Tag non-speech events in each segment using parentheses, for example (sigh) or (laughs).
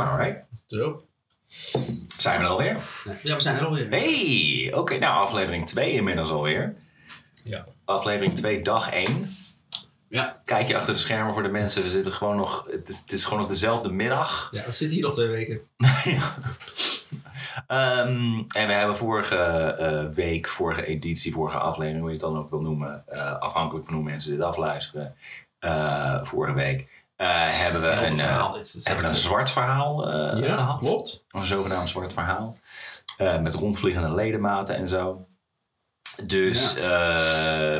Alright. Zo. Zijn we er alweer? Ja, we zijn er alweer. Hey! Oké, nou aflevering 2 inmiddels alweer. Ja. Aflevering 2, dag 1. Ja. Kijk je achter de schermen voor de mensen. We zitten gewoon nog... Het is, het is gewoon nog dezelfde middag. Ja, we zitten hier nog twee weken. (laughs) Ja. Ehm, en we hebben vorige eh, week, vorige editie, vorige aflevering, hoe je het dan ook wil noemen, eh, afhankelijk van hoe mensen dit afluisteren, eh, vorige week, eh, hebben we een, eh. Het hebben we een zwart verhaal eh, Ja, gehad. klopt. Een zogenaamd zwart verhaal. Met rondvliegende ledematen en zo. Dus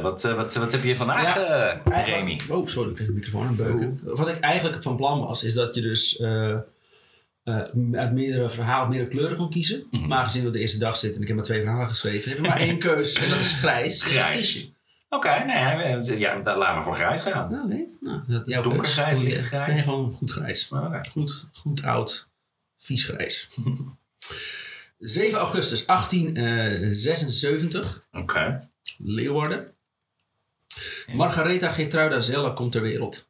wat, wat, wat heb je vandaag, Ja, Remy? Oh, sorry, tegen de microfoon aan beuken. Wat ik eigenlijk van plan was, is dat je dus uit meerdere verhalen meerdere kleuren kon kiezen. Mhm. Maar gezien dat de eerste dag zit en ik heb maar twee verhalen geschreven, heb ik maar één (laughs) keus en dat is grijs. Dus dat Grijs. kies je. Oké, nee, we- ja, laten we voor grijs gaan. Nou, nee. Nou, dat jouw Donkergrijs, lichtgrijs? Nee, gewoon goed grijs. Oké. Goed, goed oud, vies grijs. (laughs) 7 augustus 1876, Oké. Leeuwarden. Margaretha Gertruida Zelle komt ter wereld.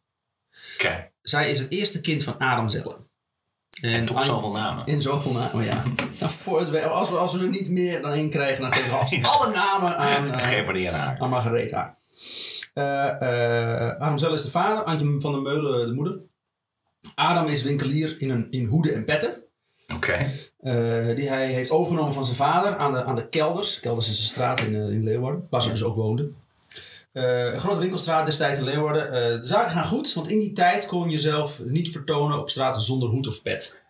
Oké. Zij is het eerste kind van Adam Zelle. En toch zoveel namen. In zoveel namen, ja. (laughs) nou, voor het, als, we, als we er niet meer dan één krijgen, dan geven we als- (laughs) alle namen aan, (laughs) eh, Geef haar. aan Margaretha. Eh, eh, Adam Zelle is de vader, Antje van der Meulen de moeder. Adam is winkelier in, een, in hoeden en petten. Oké. eh, die hij heeft overgenomen van zijn vader aan de, aan de Kelders. Kelders is een straat in, eh, in Leeuwarden, waar ze dus ook woonden. Eh, een grote winkelstraat destijds in Leeuwarden. Eh, de zaken gaan goed, want in die tijd kon je jezelf niet vertonen op straat zonder hoed of pet.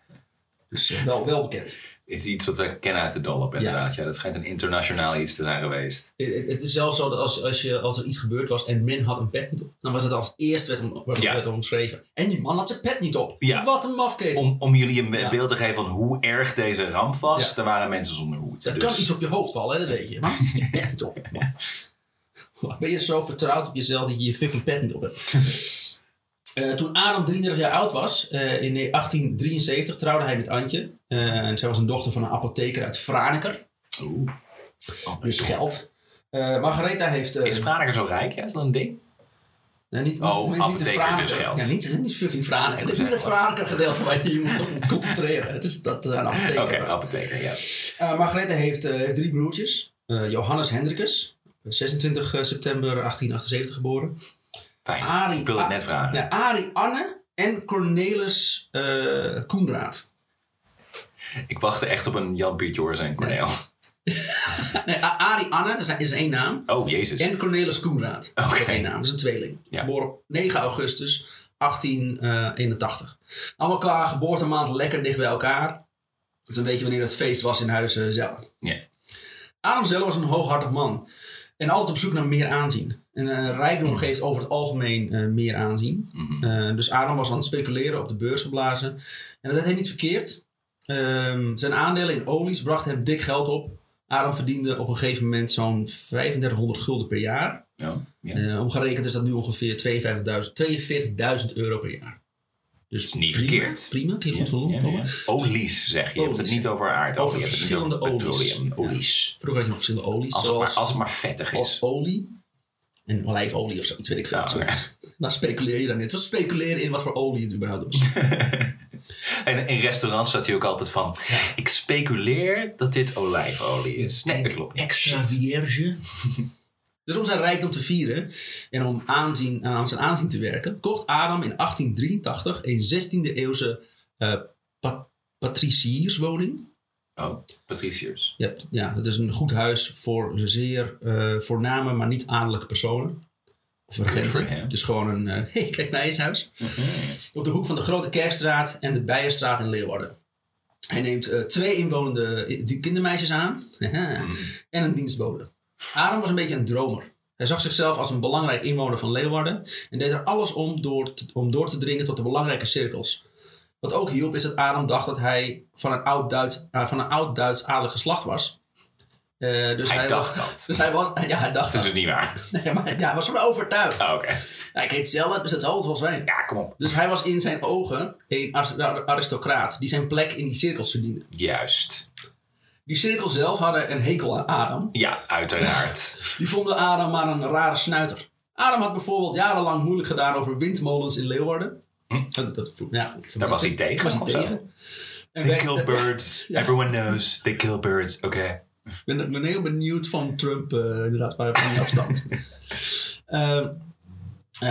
Dus eh, wel, wel bekend. Is iets wat we kennen uit de Dollop, inderdaad. Ja. dat schijnt een internationaal iets te zijn geweest. Het, is zelfs zo dat als, als, je, als er iets gebeurd was en men had een pet niet op, dan was het als eerst werd, om, werd, Ja. werd omschreven. En die man had zijn pet niet op. Ja. Wat een mafkeet. Om, om jullie een beeld te geven van hoe erg deze ramp was, er waren mensen zonder hoed. Er Dus- kan iets op je hoofd vallen, hè, dat weet je. Maar (laughs) je pet niet op. (laughs) Ben je zo vertrouwd op jezelf dat je je fucking pet niet op hebt? (laughs) Eh, toen Adam 33 jaar oud was, eh, in 1873 trouwde hij met Antje. Eh, en zij was een dochter van een apotheker uit Franeker. Oeh. Oh, Dus geld. Margaretha heeft... Is Franeker zo rijk? Ja, is dat een ding? nee, niet, Oh, niet, niet Franeker. dus geld. Ja, niet, niet fucking Franeker. Het is niet het Franeker gedeelte waar je je moet op concentreren. Het is dat een apotheker Oké, apotheker, ja. Margaretha heeft, heeft drie broertjes. Johannes Hendrikus, 26 september 1878 geboren. Fijn. Arie, Ik wilde het net vragen. Ja, Arie Anne en Cornelis eh Koenraad. Ik wachtte echt op een Jan Piet Joris en Cornel. (laughs) Nee, A- Arie Anne, is- één naam. Oh, jezus. En Cornelis Koenraad. Oké. één naam, dat is een tweeling. Ja. Geboren op 9 augustus 1881. Allemaal qua geboortemaand lekker dicht bij elkaar. Dat is een beetje wanneer het feest was in huis zelf. Ja. Adam zelf was een hooghartig man. En altijd op zoek naar meer aanzien. En eh, rijkdom geeft over het algemeen eh, meer aanzien. Mhm. Eh, dus Adam was aan het speculeren op de beurs geblazen. En dat deed hij niet verkeerd. Ehm, zijn aandelen in olies brachten hem dik geld op. Adam verdiende op een gegeven moment zo'n 3500 gulden per jaar. Ja, ja. Omgerekend is dat nu ongeveer 52.000 42.000 euro per jaar. Dus is niet prima, verkeerd. Prima, kun je goed Ja, van ja, ja. Olies, zeg je. Je hebt het niet over aardolie. Over verschillende olies. olies. Vroeger had je nog verschillende olies. Als het, maar, als het maar vettig als is. olie. En olijfolie of zoiets, weet ik veel. Zoiets. (laughs) Nou speculeer je daar net. Wat speculeren in wat voor olie het überhaupt was. (laughs) En in restaurants zat hij ook altijd van... Ik speculeer dat dit olijfolie is. Nee, dat klopt. Extra vierge. Dus om zijn rijkdom te vieren en om aanzien, aan zijn aanzien te werken, kocht Adam in 1883 een 16e eeuwse pa patricierswoning. Oh, patriciërs. Ja, ja, dat is een goed huis voor zeer eh, voorname, maar niet adellijke personen. Of regenten. Het is gewoon een, eh (laughs) hey, kijk naar huis. Op de hoek van de Grote Kerkstraat en de Bijenstraat in Leeuwarden. Hij neemt twee inwonende kindermeisjes aan Haha. en een dienstbode. Adam was een beetje een dromer. Hij zag zichzelf als een belangrijk inwoner van Leeuwarden en deed er alles om door te, om door te dringen tot de belangrijke cirkels. Wat ook hielp is dat Adam dacht dat hij van een oud-Duits uh, van een oud-Duits adelijk geslacht was. Uh, dus Hij dacht was, dat. (laughs) Dus hij was, ja, hij dacht Dat is het niet waar. (laughs) Nee, maar ja, hij was van overtuigd. Oh, Oké. Ja, ik heet zelf, dus dat zal het wel zijn. Ja, kom op. Dus hij was in zijn ogen een aris- aristocraat die zijn plek in die cirkels verdiende. Juist. Die cirkels zelf hadden een hekel aan Adam. Ja, uiteraard. (laughs) Die vonden Adam maar een rare snuiter. Adam had bijvoorbeeld jarenlang moeilijk gedaan over windmolens in Leeuwarden. Dat, dat, ja, Daar was hij tegen, Was hij zo? tegen. En They kill birds. (laughs) Ja. Everyone knows they kill birds. Oké. Ik ben, ben heel benieuwd van Trump, eh, inderdaad, waar van die afstand. (laughs) Ehm, eh,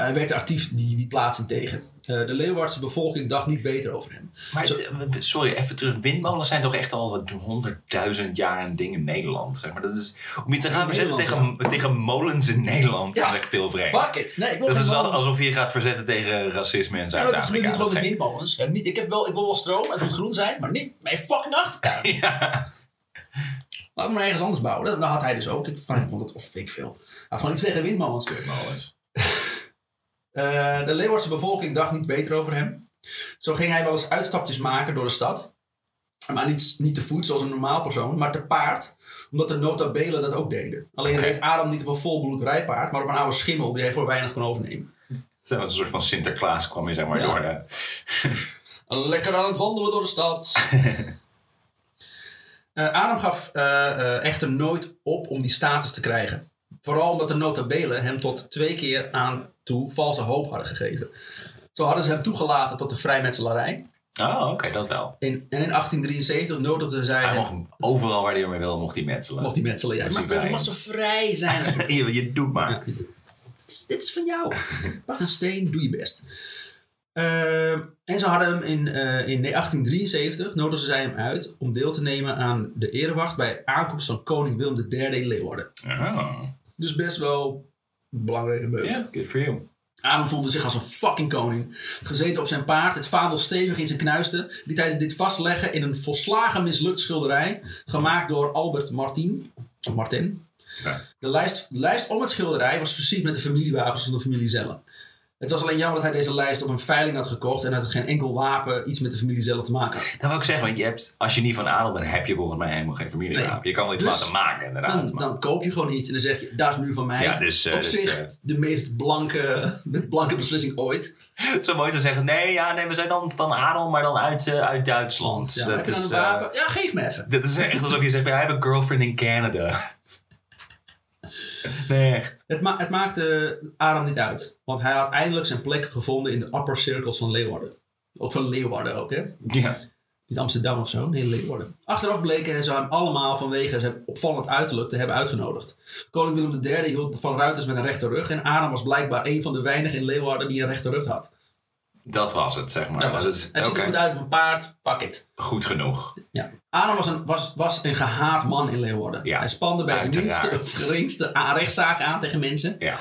hij werkte actief die, die plaatsing tegen. Eh, de Leeuwardse bevolking dacht niet beter over hem. Maar Zo- het- sorry, even terug. Windmolens zijn toch echt al wat honderdduizend jaar een ding in Nederland. Zeg maar. dat is, om je te gaan verzetten tegen, tegen molens in Nederland Ja. is heel vreemd. Fuck it! Nee, ik wil Dat is molens. alsof je je gaat verzetten tegen racisme en Ja, dat Zuid-Afrika. niet gewoon met is windmolens. Ja, niet, ik, heb wel, ik wil wel stroom, het moet groen zijn, maar niet mijn fucking achtertuin. (laughs) Ja. Laat me maar ergens anders bouwen. Dat, dat had hij dus ook. Ik, vond het, of ik veel. Hij had gewoon iets tegen windmolens. (laughs) Eh, de Leeuwardse bevolking dacht niet beter over hem. Zo ging hij wel eens uitstapjes maken door de stad. Maar niet, niet te voet zoals een normaal persoon, maar te paard. Omdat de nota bene dat ook deden. Alleen reed Adam niet op een volbloed rijpaard, maar op een oude schimmel die hij voor weinig kon overnemen. Zo, Een soort van Sinterklaas kwam je zeg maar Ja. door de... (laughs) Lekker aan het wandelen door de stad. (laughs) Eh, Adam gaf eh, eh, echter nooit op om die status te krijgen. Vooral omdat de notabelen hem tot twee keer aan toe valse hoop hadden gegeven. Zo hadden ze hem toegelaten tot de vrijmetselarij. Oh, oké, dat wel. In, en in 1873 nodigden zij Hij hem... overal waar hij mee wil, mocht hij metselen. Mocht hij metselen, ja. Hij Mag, vrij? mag zo vrij zijn. (laughs) je, je doet maar. Ja. dit, is, dit is van jou. Pak een steen, doe je best. Ehm, en ze hadden hem in, eh, in 1873, nodigden zij hem uit om deel te nemen aan de erewacht bij aankomst van koning Willem III in Leeuwarden. Oh. Dus best wel belangrijke beuk. Ja, good for you. Adam voelde zich als een fucking koning. Gezeten op zijn paard, het vaandel stevig in zijn knuisten, liet hij dit vastleggen in een volslagen mislukt schilderij, gemaakt door Albert Martin. Of Martin. Ja. De lijst, de lijst om het schilderij was versierd met de familiewapens van de familie Zelle. Het was alleen jammer dat hij deze lijst op een veiling had gekocht en dat geen enkel wapen iets met de familie Zelle te maken had. Dat wil ik zeggen, want je hebt, als je niet van adel bent, heb je volgens mij helemaal geen familiewapen. Nee. Je kan wel iets Dus laten maken, inderdaad. Dan, dan koop je gewoon iets en dan zeg je, dat is nu van mij. Ja, dus, eh, Op dit, zich eh, de meest blanke, blanke beslissing ooit. (laughs) Zo mooi te zeggen, nee, ja, nee, we zijn dan van adel, maar dan uit, eh, uit Duitsland. Ja, dat, is, een wapen? Ja, geef me even. dat is echt alsof je zegt, I have a girlfriend in Canada. (laughs) Nee, echt. Het, ma het maakte Adam niet uit. Want hij had eindelijk zijn plek gevonden in de upper circles van Leeuwarden. Ook van Leeuwarden ook, hè? Ja. Niet Amsterdam of zo, nee, Leeuwarden. Achteraf bleken ze hem allemaal vanwege zijn opvallend uiterlijk te hebben uitgenodigd. Koning Willem III hield van ruiters met een rechte rug. En Adam was blijkbaar een van de weinigen in Leeuwarden die een rechte rug had. Dat was het, zeg maar. Dat was het. Hij ziet er goed uit op een paard, pak het. goed genoeg. Ja. Adam was een, was, was een gehaat man in Leeuwarden. Ja, hij spande bij de minste of geringste aan- rechtszaak aan tegen mensen. Ja.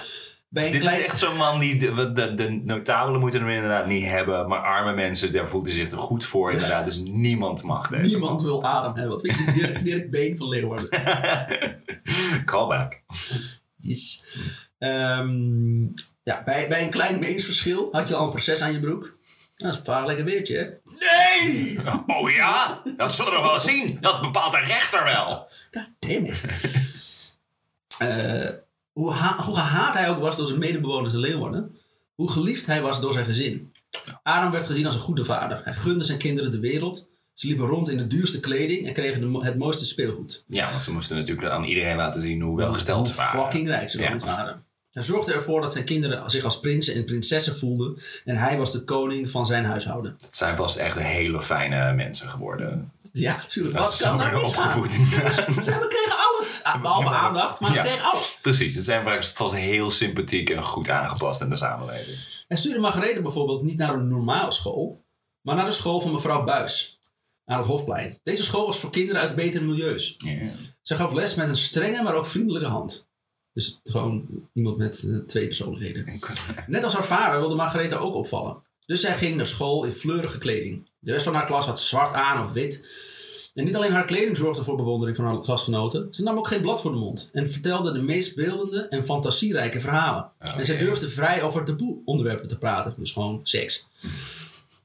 Bij Dit klein... is echt zo'n man die, de, de, de notabelen moeten hem inderdaad niet hebben, maar arme mensen, daar voelt hij zich er goed voor inderdaad. Dus (laughs) niemand mag deze Niemand wil Adam hebben. Wat Dirk, Dirk Been van Leeuwarden. (laughs) Callback. Yes. Ehm, ja, bij, bij een klein meningsverschil had je al een proces aan je broek. Dat is een vaak lekker weertje, hè? Nee! (laughs) Oh ja? Dat zullen we wel zien. Dat bepaalt de rechter wel. God damn it. (laughs) Eh, hoe, ha- hoe gehaat hij ook was door zijn medebewoners in Leeuwarden, hoe geliefd hij was door zijn gezin. Adam werd gezien als een goede vader. Hij gunde zijn kinderen de wereld. Ze liepen rond in de duurste kleding en kregen de het mooiste speelgoed. Ja, want ze moesten natuurlijk aan iedereen laten zien hoe welgesteld ze waren. fucking rijk ze Ja. waren. Hij zorgde ervoor dat zijn kinderen zich als prinsen en prinsessen voelden. En hij was de koning van zijn huishouden. Het zijn vast echt hele fijne mensen geworden. Ja, natuurlijk. Wat kan daar opgevoed. Ze hebben kregen alles. Behalve aandacht, maar ze kregen alles. Precies, ze zijn vast heel sympathiek en goed aangepast in de samenleving. Hij stuurde Margarethe bijvoorbeeld niet naar een normale school, maar naar de school van mevrouw Buis. Aan het Hofplein. Deze school was voor kinderen uit betere milieus. Zij gaf les met een strenge, maar ook vriendelijke hand. Dus gewoon iemand met eh, twee persoonlijkheden. Net als haar vader wilde Margarethe ook opvallen. Dus zij ging naar school in fleurige kleding. De rest van haar klas had zwart aan of wit. En niet alleen haar kleding zorgde voor bewondering van haar klasgenoten. Ze nam ook geen blad voor de mond. En vertelde de meest beeldende en fantasierijke verhalen. En zij durfde vrij over taboe onderwerpen te praten. Dus gewoon seks.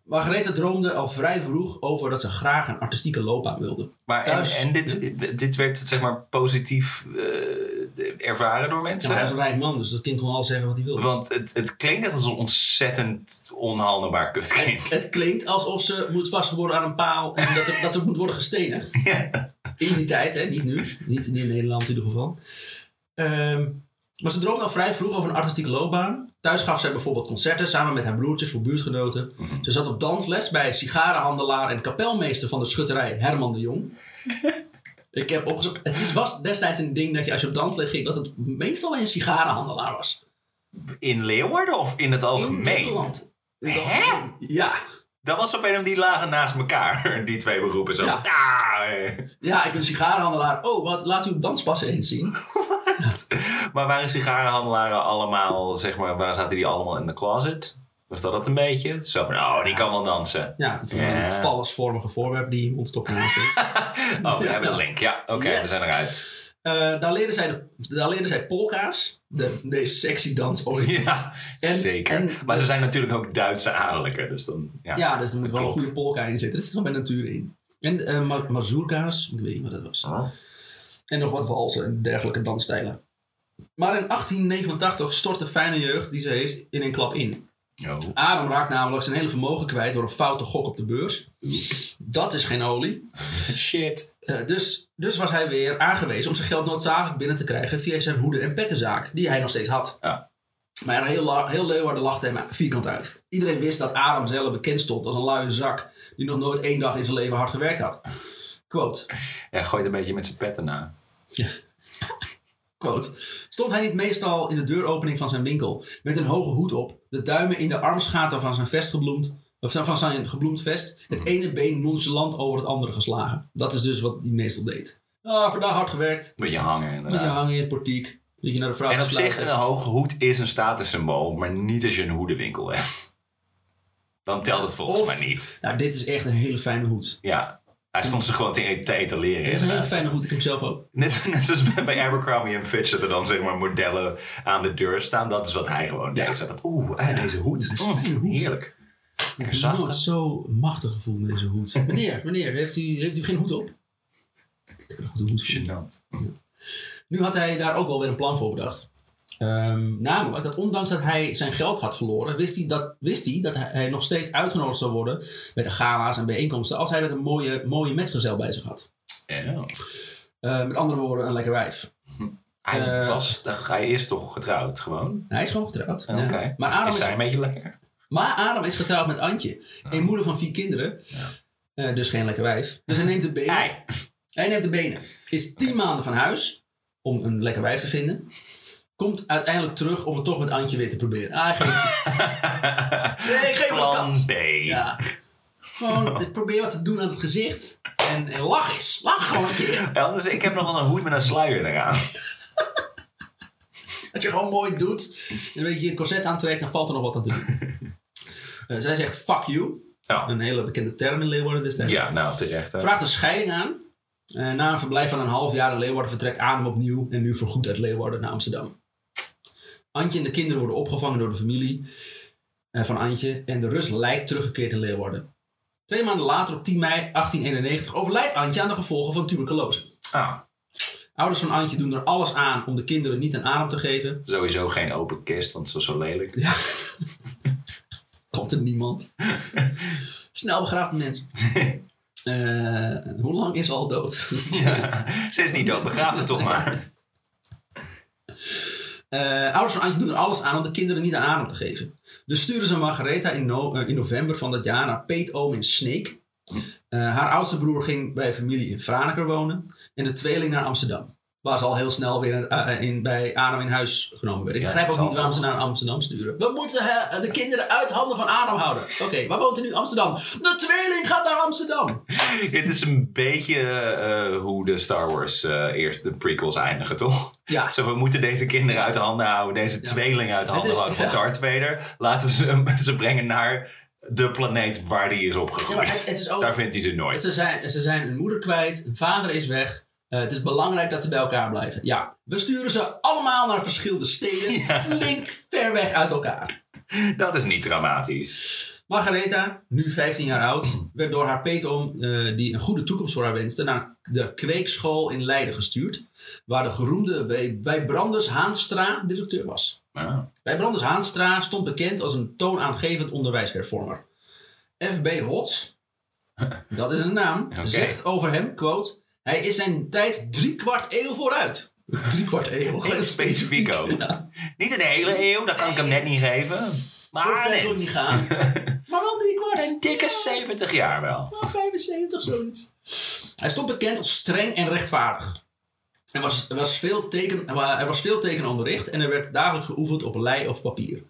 Margarethe droomde al vrij vroeg over dat ze graag een artistieke loopbaan wilde. Maar Thuis- en dit, dit werd zeg maar positief eh, ervaren door Ja, mensen? maar hij is een rijk man, dus dat kind kon wel zeggen wat hij wilde. Want het, het klinkt echt als een ontzettend onhandelbaar kutkind. Het klinkt alsof ze moet vastgeboren aan een paal en dat, er, dat ze moet worden gestenigd. (laughs) Ja. In die tijd, hè? niet nu. Niet, in Nederland in ieder geval. Ehm, maar ze droomde al vrij vroeg over een artistieke loopbaan. Thuis gaf zij bijvoorbeeld concerten samen met haar broertjes voor buurtgenoten. Ze zat op dansles bij sigarenhandelaar en kapelmeester van de schutterij Herman de Jong. Ik heb opgezocht. Het is, was destijds een ding dat je als je op dansles ging, dat het meestal een sigarenhandelaar was. In Leeuwarden of in het algemeen? Nederland. In het Hè? Ja. Dat was op een of die lagen naast elkaar, (laughs) die twee beroepen. Zo. Ja. Ah, eh. Ja, ik ben sigarenhandelaar. Oh, wat? Laat u op danspassen eens zien. Maar waren sigarenhandelaren allemaal, zeg maar, waar zaten die allemaal in de closet? Was dat het een beetje? Zo van, oh, die kan wel dansen. Ja, het waren Ja. die vallesvormige voorwerpen die stopt naast (laughs) Oh, we hebben de link. Ja, oké, Yes. we zijn eruit. Eh, daar, leerden zij de, daar zij polka's. De, deze sexy dans ooit. Ja, En- zeker. en- maar ze zijn natuurlijk ook Duitse adellijken, dus dan... Ja, Ja, dus er moet wel een goede polka in zitten. Er zit wel bij natuur in. En ma mazurka's, ik weet niet wat dat was. Oh. En nog wat walsen en dergelijke dansstijlen. Maar in 1889 stort de fijne jeugd die ze heeft in een klap in. Oh. Adam raakt namelijk zijn hele vermogen kwijt door een foute gok op de beurs. Dat is geen olie. (laughs) Shit. Eh, dus, dus was hij weer aangewezen om zijn geld noodzakelijk binnen te krijgen via zijn hoeden- en pettenzaak, die hij nog steeds had. Ja. Maar heel, heel Leeuwarden lachte hem vierkant uit. Iedereen wist dat Adam zelf bekend stond als een luie zak die nog nooit één dag in zijn leven hard gewerkt had. Quote, Ja, gooit een beetje met zijn petten na. Quote. Stond hij niet meestal in de deuropening van zijn winkel met een hoge hoed op, de duimen in de armsgaten van zijn vest gebloemd, of van zijn gebloemd vest, het ene been nonchalant over het andere geslagen. Dat is dus wat hij meestal deed. Ah, vandaag hard gewerkt. Beetje hangen, inderdaad. hangen in het portiek. Dat je naar de vrouw En op zich, een hoge hoed is een statussymbool, maar niet als je een hoedenwinkel hebt. Dan telt het volgens Of- mij niet. Nou, dit is echt een hele fijne hoed. Ja, hij stond ze gewoon te, te etaleren. Dit is een hele fijne hoed. Ik heb hem zelf ook. Net, net zoals bij- bij Abercrombie en Fitch dat er dan zeg maar modellen aan de deur staan. Dat is wat hij gewoon Ja. deed. Oeh, deze hoed. is fijne hoed. Heerlijk. Ik heb nooit zo machtig gevoeld met deze hoed. (laughs) meneer, meneer, heeft u, heeft u geen hoed op? Ik heb een goede hoed. Gênant. Nu had hij daar ook wel weer een plan voor bedacht. Ehm, namelijk dat ondanks dat hij zijn geld had verloren, wist hij dat, wist hij, dat hij nog steeds uitgenodigd zou worden bij de gala's en bijeenkomsten als hij met een mooie, mooie metgezel bij zich had. Ja. Eh, met andere woorden, een lekker wijf. Hij, Eh, was, hij is toch getrouwd gewoon? Hij is gewoon getrouwd. Oké. Ja. Maar, Is- Adam is is, zij een beetje lekker? maar Adam is getrouwd met Antje, een moeder van vier kinderen. Eh, dus geen lekker wijf. Dus hij neemt de benen. Hij. Hij neemt de benen. Is tien maanden van huis om een lekker wijf te vinden. Komt uiteindelijk terug om het toch met Antje weer te proberen. Ah, geen... (laughs) Nee, geef Plan kans. B. Ja. Gewoon (laughs) probeer wat te doen aan het gezicht. En, en lach eens. Lach gewoon een keer. Ja, dus ik heb nog wel een hoed met een sluier eraan. (laughs) Als je gewoon mooi doet. En een beetje een corset aantrekt, dan valt er nog wat aan te doen. Eh, zij zegt fuck you. Ja, Een hele bekende term in Leeuwarden destijds. ja nou terecht. hè. Vraagt een scheiding aan. Eh, na een verblijf van een half jaar in Leeuwarden vertrekt Adam opnieuw en nu voorgoed uit Leeuwarden naar Amsterdam. Antje en de kinderen worden opgevangen door de familie eh, van Antje en de Rus lijkt teruggekeerd in Leeuwarden. Twee maanden later, op 10 mei 1891, overlijdt Antje aan de gevolgen van tuberculose. Ah, Ouders van Antje doen er alles aan om de kinderen niet aan adem te geven. sowieso geen open kist, want het was zo lelijk. Ja. (laughs) Komt er niemand. Snel begraafd mens. (laughs) Eh, hoe lang is ze al dood? Ja. Ze is niet dood, begraaf het toch maar. (laughs) Eh, ouders van Antje doen er alles aan om de kinderen niet aan adem te geven. Dus sturen ze Margaretha in, eh, november van dat jaar naar Peetoom in Sneek. Eh, haar oudste broer ging bij familie in Franeker wonen. En de tweeling naar Amsterdam. Waar ze al heel snel weer eh, in, bij Adam in huis genomen werden. Ik Ja, begrijp ook niet waarom ze naar Amsterdam sturen. We moeten eh, de kinderen uit handen van Adam houden. Oké, waar woont er nu? Amsterdam. De tweeling gaat naar Amsterdam. (laughs) Dit is een beetje eh, hoe de Star Wars eh, eerst de prequels eindigen, toch? Ja, Zo, we moeten deze kinderen uit de handen houden, deze Ja. tweeling uit de handen is- houden van ja. Darth Vader. Laten we ze, (laughs) ze brengen naar de planeet waar die is opgegroeid. maar het- het is ook- Daar vindt hij ze nooit. Ze zijn, ze zijn een moeder kwijt, een vader is weg. Eh, het is belangrijk dat ze bij elkaar blijven. Ja, we sturen ze allemaal naar verschillende steden, (laughs) Ja. flink ver weg uit elkaar. Dat is niet dramatisch. Margaretha, nu 15 jaar oud, werd door haar peetoom, eh die een goede toekomst voor haar wenste, naar de kweekschool in Leiden gestuurd. Waar de geroemde Wij- Wijbrandus Haanstra directeur was. Ja. Wijbrandus Haanstra stond bekend als een toonaangevend onderwijshervormer. F.B. Hots, (laughs) dat is een naam, zegt over hem, quote, hij is zijn tijd driekwart eeuw vooruit. Drie kwart eeuw. Heel specifiek ook. (laughs) Ja. Niet een hele eeuw, dat kan ik hem net niet geven. Maar ver wil ik net. niet gaan. (laughs) Maar wel drie kwart. Een dikke 70 jaar wel. Wel 75, zoiets. Hij stond bekend als streng en rechtvaardig. Er was, er, was veel teken, er was veel tekenonderricht en er werd dagelijks geoefend op lei of papier.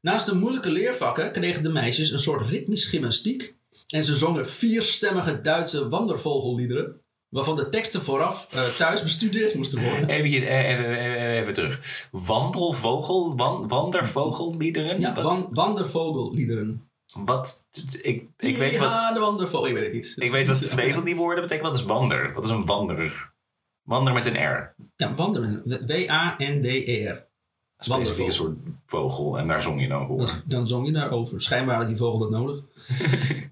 Naast de moeilijke leervakken kregen de meisjes een soort ritmisch gymnastiek. En ze zongen vierstemmige Duitse wandervogelliederen. Waarvan de teksten vooraf eh, thuis bestudeerd moesten worden. Eh, even, even, even terug. Wandelvogel, wan, wandervogelliederen? Ja, wat, wan, wandervogelliederen. wat, ik, ik, weet wat, Ja, de wandervogel, ik weet het niet. ik weet wat (laughs) twee van die woorden betekenen. Wat is wander? Wat is een wanderer? Wander met een R. Ja. W-A-N-D-E-R. Een specifieke soort vogel. En daar zong je dan voor. Dan, dan zong je daarover. Schijnbaar had die vogel dat nodig. (laughs)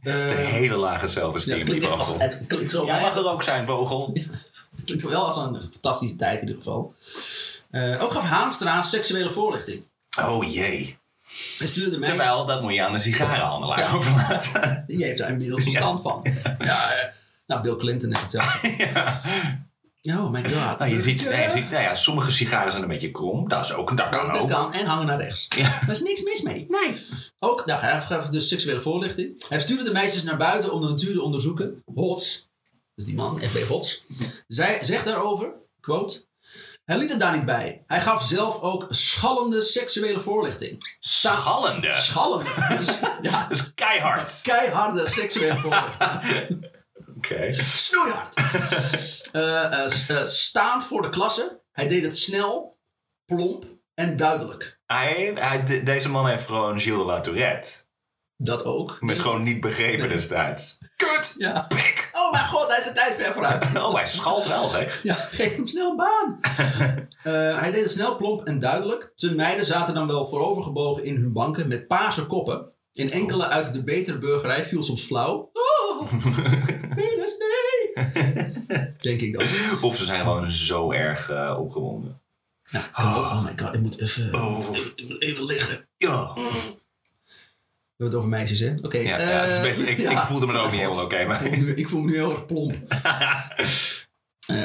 De Eh, hele lage ja, zelfesteem, het die echt, vogel. het klinkt zo Ja, mag er ook zijn, vogel. (laughs) Het klinkt wel als een fantastische tijd in ieder geval. Eh, ook gaf Haanstra seksuele voorlichting. Oh jee. Terwijl, dat moet je aan de sigarenhandelaar Ja. overlaten. Die heeft daar inmiddels verstand van. Ja, eh, nou, Bill Clinton heeft hetzelfde. (laughs) ja. Oh my god. Nou, je ziet, Ja. nee, je ziet nou ja, sommige sigaren zijn een beetje krom. Dat is ook, dat kan Dat ook. kan en hangen naar rechts. Ja. Daar is niks mis mee. Nee. Ook, nou, hij gaf dus seksuele voorlichting. Hij stuurde de meisjes naar buiten om de natuur te onderzoeken. Hots, dus die man, F.B. Hots, zij zegt daarover, quote... Hij liet het daar niet bij. Hij gaf zelf ook schallende seksuele voorlichting. Sta- Schallende. Schallende. Dus, (laughs) ja, Dat is keihard. keiharde seksuele voorlichting. (laughs) Oké. Snoeihard. (laughs) Eh, eh, eh, staand voor de klasse. Hij deed het snel, plomp en duidelijk. Hij, hij, de- deze man heeft gewoon Gilles de la Tourette. Dat ook. Maar is gewoon niet begrepen destijds. Kut! Ja. Pik! Oh mijn god, hij is een tijd ver vooruit. (laughs) Oh, hij schalt wel, zeg. Ja, geef hem snel een baan. (laughs) Hij deed het snel, plomp en duidelijk. Zijn meiden zaten dan wel voorovergebogen in hun banken met paarse koppen. En enkele uit de betere burgerij viel soms flauw. Oh, (laughs) penis, nee. (laughs) Denk ik dan. Of ze zijn gewoon zo erg eh, opgewonden. Ja. Oh my god, ik moet even, Oh. even, liggen. Ja. We hebben het over meisjes, hè? Oké. Ja, ja, het is een eh, beetje, ik, ja. ik voelde me er ook niet helemaal oké nu, ik voel me nu heel erg plomp. (laughs) Eh,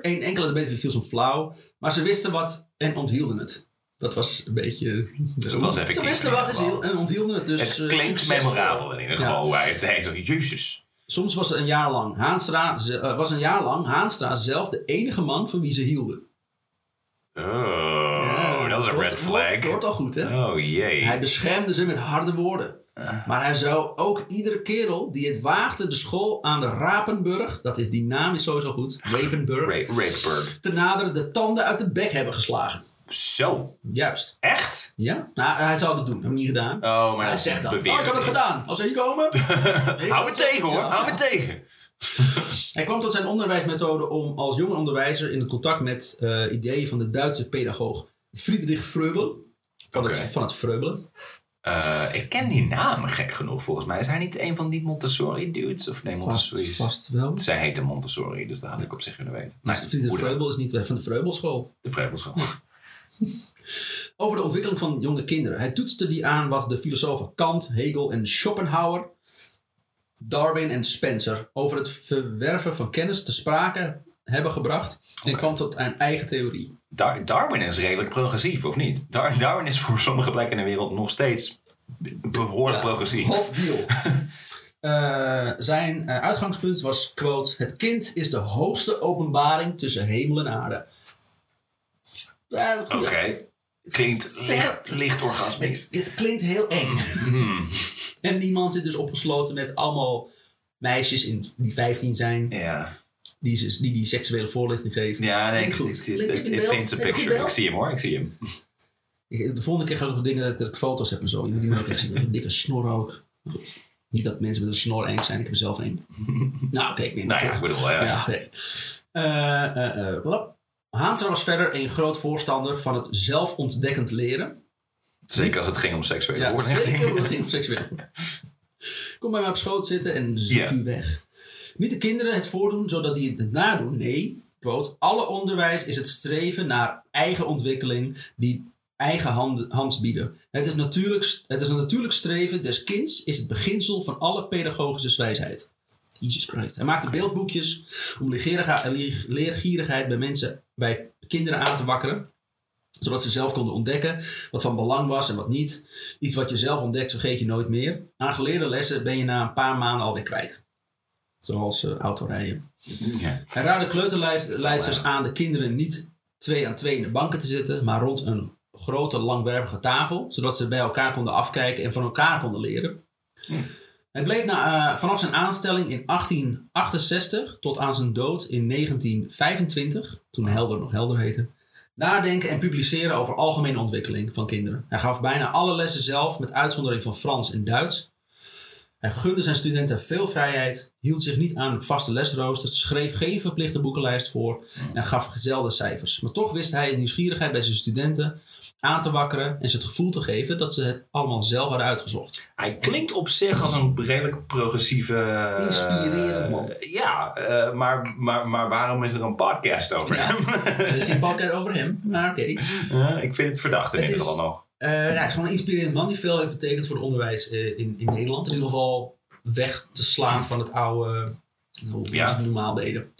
Eén enkele debater viel zo'n flauw. Maar ze wisten wat en onthielden het. Dat was een beetje... dat was effectief Ze wisten wat is heel- en onthielden het dus Het eh, klinkt succesvol. memorabel in ieder Ja. geval. Hij het. Zo, Jezus. Soms was het een jaar lang. Haanstra ze- eh, was een jaar lang Haanstra zelf de enige man van wie ze hielden. Oh, dat is een red flag. Hoort al goed, hè? Oh jee. Hij beschermde ze met harde woorden. Maar hij zou ook iedere kerel die het waagde de school aan de Rapenburg, dat is die naam is sowieso goed, Rapenburg, Ra- te naderen de tanden uit de bek hebben geslagen. Zo. Juist. Echt? Ja? Nou, hij zou het doen. Heb ik niet gedaan. Oh, maar hij dat zegt dat. Oh, ik heb het gedaan. Als ze hier komen. (laughs) Hou me had tegen hoor. Ja. Hou me tegen. (laughs) Hij kwam tot zijn onderwijsmethode om als jonge onderwijzer in het contact met eh, ideeën van de Duitse pedagoog Friedrich Freubel. Van, het, van het Freubelen. Eh, ik ken die naam gek genoeg volgens mij. Is hij niet een van die Montessori dudes? Of nee, Montessori. vast wel. Zij heette Montessori, dus dat had ik op zich kunnen weten. Nee, Friedrich? Freubel is niet van de Freubelschool. De Vreubelschool. (laughs) Over de ontwikkeling van jonge kinderen. Hij toetste die aan wat de filosofen Kant, Hegel en Schopenhauer, Darwin en Spencer over het verwerven van kennis te sprake hebben gebracht. En kwam tot een eigen theorie. Dar- Darwin is redelijk progressief, of niet? Dar- Darwin is voor sommige plekken in de wereld nog steeds behoorlijk progressief. Hot deal. (laughs) Eh, zijn eh, uitgangspunt was, quote, het kind is de hoogste openbaring tussen hemel en aarde. Oké. Klinkt licht, licht orgasmisch. Het, het klinkt heel eng. Hmm. En die man zit dus opgesloten met allemaal meisjes in, die 15 zijn, Ja. die, ze- die die seksuele voorlichting geven. Ja, nee, ik, Klinkt ik, goed. ik, ik, it paints a picture. Ik zie hem hoor, ik zie hem. Ik- De volgende keer ga ik nog dingen dat, ik foto's heb en zo. Die moet ook echt zien. Een dikke snor ook. Goed. Niet dat mensen met een snor eng zijn, ik heb er zelf eng. (laughs) nou, oké, ik neem het Nou ja, ik bedoel, ja. Ja. Eh, eh, eh. Haanstra was verder een groot voorstander van het zelfontdekkend leren. Zeker als het ging om seksuele Ja, zeker hoe het ging om. Kom bij mij op schoot zitten en zoek Ja. u weg. Niet de kinderen het voordoen zodat die het nadoen. Nee, quote, alle onderwijs is het streven naar eigen ontwikkeling die eigen hand, hands bieden. Het is, natuurlijk, het is een natuurlijk streven des kinds is het beginsel van alle pedagogische wijsheid. Jesus Christ. Hij maakte beeldboekjes om leergierigheid, bij mensen, bij kinderen aan te wakkeren. Zodat ze zelf konden ontdekken wat van belang was en wat niet. Iets wat je zelf ontdekt, vergeet je nooit meer. Aan geleerde lessen ben je na een paar maanden alweer kwijt. Zoals uh, autorijden. Ja. Hij raadde kleuterleidsters aan de kinderen niet twee aan twee in de banken te zitten, maar rond een grote langwerpige tafel, zodat ze bij elkaar konden afkijken en van elkaar konden leren. Hij bleef na, uh, vanaf zijn aanstelling in 1868 tot aan zijn dood in 1925, toen Helder nog Helder heette, nadenken en publiceren over algemene ontwikkeling van kinderen. Hij gaf bijna alle lessen zelf, met uitzondering van Frans en Duits. Hij gunde zijn studenten veel vrijheid, hield zich niet aan vaste lesroosters, schreef geen verplichte boekenlijst voor en gaf gezelde cijfers. Maar toch wist hij nieuwsgierigheid bij zijn studenten aan te wakkeren en ze het gevoel te geven dat ze het allemaal zelf hadden uitgezocht. Hij klinkt op zich als een redelijk progressieve... uh, Inspirerend man. ja, uh, maar, maar, maar waarom is er een podcast over Ja. hem? (laughs) Er is geen podcast over hem, maar oké. Uh, ik vind het verdacht in ieder geval nog. Eh, ja, hij is gewoon een inspirerend man die veel heeft betekend voor het onderwijs eh, in, in Nederland. In ieder geval weg te slaan van het oude, hoe we Ja. het normaal deden.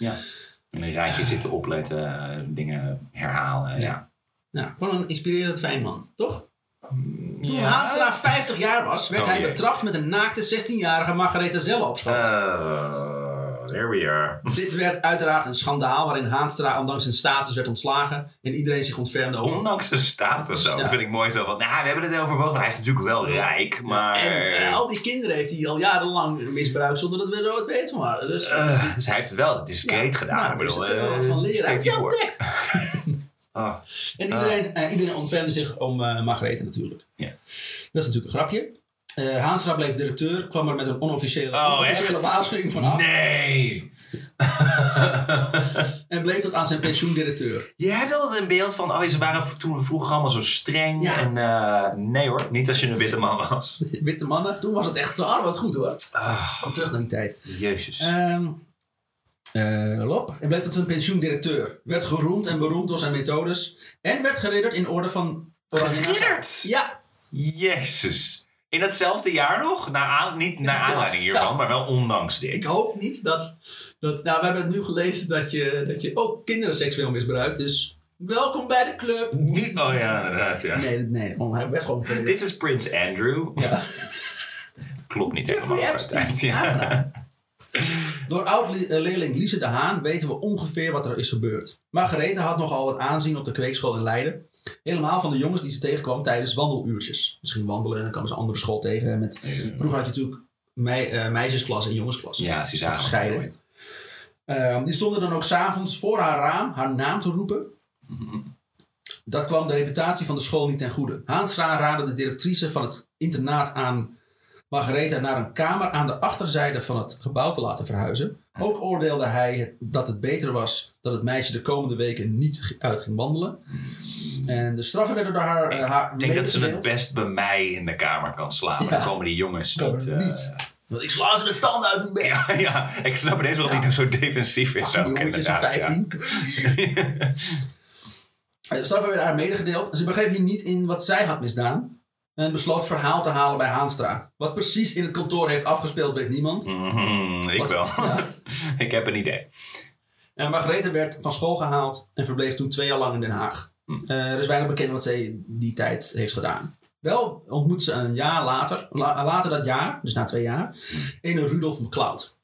In een rijtje zitten opletten, eh, dingen herhalen. Ja. Nou, gewoon een inspirerend fijn man, toch? Toen Ja. Haanstra 50 jaar was, werd Oh, hij jee. betrapt met een naakte 16-jarige Margaretha Zelle op schoot. Uh, there we are. (laughs) Dit werd uiteraard een schandaal waarin Haanstra ondanks zijn status werd ontslagen en iedereen zich ontfermde over. Ondanks zijn status zo. Ja. Dat vind ik mooi zo van, nou, we hebben het overwogen. Maar hij is natuurlijk wel rijk, maar... En eh, al die kinderen heeft hij al jarenlang misbruikt zonder dat we er ooit weten van waren. Dus, Eh, dus hij heeft het wel discreet gedaan. Nou, ik dus bedoel, eh, wat van leren. Hij heeft het ontdekt. (laughs) Ah. En iedereen, eh, iedereen ontfermde zich om eh Margarethe natuurlijk. Ja. Dat is natuurlijk een grapje. Eh Haanstra bleef directeur, kwam er met een onofficiële, Oh, onofficiële waarschuwing vanaf. Nee! (laughs) En bleef tot aan zijn pensioendirecteur. Je hebt altijd een beeld van, oh, ze waren toen vroeger allemaal zo streng. Ja. En nee hoor, niet als je een witte man was. (laughs) Witte mannen, toen was het echt zwaar, wat goed hoor. Ah, Kom terug naar die tijd. jezus. Ehm eh, Lop. En bleef tot zijn pensioendirecteur. Werd geroemd en beroemd door zijn methodes. En werd geridderd in orde van Oranje. Geridderd? Ja. Jezus. In datzelfde jaar nog? Naar aan, niet naar aanleiding hiervan, maar wel ondanks dit. Ik hoop niet dat, dat... Nou, we hebben het nu gelezen dat je, dat je ook kinderen seksueel misbruikt. Dus welkom bij de club. Niet- Oh ja, inderdaad. Ja. Nee, nee gewoon, hij werd gewoon. Dit is Prins Andrew. Ja. Klopt niet Jeffrey helemaal. Epstein. Ja. Door oud-leerling Lise de Haan weten we ongeveer wat er is gebeurd. Margarethe had nogal wat aanzien op de kweekschool in Leiden. Helemaal van de jongens die ze tegenkwam tijdens wandeluurtjes. Misschien wandelen en dan kwamen ze een andere school tegen. Met, vroeger had je natuurlijk mei, eh, meisjesklas en jongensklas. Ja, ze zagen Gescheiden. Ehm, die stonden dan ook s'avonds voor haar raam haar naam te roepen. Dat kwam de reputatie van de school niet ten goede. Haanstra raadde de directrice van het internaat aan Margaretha naar een kamer aan de achterzijde van het gebouw te laten verhuizen. Ook oordeelde hij het- dat het beter was dat het meisje de komende weken niet uit ging wandelen. En de straffen werden door haar, eh, haar Ik denk dat ze het best bij mij in de kamer kan slapen. Ja. Dan komen die jongens niet. eh, niet. Want ik sla ze de tanden uit hun bek. Ja, ja, ik snap ineens waarom Ja. die nou zo defensief is. Die Ook, inderdaad, ja. 15. (laughs) De straffen werden haar medegedeeld. Ze begreep hier niet in wat zij had misdaan. En besloot verhaal te halen bij Haanstra. Wat precies in het kantoor heeft afgespeeld, weet niemand. Mhm, ik Wat- wel. Ja. (laughs) ik heb een idee. En Margarethe werd van school gehaald en verbleef toen twee jaar lang in Den Haag. Eh, er is weinig bekend wat zij die tijd heeft gedaan. Wel ontmoet ze een jaar later, la- later dat jaar, dus na twee jaar, een Rudolf McCloud.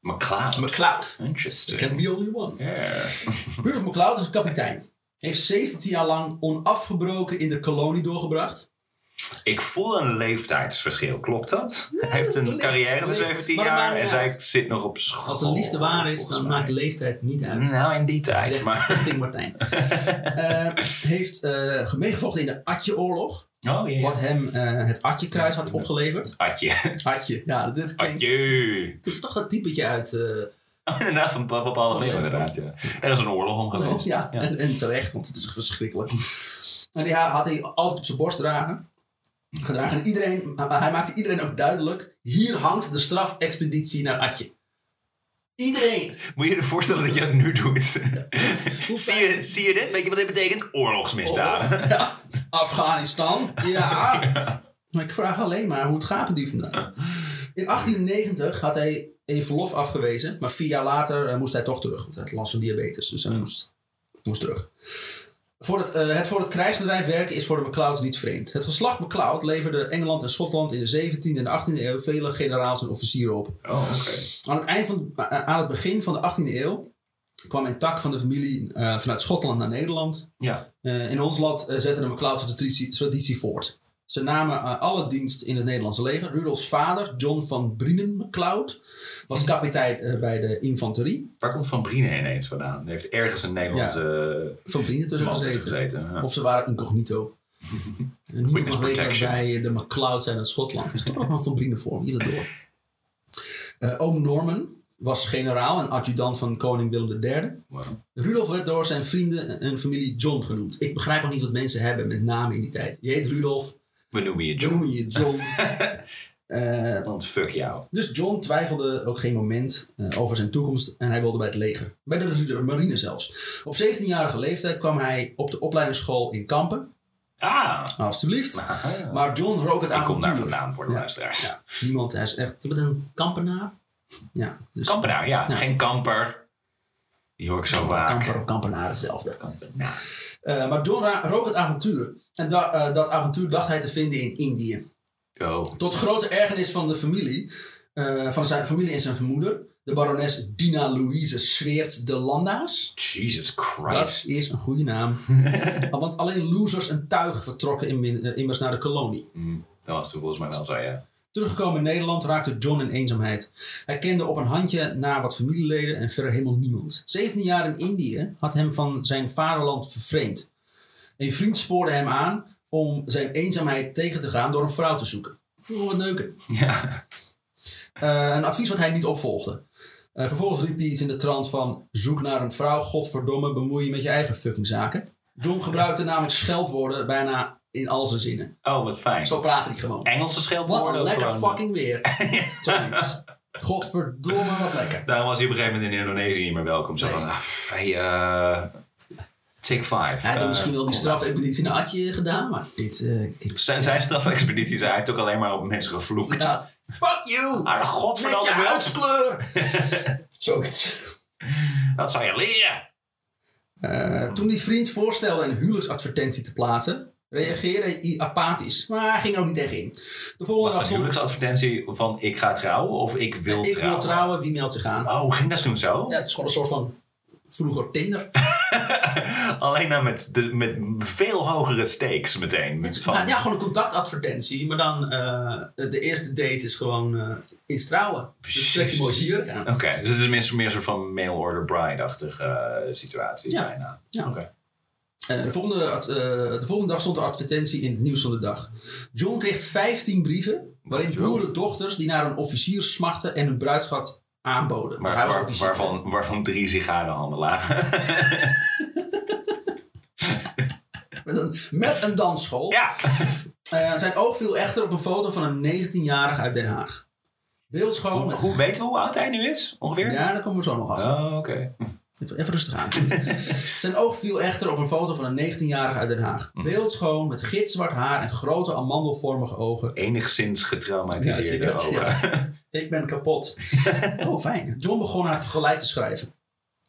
McCloud. McCloud. Interesting. Can be only one. Yeah. (laughs) Rudolf McCloud is een kapitein. Heeft 17 jaar lang onafgebroken in de kolonie doorgebracht. Ik voel een leeftijdsverschil. Klopt dat? Hij heeft een licht, carrière van licht. 17 Maar dat jaar en zij zit nog op school. Als de liefde waar is, dan maakt leeftijd niet uit. Nou, in die tijd. Zegt Maar... (laughs) Martijn. (laughs) Eh, heeft eh meegevochten in de Atje-oorlog. Oh, ja. Wat hem eh, het Atje-kruis had opgeleverd. Atje. (laughs) Atje, ja, dit klinkt... Atje. Dit is toch dat typetje uit... eh, inderdaad, van bepaalde manier inderdaad. Ja. Er is een oorlog om geweest. ja, En, en terecht, want het is verschrikkelijk. En die had hij altijd op zijn borst dragen. Gedragen. En iedereen, hij maakte iedereen ook duidelijk... Hier hangt de strafexpeditie naar Atje. Iedereen. Moet je je voorstellen dat je het nu doet? (laughs) Zie, je, zie je dit? Weet je wat dit betekent? Oorlogsmisdaden. Oh, ja. (laughs) Afghanistan, ja. Maar ik vraag alleen maar hoe het gaat met die vandaag. In 1890 had hij een verlof afgewezen, maar vier jaar later eh, moest hij toch terug. Want hij had last van diabetes, dus hij moest, moest terug. Voor het, eh, het voor het krijgsbedrijf werken is voor de MacLeods niet vreemd. Het geslacht MacLeod leverde Engeland en Schotland in de 17e en 18e eeuw vele generaals en officieren op. Oh, oké. Aan het, eind van, a- aan het begin van de 18e eeuw kwam een tak van de familie eh, vanuit Schotland naar Nederland. Ja. Eh, in ons land eh, zetten de MacLeod's traditie, traditie voort. Ze namen eh, alle dienst in het Nederlandse leger. Rudolfs vader, John van Brienen MacLeod, was kapitein eh, bij de infanterie. Waar komt Van Brienen ineens vandaan? Die heeft ergens een Nederlandse Van Brienen tussen gezeten. gezeten. Ja. Of ze waren incognito. (laughs) En Niemand Witness mag weten dat wij de MacLeod zijn uit Schotland. Dus toch nog een Van Brienen voor. Hier door. (laughs) Eh, oom Norman was generaal en adjudant van koning Willem III. Wow. Rudolf werd door zijn vrienden en familie John genoemd. Ik begrijp ook niet wat mensen hebben met namen in die tijd. Je heet Rudolf, We noemen je John. noem je je John. (laughs) Eh, Want fuck jou. dus John twijfelde ook geen moment eh, over zijn toekomst en hij wilde bij het leger. Bij de marine zelfs. Op 17-jarige leeftijd kwam hij op de opleidingsschool in Kampen. Ah. Alsjeblieft. Ah. Maar John rook het Ik kom daar vandaan voor de Ja. luisteraars. Ja, niemand, hij is echt... Je bent een kampenaar? Ja, dus Kampenaar, ja. Ja. Geen kamper. Die hoor ik zo vaak. kamper of kampenaar hetzelfde. Kampenaar. Eh, maar John rook het avontuur. En da- eh, dat avontuur dacht hij te vinden in Indië. Oh. Tot grote ergernis van de familie, eh, van zijn familie en zijn vermoeder, de barones Dina Louise Sweert de Landa's. Jesus Dat Christ. is een goede naam. (laughs) Want alleen losers en tuig vertrokken in, immers naar de kolonie. Hmm, dat was toen volgens mij wel zo, ja. Teruggekomen in Nederland raakte John in eenzaamheid. Hij kende op een handje na wat familieleden en verder helemaal niemand. 17 jaar in Indië had hem van zijn vaderland vervreemd. Een vriend spoorde hem aan om zijn eenzaamheid tegen te gaan door een vrouw te zoeken. Oh, wat neuken. Ja. Eh, een advies wat hij niet opvolgde. Eh, vervolgens riep hij iets in de trant van... Zoek naar een vrouw, godverdomme, bemoei je met je eigen fucking zaken. John gebruikte namelijk scheldwoorden bijna in al zijn zinnen. Oh, wat fijn. Zo praatte hij gewoon. Engelse scheldwoorden? Wat een lekker fucking weer. (laughs) Zoiets. Godverdomme, wat lekker. Daarom was hij op een gegeven moment in Indonesië niet meer welkom. Zo Nee. van, ah, hey, eh, take five. Hij had Eh, misschien wel die strafexpeditie naar Atje gedaan, maar dit... eh, ik- Zijn, zijn strafexpedities, hij heeft ook alleen maar op mensen gevloekt. ja, fuck you! Met godverdomme wel. huidskleur! (laughs) Zoiets. Dat zou je leren. Toen die vriend voorstelde een huwelijksadvertentie te plaatsen, reageerde hij apathisch. Maar hij ging er ook niet tegen in. De volgende dag stond... huwelijksadvertentie van ik ga trouwen of ik wil Ik trouwen? wil trouwen, wie meldt zich aan? Oh, ging dat toen zo? Ja, het is gewoon een soort van vroeger Tinder. (laughs) Alleen nou met, de, met veel hogere stakes meteen. Met van, ja, gewoon een contactadvertentie, maar dan eh, de eerste date is gewoon eh is trouwen. Dus trek je mooie jurk aan. Oké, dus het is meer, meer een soort van mail order bride-achtige eh, situatie. Ja. Bijna. Ja. Oké. De, volgende, eh, de volgende dag stond de advertentie in het nieuws van de dag. John kreeg 15 brieven waarin Zo. boerendochters die naar een officier smachten en hun bruidschat aanboden. Maar waar- waarvan, waarvan drie sigarenhanden lagen. (laughs) Met een, met een dansschool. ja. Eh, zijn oog viel echter op een foto van een 19-jarige uit Den Haag. Beeldschoon. Hoe, hoe weten we hoe oud hij nu is? Ongeveer? Ja, daar komen we zo nog achter. Oh, oké. Even, even rustig aan. (laughs) Zijn oog viel echter op een foto van een 19-jarige uit Den Haag. Hm. Beeldschoon, met gitzwart haar en grote amandelvormige ogen. Enigszins getraumatiseerde Ja, ogen. (laughs) Ik ben kapot. oh, fijn. John begon haar tegelijk te schrijven.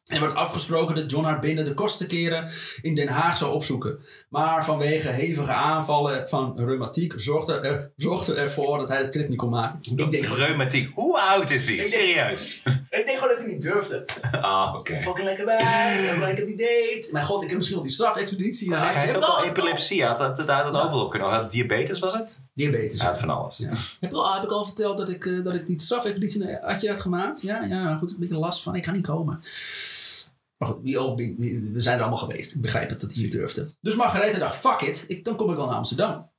Er werd afgesproken dat John haar binnen de kortste keren in Den Haag zou opzoeken. Maar vanwege hevige aanvallen van reumatiek zorgde, er, zorgde ervoor dat hij de trip niet kon maken. Ik denk, Reumatiek. Hoe oud is hij? denk- Serieus? ik denk gewoon dat hij niet durfde. Ah, oké. Fucking lekker bij, ik heb die date. Mijn god, ik heb misschien wel die strafexpeditie. Hij ik, ook al "Oh, epilepsie. Had dat, dat, dat Ja. overal op kunnen. Hij had diabetes, was het? Diabetes. Hij had van alles. Ja. Heb, ik al, heb ik al verteld dat ik, eh, dat ik die strafexpeditie had gemaakt? Ja, ja, nou goed, een beetje last van. Ik kan niet komen. Maar goed, wie over, wie- we zijn er allemaal geweest. Ik begrijp dat het hier durfde. Dus Margaretha dacht, fuck it, ik, dan kom ik wel naar Amsterdam.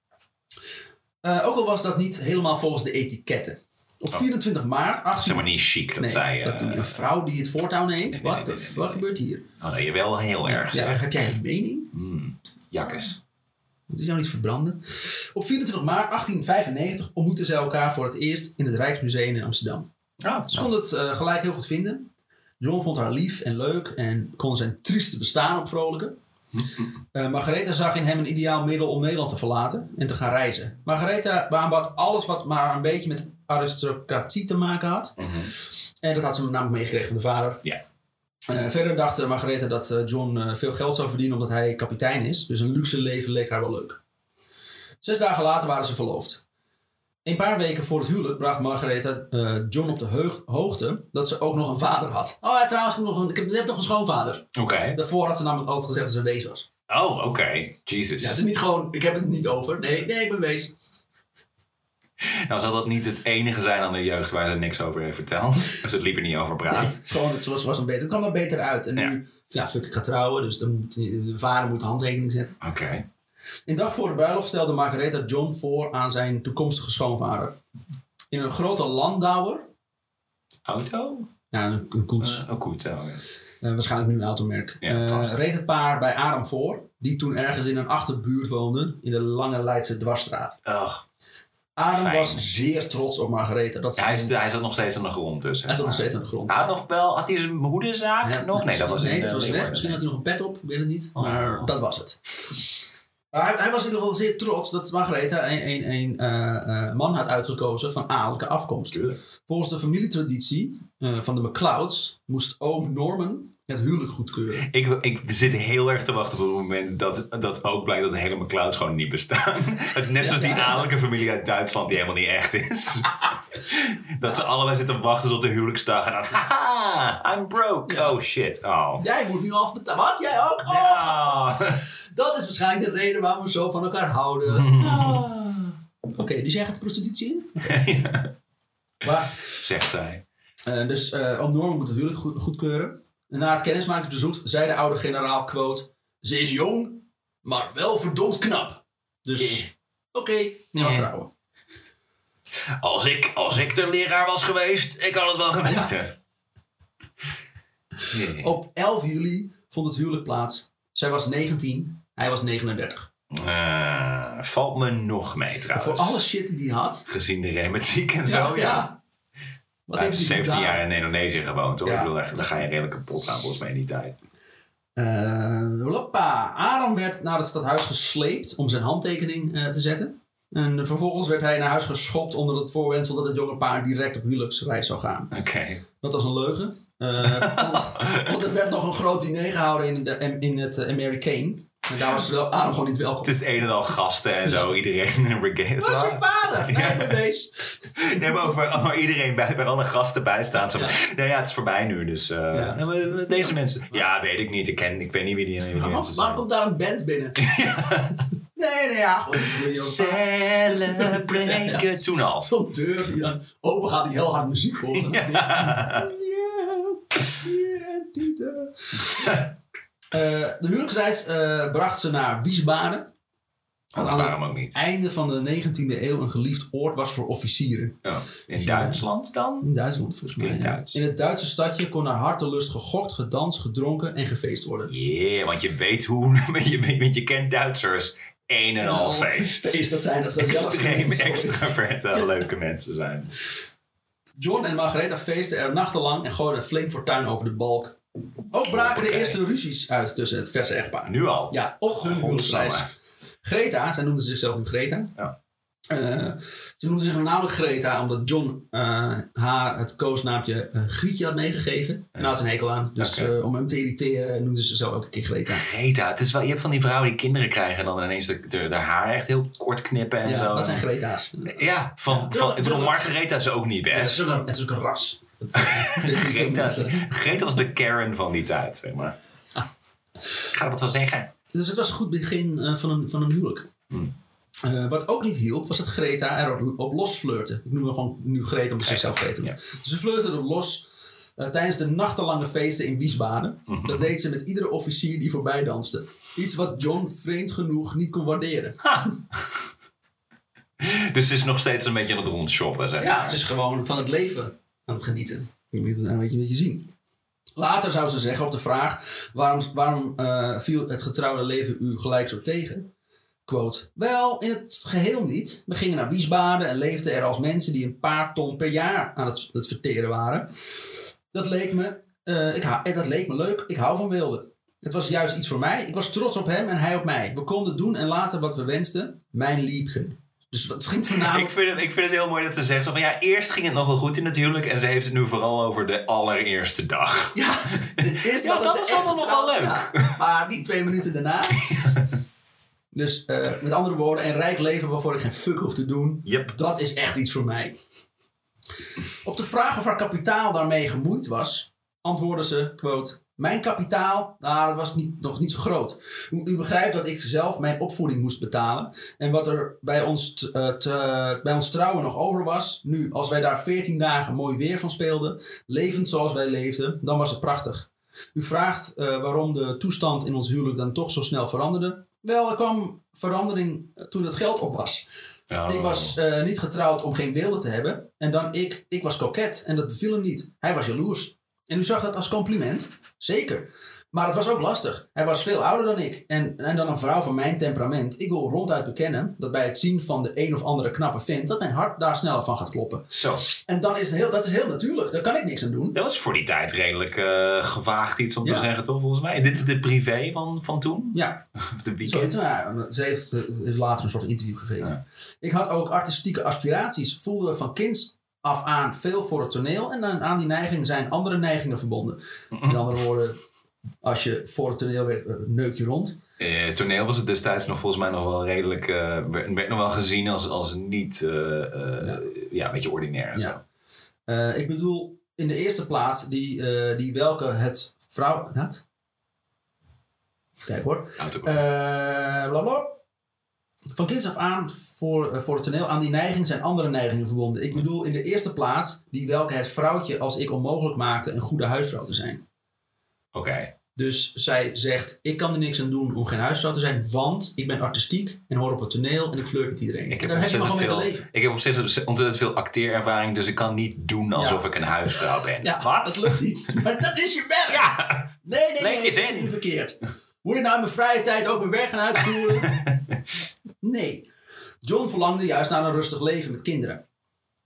Eh, ook al was dat niet helemaal volgens de etiketten. Op 24 maart... 18... Zeg maar niet chic dat nee, zij... dat eh, je. Een vrouw die het voortouw neemt. nee, Wat nee, nee. gebeurt hier? Oh nee, wel heel erg Ja, zeg. heb jij een mening? Mm, jakkes. Het is jou niet verbranden. Op 24 maart 1895 ontmoetten zij elkaar voor het eerst in het Rijksmuseum in Amsterdam. Ah, Ze kon het eh, gelijk heel goed vinden. John vond haar lief en leuk en kon zijn trieste bestaan opvrolijken. (laughs) Eh Margaretha zag in hem een ideaal middel om Nederland te verlaten en te gaan reizen. Margaretha aanbad alles wat maar een beetje met aristocratie te maken had. En dat had ze namelijk meegekregen van de vader. Ja. Eh, verder dacht uh, Margaretha dat uh, John uh, veel geld zou verdienen omdat hij kapitein is. Dus een luxe leven leek haar wel leuk. Zes dagen later waren ze verloofd. Een paar weken voor het huwelijk bracht Margaretha John op de hoogte dat ze ook nog een vader had. Oh ja, trouwens, ik heb nog een, ik heb, ik heb nog een schoonvader. Oké. Okay. Daarvoor had ze namelijk altijd gezegd dat ze een wees was. Oh, oké. Okay. Jesus. Ja, het is niet gewoon, ik heb het niet over. Nee, nee, ik ben wees. Nou, zal dat niet het enige zijn aan de jeugd waar ze niks over heeft verteld? (laughs) Als ze het liever niet over praat. Nee, het, is gewoon, het, was, was een beter, het kwam er beter uit. En Ja. nu, ja, fuck, ik ga trouwen. Dus dan moet, de vader moet handtekening zetten. Oké. Een dag voor de bruiloft stelde Margaretha John voor aan zijn toekomstige schoonvader. In een grote landauer. Auto? Ja, een, een koets. Uh, oh, goed. zo, ja. Eh, waarschijnlijk nu een automerk. Ja, Eh, reed het paar bij Adam voor. Die toen ergens in een achterbuurt woonde. In de Lange Leidse dwarsstraat. Ugh. Adam Fijn. was zeer trots op Margaretha. Dat Ja, hij, hij zat nog steeds aan de grond dus. hij zat nog steeds aan de grond. Hij had nog wel, had hij zijn hoedenzaak Ja, nog? Nee, dat was nee, dat was weg. Misschien had hij nog een pet op, ik weet het niet. Oh. Maar dat was het. Maar hij, hij was in ieder geval zeer trots dat Margaretha een, een, een eh, eh, man had uitgekozen van adellijke afkomst. Volgens de familietraditie eh, van de McClouds moest oom Norman het huwelijk goedkeuren. Ik, ik zit heel erg te wachten op het moment dat, dat ook blijkt dat de hele McClouds gewoon niet bestaan. (laughs) Het- Net zoals die Ja. adellijke familie uit Duitsland die helemaal niet echt is. (laughs) Dat ze allebei zitten wachten tot de huwelijksdag en dan haha, I'm broke. Ja. Oh shit. Oh. Jij moet nu alles betalen. Wat? Jij ook? Oh, Ja. (laughs) Dat is waarschijnlijk de reden waarom we zo van elkaar houden. Oké, dus jij gaat de prostitutie in? Maar, Zegt zij. eh, dus eh oom Norman moet het huwelijk goed, goedkeuren. Na het kennismakingsbezoek zei de oude generaal, quote... Ze is jong, maar wel verdomd knap. Dus, Eh. oké, niet gaan Eh. trouwen. Als ik, als ik de leraar was geweest, ik had het wel geweten. Nee. Op 11 juli vond het huwelijk plaats. Zij was 19, hij was 39. Eh, valt me nog mee trouwens. Voor alle shit die hij had. Gezien de rematiek en zo. Ja. Wat heeft heeft hij 17 gedaan? jaar in Indonesië gewoond hoor. Ik bedoel, daar, daar ga je redelijk kapot gaan volgens mij in die tijd. Eh, hoppa. Adam werd naar het stadhuis gesleept om zijn handtekening eh, te zetten. En vervolgens werd hij naar huis geschopt onder het voorwendsel dat het jonge paar direct op huwelijksreis zou gaan. Oké. Dat was een leugen. Eh, want, want er werd nog een groot diner gehouden in, de, in het uh, Americane. En daar was wel- Adam gewoon niet welkom. Het is een en al gasten en zo. Iedereen in (laughs) een brigade. Waar is je vader? Nee, wees. (laughs) Nee, maar ook waar, waar iedereen bij, waar alle gasten bij staan. Zo, Ja. Nee, ja, het is voorbij nu. Dus eh, Ja. deze mensen. Ja, weet ik niet. Ik, ken, ik weet niet wie die, wie die Waarom, zijn. komt daar een band binnen? (laughs) Nee, nee, ja. Dat. Celebrate. Toen al. Zo'n deur die dan open gaat die heel hard muziek hoort. Ja. Ja, hier en tieten. Eh, de huwelijksreis eh, bracht ze naar Wiesbaden. Dat aan waarom ook niet. het einde van de 19e eeuw een geliefd oord was voor officieren. Oh, in Duitsland dan? In Duitsland volgens mij. Ja. In het Duitse stadje kon naar hartelust gegokt, gedanst, gedronken en gefeest worden. Yeah, want je weet hoe. (laughs) je, je kent Duitsers. Een en al feest. Feest, dat zijn het (laughs) Extreem extraverte, (laughs) leuke mensen zijn. John en Margaretha feesten er nachtenlang en gooiden flink fortuin over de balk. Ook braken de eerste ruzies uit tussen het verse echtpaar. Nu al. Ja. Godsamme. Greta, zij noemde zichzelf nu Greta. Ja. Eh, ze noemde zich namelijk Greta omdat John eh, haar het koosnaampje eh, Grietje had meegegeven. En daar had ze een hekel aan. Dus om hem te irriteren noemde ze zichzelf ook een keer Greta. Greta, het is wel, je hebt van die vrouwen die kinderen krijgen en dan ineens de, de, de haar echt heel kort knippen en Ja, zo. dat zijn Greta's. Ja, van, Ja, van, ik bedoel, Margaretha is ook niet Ja, best. het is ook een ras. Dat, (laughs) Greta, was de Karen van die tijd, zeg maar. Ik (laughs) ga dat wel zeggen. Dus het was een goed begin eh, van, een, van een huwelijk. Hmm. Eh, wat ook niet hielp, was dat Greta erop op los flirten. Ik noem haar gewoon nu Greta omdat ze zichzelf Greta noemt. Ja. Dus ze flirte erop los eh, tijdens de nachtenlange feesten in Wiesbaden. Mhm. Dat deed ze met iedere officier die voorbij danste. Iets wat John vreemd genoeg niet kon waarderen. (laughs) Dus ze is nog steeds een beetje aan het rondshoppen, zeg Ja, maar. ze is gewoon van het leven aan het genieten. Je moet het een beetje, een beetje zien. Later zou ze zeggen op de vraag: waarom, waarom eh, viel het getrouwde leven u gelijk zo tegen? Quote: Wel, in het geheel niet. We gingen naar Wiesbaden en leefden er als mensen die een paar ton per jaar aan het, verteren waren. Dat leek, me, eh, ik, eh, dat leek me leuk. Ik hou van wilde. Het was juist iets voor mij. Ik was trots op hem en hij op mij. We konden doen en laten wat we wensten. Mijn liebchen. Dus het ging Ik voornamelijk... vind, het, ik vind het heel mooi dat ze zegt van ja, eerst ging het nog wel goed in het huwelijk en ze heeft het nu vooral over de allereerste dag. Ja, de eerste Ja, dag dat is allemaal nog wel leuk. ja, maar niet twee minuten daarna. (laughs) dus eh, met andere woorden, een rijk leven waarvoor ik geen fuck hoef te doen. Yep. Dat is echt iets voor mij. Op de vraag of haar kapitaal daarmee gemoeid was, antwoordde ze, quote... Mijn kapitaal, nou, dat was niet, nog niet zo groot. U, u begrijpt dat ik zelf mijn opvoeding moest betalen. En wat er bij ons, t- eh, t- bij ons trouwen nog over was... Nu, als wij daar 14 dagen mooi weer van speelden... levend zoals wij leefden, dan was het prachtig. U vraagt eh, waarom de toestand in ons huwelijk dan toch zo snel veranderde. Wel, er kwam verandering eh, toen het geld op was. Oh. Ik was niet getrouwd om geen beelden te hebben. En dan ik, ik was koket en dat beviel hem niet. Hij was jaloers. En u zag dat als compliment. Zeker. Maar het was ook lastig. Hij was veel ouder dan ik. En, en dan een vrouw van mijn temperament. Ik wil ronduit bekennen dat bij het zien van de een of andere knappe vent... dat mijn hart daar sneller van gaat kloppen. Zo, En dan is het heel, dat is heel natuurlijk. Daar kan ik niks aan doen. dat was voor die tijd redelijk eh, gewaagd iets om Ja. te zeggen toch volgens mij. Dit is de privé van, van toen? Ja, (laughs) Of de weekend? Nou ja, ze heeft eh, later een soort interview gegeven. Ik had ook artistieke aspiraties. Voelde van kinds af aan veel voor het toneel. En dan aan die neiging zijn andere neigingen verbonden. Met andere woorden, als je voor het toneel werd, eh, neuk je rond. Eh, toneel was het destijds nog volgens mij nog wel redelijk, eh, werd, werd nog wel gezien als, als niet, eh, eh, ja. een beetje ordinair en zo. Ja. Eh, ik bedoel, in de eerste plaats, die, eh, die welke het vrouw... Wat? Kijk hoor. Auto- Eh bla bla. Van kinds af aan voor, eh, voor het toneel aan die neiging zijn andere neigingen verbonden. Ik bedoel in de eerste plaats die welke het vrouwtje als ik onmogelijk maakte een goede huisvrouw te zijn. Oké. Dus zij zegt, ik kan er niks aan doen om geen huisvrouw te zijn, want ik ben artistiek en hoor op het toneel en ik flirt met iedereen. Ik heb, daar heb je mee ontzettend te veel, leven. ik heb ontzettend, ontzettend veel acteerervaring, dus ik kan niet doen alsof ik een huisvrouw ben. Ja, Wat? dat lukt niet. (laughs) Maar dat is je werk. Ja, Nee, nee, nee, dat is Moet ik nou in mijn vrije tijd ook mijn werk gaan uitvoeren? (laughs) nee. John verlangde juist naar een rustig leven met kinderen.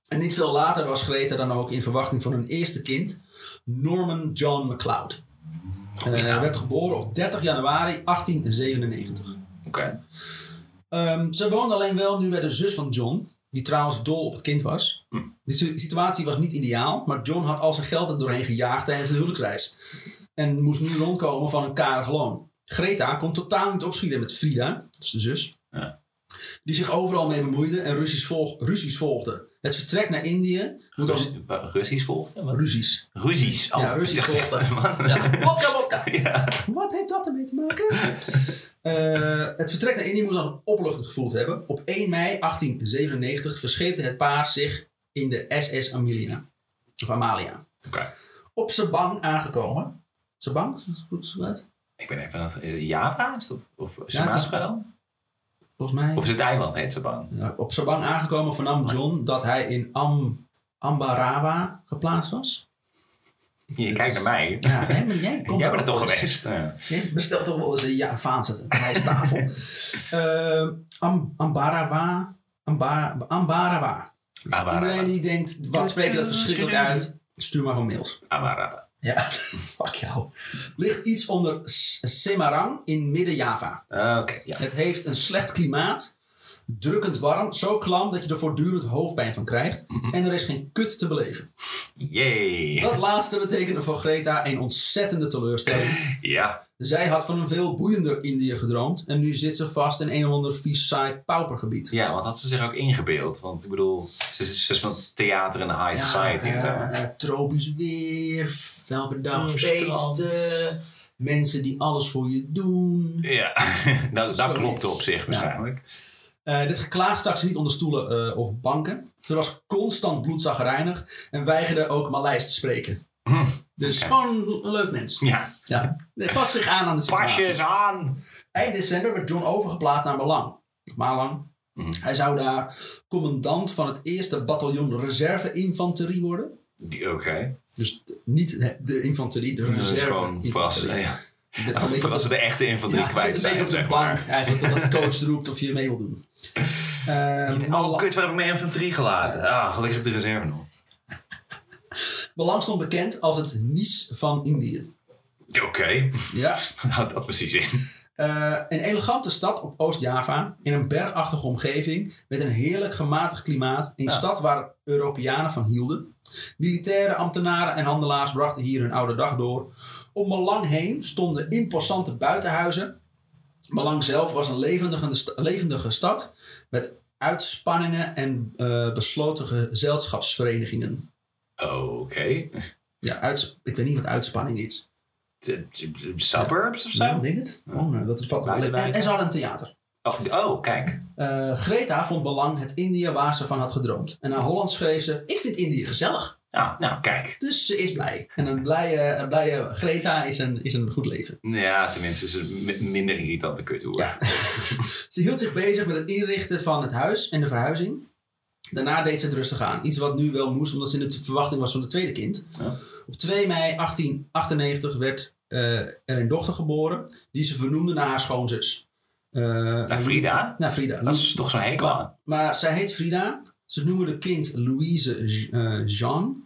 En niet veel later was Greta dan ook in verwachting van hun eerste kind, Norman John McLeod. Eh, Hij werd geboren op 30 januari 1897. oké. Ehm, ze woonde alleen wel nu bij de zus van John, die trouwens dol op het kind was. Hm. Die si- situatie was niet ideaal, maar John had al zijn geld er doorheen gejaagd tijdens de huwelijksreis. En moest nu rondkomen van een karig loon. Greta kon totaal niet opschieten met Frida, dat is de zus, Ja. die zich overal mee bemoeide en ruzies, volg, ruzies volgde. Het vertrek naar Indië moet als... Rus- wa- Russisch volgde? Wat? Ruzies. Ruzies. Oh, Ja, Russisch volgde. wat? Ja, wodka, wodka. (laughs) Ja. Wat heeft dat ermee te maken? Eh, het vertrek naar Indië moest nog een opluchting gevoeld hebben. Op 1 mei 1897 verscheepte het paar zich in de SS Amelia. Of Amalia. Oké. Op Sabang aangekomen. Sabang? Is? Ik ben even aan het... eh, Java? Is dat, of Sumatra dan? Volgens mij. Of is het eiland, heet ze bang? Ja, op Sabang aangekomen vernam John dat hij in Am, Ambarawa geplaatst was. Je kijkt is- naar mij. Ja, hè, maar jij (laughs) komt Jij bent er toch geweest? Ja. Bestelt toch wel eens een Javaanse rijsttafel. (laughs) Eh, Am, Ambarawa. Ambara, Ambarawa. Iedereen die denkt, wat spreekt dat verschrikkelijk uit? Stuur maar gewoon mails. Amara. Ja, (laughs) fuck jou. Ligt iets onder Semarang in Midden-Java. Ah, Oké, ja. Het heeft een slecht klimaat. Drukkend warm, zo klam dat je er voortdurend hoofdpijn van krijgt. En er is geen kut te beleven. Yay. Dat laatste betekende voor Greta een ontzettende teleurstelling. (laughs) Ja. Zij had van een veel boeiender Indië gedroomd. En nu zit ze vast in een of ander vies saai paupergebied. Ja, want had ze zich ook ingebeeld. Want ik bedoel, ze is, ze is van het theater en de high society en zo. eh, tropisch weer, dag feesten, mensen die alles voor je doen. Ja, (laughs) nou, dat Zoiets. klopt op zich Ja. waarschijnlijk. Eh, dit geklaag stak ze niet onder stoelen eh, of banken. Ze was constant bloedzagrijnig en weigerde ook Maleis te spreken. (laughs) Dus gewoon een leuk mens. Ja, Ja. Het past zich aan aan de situatie. pas je eens aan. Eind december werd John overgeplaatst naar Malang. Malang. Mhm. Hij zou daar commandant van het eerste bataljon reserve-infanterie worden. Oké. Dus niet de- infanterie, de Dat is reserve gewoon voor als, infanterie. (laughs) ja, ze de- echte infanterie ja, kwijt zijn, op de bank eigenlijk, totdat de (laughs) coach roept of je mee wil doen. Eh, Oh, kut, waar heb ik mijn infanterie gelaten? Ah, gelukkig op de reserve nog. Malang stond bekend als het Nice van Indië. Oké, Ja. houd (laughs) dat precies in. Eh, een elegante stad op Oost-Java, in een bergachtige omgeving, met een heerlijk gematigd klimaat. Een Ja. stad waar Europeanen van hielden. Militairen, ambtenaren en handelaars brachten hier hun oude dag door. Om Malang heen stonden imposante buitenhuizen. Malang zelf was een levendige, levendige stad met uitspanningen en eh, besloten gezelschapsverenigingen. Oké. Ja, uits- ik weet niet wat uitspanning is. De- de- de Suburbs of zo? Ja, ik denk het. Oh, nou, dat valt. En, en ze hadden een theater. Oh, oh, kijk. Eh, Greta vond belang het India waar ze van had gedroomd. En naar Holland schreef ze: Ik vind Indië gezellig. Nou, nou, kijk. Dus ze is blij. En een blije, een blije Greta is een, is een goed leven. Ja, tenminste is het mi- minder irritante kuthoer. Ja. (laughs) Ze hield zich bezig met het inrichten van het huis en de verhuizing. Daarna deed ze het rustig aan. Iets wat nu wel moest, omdat ze in de verwachting was van het tweede kind. Ja. Op 2 mei 1898 werd eh, er een dochter geboren, die ze vernoemde naar haar schoonzus. Eh, Nou, Frida, Naar Frida. dat is toch zo'n hekel aan. Maar, maar zij heet Frida. Ze noemen de kind Louise eh, Jean.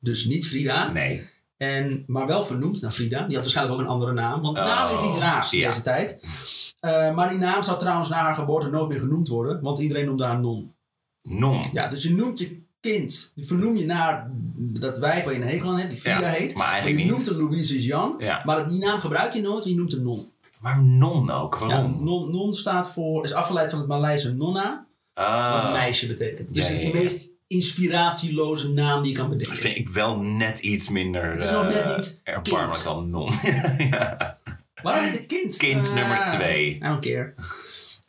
Dus niet Frida. Nee. En, maar wel vernoemd naar Frida. Die had waarschijnlijk ook een andere naam. Want Oh, naam is iets raars in ja. deze tijd. Maar die naam zou trouwens na haar geboorte nooit meer genoemd worden. Want iedereen noemde haar non. Non. Ja, dus je noemt je kind. Die vernoem je naar dat wijf waar je een hekel aan hebt. Die Frida Ja, heet. maar eigenlijk je noemt hem Louise Jean. Ja. Maar die naam gebruik je nooit. Je noemt hem non. Maar non ook, Ja, waarom? non, non staat voor... Is afgeleid van het Maleise nonna. Wat Ah, meisje betekent. Dus het is de meest inspiratieloze naam die je kan bedenken. vind ik wel net iets minder Het is nog net eh, niet erbarmelijk kind. dan non. (laughs) ja. Waarom heet het kind? Kind Ah, nummer twee. I don't care.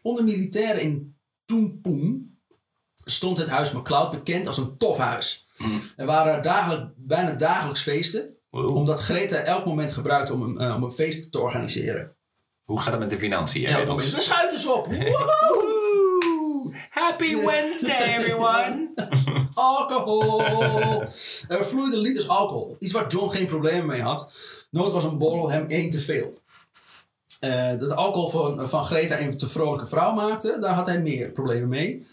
Onder militairen in Toenpoen stond het huis MacLeod bekend als een tof huis. Mm. Er waren dagelijk, bijna dagelijks feesten, Wow. omdat Greta elk moment gebruikte om een, eh, om een feest te organiseren. Hoe gaat het met de financiën? Moment. We schuiten ze op! (laughs) Happy Wednesday, everyone! (laughs) Alcohol! Er vloeiden liters alcohol. Iets waar John geen problemen mee had. Nooit was een borrel hem één te veel. Eh, dat alcohol van, van Greta een te vrolijke vrouw maakte, daar had hij meer problemen mee.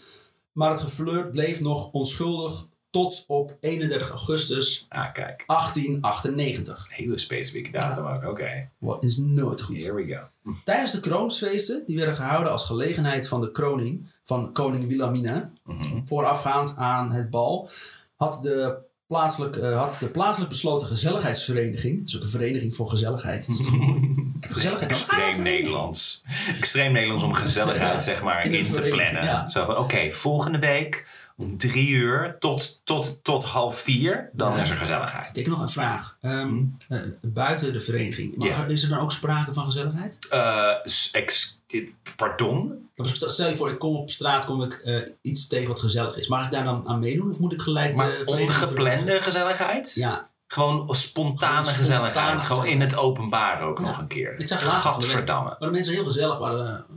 Maar het geflirt bleef nog onschuldig tot op 31 augustus ah, kijk. 1898. Hele specifieke datum ook. Oké. Wat is nooit goed. Here we go. Tijdens de kroonsfeesten, die werden gehouden als gelegenheid van de kroning van koning Wilhelmina, Mhm. voorafgaand aan het bal, had de plaatselijk, eh, had de plaatselijk besloten gezelligheidsvereniging, dat is ook een vereniging voor gezelligheid. Het is (laughs) gezelligheid. Extreem Nederlands. Extreem Nederlands om gezelligheid zeg maar In te plannen. ja. Zo van, oké, volgende week om drie uur tot, tot, tot half vier, dan Ja. is er gezelligheid. Ik heb nog een vraag. Ehm, eh, buiten de vereniging, mag Ja. er- is er dan ook sprake van gezelligheid? Eh, ex, dit- pardon? Stel je voor, ik kom op straat, kom ik eh, iets tegen wat gezellig is. Mag ik daar dan aan meedoen of moet ik gelijk Maar ongeplande gezelligheid? Ja, Gewoon spontane Gewoon gezelligheid. spontane Gewoon in het openbaar ook nog een keer. Ik zag laatst. Gadverdamme. maar de mensen heel gezellig waren eh,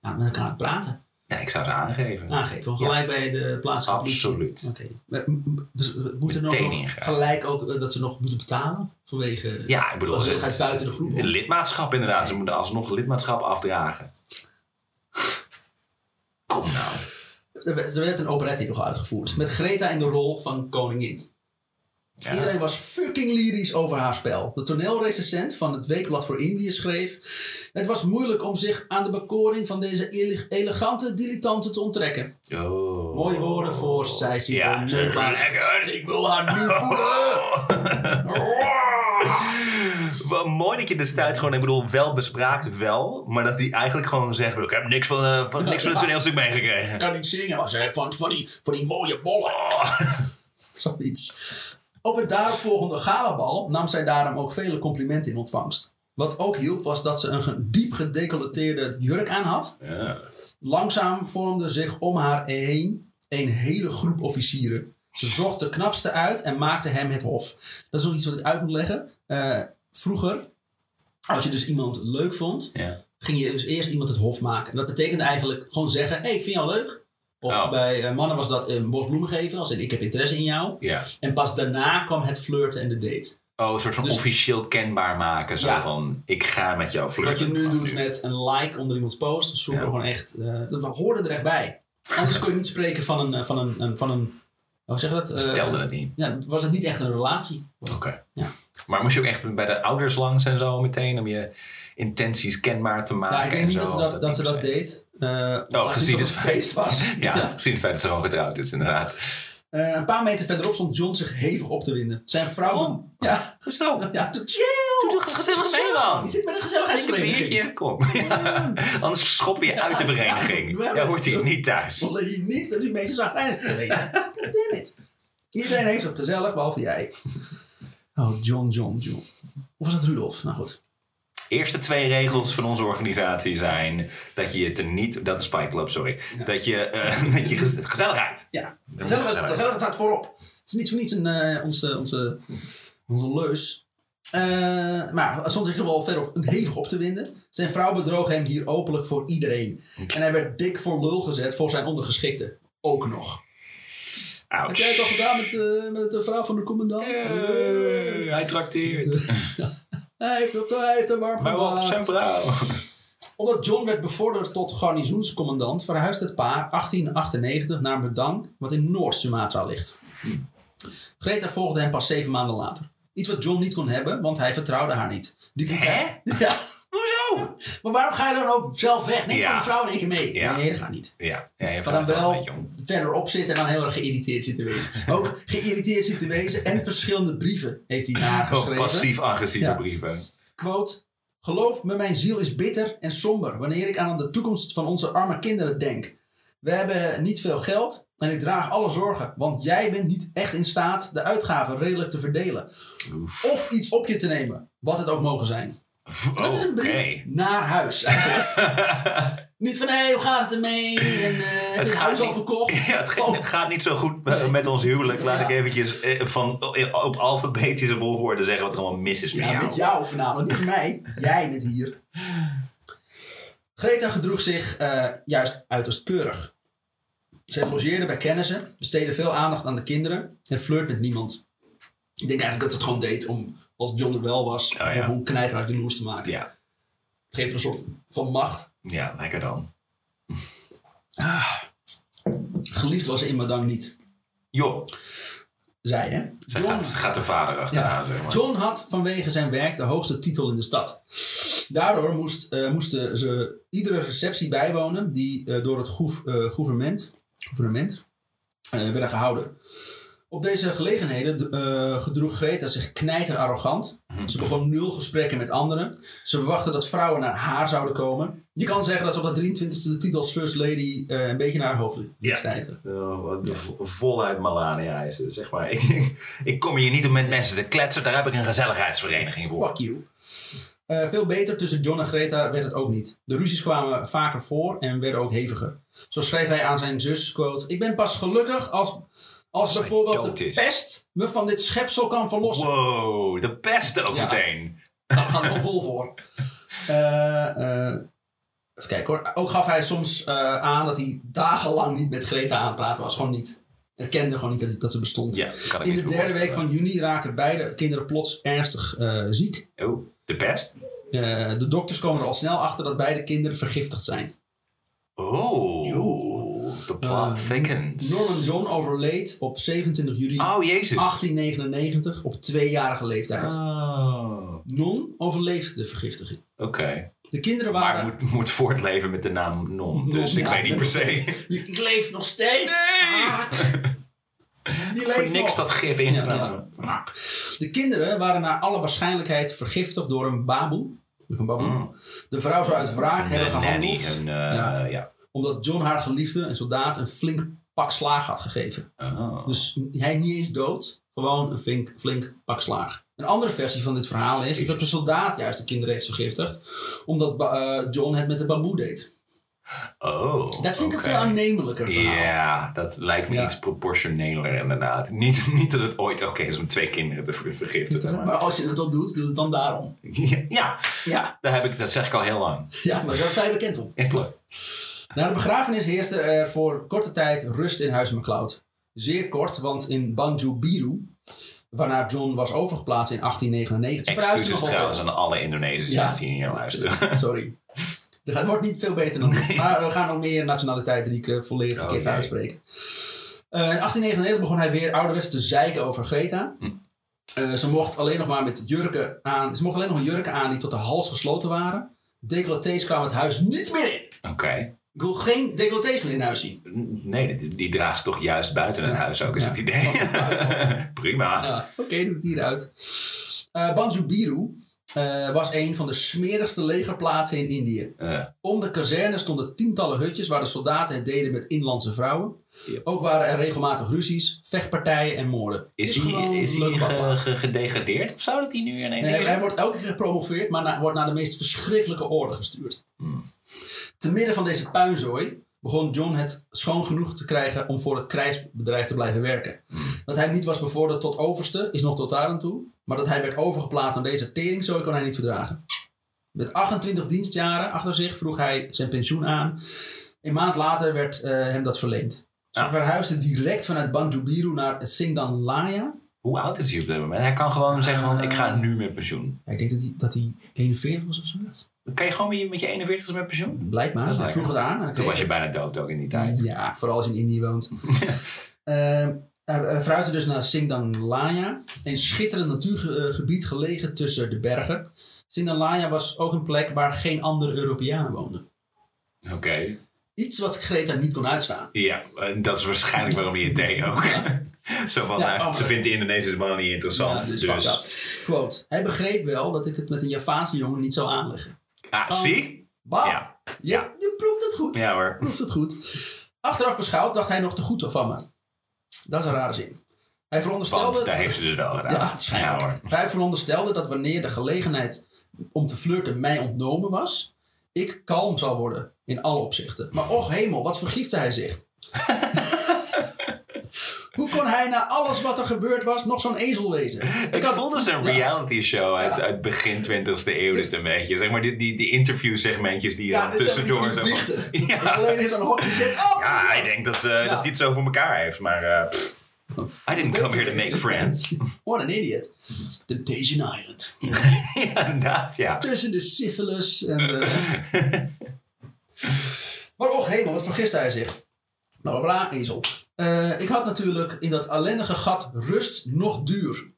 ja, met elkaar aan het praten. Ja, ik zou ze aangeven. Aangeven, gelijk bij de plaatselijke. Absoluut. Oké. M- Dus eh, moet er nog gelijk ook eh, dat ze nog moeten betalen? Vanwege Ja, ik bedoel, gezelligheid het- buiten de groep. Een lidmaatschap inderdaad. Ze moeten alsnog lidmaatschap afdragen. Kom nou. Er werd- er een operette nog uitgevoerd. Met Greta in de rol van koningin. Ja. Iedereen was fucking lyrisch over haar spel. De toneelrecensent van het Weekblad voor Indië schreef... Het was moeilijk om zich aan de bekoring van deze ele- elegante dilettante te onttrekken. Oh. Mooie woorden voor zij ziet Ja, er lekker. Ik wil haar nu (laughs) voelen. (laughs) Wat mooi dat je destijds gewoon, ik bedoel, wel bespraakt wel, maar dat hij eigenlijk gewoon zegt, ik heb niks van, eh, van, niks van het (laughs) toneelstuk meegekregen. Ik kan niet zingen, maar ze heeft van, van, die, van die mooie bollen. Zoiets. Op het daaropvolgende galabal nam zij daarom ook vele complimenten in ontvangst. Wat ook hielp was dat ze een diep gedecolleteerde jurk aan had. Ja. Langzaam vormde zich om haar heen een hele groep officieren. Ze zocht de knapste uit en maakte hem het hof. Dat is nog iets wat ik uit moet leggen. Eh, vroeger, als je dus iemand leuk vond, Ja. ging je dus eerst iemand het hof maken. En dat betekende eigenlijk gewoon zeggen, hé, hey, ik vind jou leuk. Of Oh. bij eh, mannen was dat een bos bloemen geven, als in ik heb interesse in jou. ja. En pas daarna kwam het flirten en de date. Oh, een soort van Dus- officieel kenbaar maken. Zo Ja. van, ik ga met jou flirten. Wat je nu doet met een like onder iemands post, vroeger Ja. gewoon echt, eh, dat hoorde er echt bij. Anders kon je niet spreken van een, eh, van een, een- van een hoe zeg je dat? Stelde het niet. Ja, was het niet echt een relatie. Oké. Ja. Maar moest je ook echt bij de ouders langs en zo meteen om je intenties kenbaar te maken? Ja, ik denk en niet zo, dat ze dat, dat, ze dat deed. Uh, Oh, gezien het feest was. (laughs) Ja, gezien het feit dat ze gewoon getrouwd is, inderdaad. Uh, een paar meter verderop stond John zich hevig op te winden. Zijn vrouw... Oh. Ja. Hoezo? Ja, chill! Doe toch gezellig mee dan. Je zit met een Drink een gezelligheidsvereniging. biertje, kom. Ja. (laughs) Anders schop je uit de vereniging. Ja, Jij hoort hier niet thuis. Willen hier niet dat u een beetje zagrijnig bent damn it. Iedereen heeft het gezellig, behalve jij. Oh, John, John, John. Of was dat Rudolf? Nou goed. Eerste twee regels van onze organisatie zijn dat je het er niet, dat is Fight Club, sorry, Ja. dat je, eh, (laughs) dat je gez- gezelligheid. Ja, gezelligheid, gezellig. gezelligheid staat voorop. Het is niet voor niets een, eh, onze, onze, onze leus. Eh, maar stond zich er wel verder op, hevig op te winden. Zijn vrouw bedroog hem hier openlijk voor iedereen. En hij werd dik voor lul gezet voor zijn ondergeschikte. Ook nog. Ouch. Heb jij het al gedaan met, eh, met de vrouw van de commandant? Eh, hij trakteert. (laughs) Hij heeft, hij heeft hem warm Maar op zijn vrouw. (laughs) Omdat John werd bevorderd tot garnizoenscommandant, verhuisde het paar 1898 naar Medang, wat in Noord-Sumatra ligt. Greta volgde hem pas zeven maanden later. Iets wat John niet kon hebben, want hij vertrouwde haar niet. Die liet Hè? hij- (laughs) Ja, Hoezo? maar waarom ga je dan ook zelf weg? Neem Ja. een vrouw in één keer mee. Ja. Nee, dat gaat niet. Ja, ja Maar dan wel verderop zitten en dan heel erg geïrriteerd zitten wezen. (laughs) Ook geïrriteerd zitten wezen en verschillende brieven heeft hij Oh, geschreven. passief-agressieve Ja. brieven. Quote. Geloof me, mijn ziel is bitter en somber wanneer ik aan de toekomst van onze arme kinderen denk. We hebben niet veel geld en ik draag alle zorgen, want jij bent niet echt in staat de uitgaven redelijk te verdelen. Of iets op je te nemen, wat het ook mogen zijn. Oh, Dat is een brief naar huis eigenlijk. (laughs) niet van, hé, hoe gaat het ermee? En eh het gaat huis al verkocht? (laughs) Ja, het, Oh. het gaat niet zo goed eh, met ons huwelijk. Laat Ja. ik eventjes eh, van, op alfabetische volgorde zeggen wat er allemaal mis is met Ja, jou. met jou voornamelijk, niet mij. Jij bent hier. Greta gedroeg zich eh, juist uiterst keurig. Zij logeerde bij kennissen, besteedde veel aandacht aan de kinderen en flirt met niemand. Ik denk eigenlijk dat ze het gewoon deed om, als John er wel was, Oh, ja. om knijterhard jaloers te maken. Ja, Het geeft er een soort van macht. ja, lekker dan. Geliefd was in Madang niet. Joh, Zij, hè? zij gaat, gaat de vader achteraan, zeg maar. John had vanwege zijn werk de hoogste titel in de stad. Daardoor moest, eh, moesten ze iedere receptie bijwonen die eh, door het eh, gouvernement, gouvernement werden gehouden. Op deze gelegenheden eh, gedroeg Greta zich knijter arrogant. Ze begon nul gesprekken met anderen. Ze verwachtte dat vrouwen naar haar zouden komen. Je kan zeggen dat ze op dat 23e de titel als First Lady eh, een beetje naar haar hoofd liet Ja. Oh, vo- voluit Malania is het, zeg maar. (laughs) Ik, ik kom hier niet om met mensen te kletsen, daar heb ik een gezelligheidsvereniging voor. Fuck you. Eh, veel beter tussen John en Greta werd het ook niet. De ruzies kwamen vaker voor en werden ook heviger. Zo schreef hij aan zijn zus, quote, Ik ben pas gelukkig als, als bijvoorbeeld de is." pest me van dit schepsel kan verlossen. Wow, de pest ook Ja. meteen. Daar gaan we vol voor. Eh, even kijken hoor. Ook gaf hij soms eh, aan dat hij dagenlang niet met Greta aan het praten was. Gewoon niet. Erkende gewoon niet dat, dat ze bestond. Ja, dat kan ik In de derde week van juni raken beide kinderen plots ernstig ziek. Oh, de pest? De dokters komen er al snel achter dat beide kinderen vergiftigd zijn. Oh, the plot Eh, thickens. Norman John overleed op 27 juli Oh, jezus. 1899 op tweejarige leeftijd. Oh, Non overleefde de vergiftiging. oké. De kinderen Maar waren... moet, moet voortleven met de naam Non, dus Non, ik ja, weet niet per se. (laughs) Ik leef nog steeds. Nee! (laughs) Die Voor niks dat gif ingenomen. ja. De kinderen waren naar alle waarschijnlijk vergiftigd door een baboe. Een baboe. Mm. De vrouw zou uit wraak hebben Een nanny, gehandeld. een, eh, Ja. Omdat John haar geliefde, een soldaat, een flink pak slaag had gegeven. Oh. Dus hij niet eens dood, gewoon een flink, flink pak slaag. Een andere versie van dit verhaal is, dat de soldaat juist de kinderen heeft vergiftigd. Omdat eh, John het met de bamboe deed. Oh, Dat vind ik een veel aannemelijker verhaal. Ja, dat lijkt me Ja. iets proportioneler inderdaad. (laughs) Niet, niet dat het ooit oké is om twee kinderen te ver- vergiftigen. Maar Maar... als je het dan doet, doe het dan daarom. (laughs) Ja, Ja, daar heb ik, dat zeg ik al heel lang. ja maar daar zijn bekend om. Ja, klopt. Na de begrafenis heerste er voor korte tijd rust in Huis McCloud. Zeer kort, want in Banju Biru, waarna John was overgeplaatst in 1899... verhuisde Excuses trouwens aan alle Ja. mensen die hier luisteren. (laughs) Sorry. Het wordt niet veel beter dan dit. Maar we gaan nog meer nationaliteiten die ik eh, volledig verkeerd Oké. ga uitspreken. Eh, in 1899 begon hij weer ouderwets te zeiken over Greta. Hm. Eh, ze mocht alleen nog maar met jurken aan. Ze mocht alleen nog jurken aan die tot de hals gesloten waren. Decolletés kwamen het huis niet meer in. Oké. Ik wil geen decolletés in huis zien. Nee, die, die draagt ze toch juist buiten het huis ook, is Ja. het idee. (laughs) Prima. Ja, Oké, doe het hieruit. Eh Banju Biru eh, was een van de smerigste legerplaatsen in Indië. Eh, Om de kazerne stonden tientallen hutjes waar de soldaten het deden met inlandse vrouwen. Ook waren er regelmatig ruzies, vechtpartijen en moorden. is Het hij, is hij gedegradeerd of zo dat hij nu ineens... Nee, is? hij wordt elke keer gepromoveerd, maar na- wordt naar de meest verschrikkelijke orde gestuurd. Hmm. Te midden van deze puinzooi begon John het schoon genoeg te krijgen om voor het krijgsbedrijf te blijven werken. Dat hij niet was bevorderd tot overste is nog tot daar aan toe, maar dat hij werd overgeplaatst aan deze teringzooi kon hij niet verdragen. Met 28 dienstjaren achter zich vroeg hij zijn pensioen aan. Een maand later werd eh, hem dat verleend. Ze Ja. verhuisde direct vanuit Banjubiru naar Singdanlaya. Hoe oud is hij op dit moment? Hij kan gewoon zeggen van, ik ga nu met pensioen. Ja, ik denk dat hij, dat hij 41 was of zoiets. Kan je gewoon met je, met je 41 met pensioen? Blijkbaar. Dat vroeg het aan. en Toen was je bijna dood ook in die tijd. Ja, vooral als je in Indië woont. (laughs) Hij hij verhuisde dus naar Singdanlaya. Een schitterend natuurgebied gelegen tussen de bergen. Singdanlaya was ook een plek waar geen andere Europeanen woonden. Oké. Iets wat Greta niet kon uitstaan. Ja, en dat is waarschijnlijk waarom hij het deed ook. Zo van, Ja, nou, oh, ze vindt de Indonesische mannen niet interessant. Ja, dus, dus. Quote. Hij begreep wel dat ik het met een Javaanse jongen niet zou aanleggen. Ah, zie? Ja. Ja, je proeft het goed. Ja hoor. proeft het goed. Achteraf beschouwd dacht hij nog te goed van me. Dat is een rare zin. Hij veronderstelde... Want daar heeft ze dus wel gedaan. Ja, waarschijnlijk. Ja, hoor. Hij veronderstelde dat wanneer de gelegenheid om te flirten mij ontnomen was, ik kalm zou worden in alle opzichten. Maar och hemel, wat vergiste hij zich? (laughs) Hoe kon hij na alles wat er gebeurd was nog zo'n ezel wezen? Ik had- voelde zo'n Ja. reality show uit, Ja. uit begin 20e eeuw dit een beetje. Zeg maar die, die, die interview segmentjes die je Ja, dan tussendoor... biechten. (laughs) Ja. Dat Alleen in zo'n hokje zit. Oh, Ja, hij denkt dat, eh, dat hij het zo voor elkaar heeft, maar... eh, pff, I didn't come here to make friends. What an idiot. Temptation Island. (laughs) ja, inderdaad, ja. Tussen de syphilis en de... (laughs) maar och hemel, wat vergiste hij zich? Bla bla, ezel. Eh, ik had natuurlijk in dat ellendige gat rust nog duur.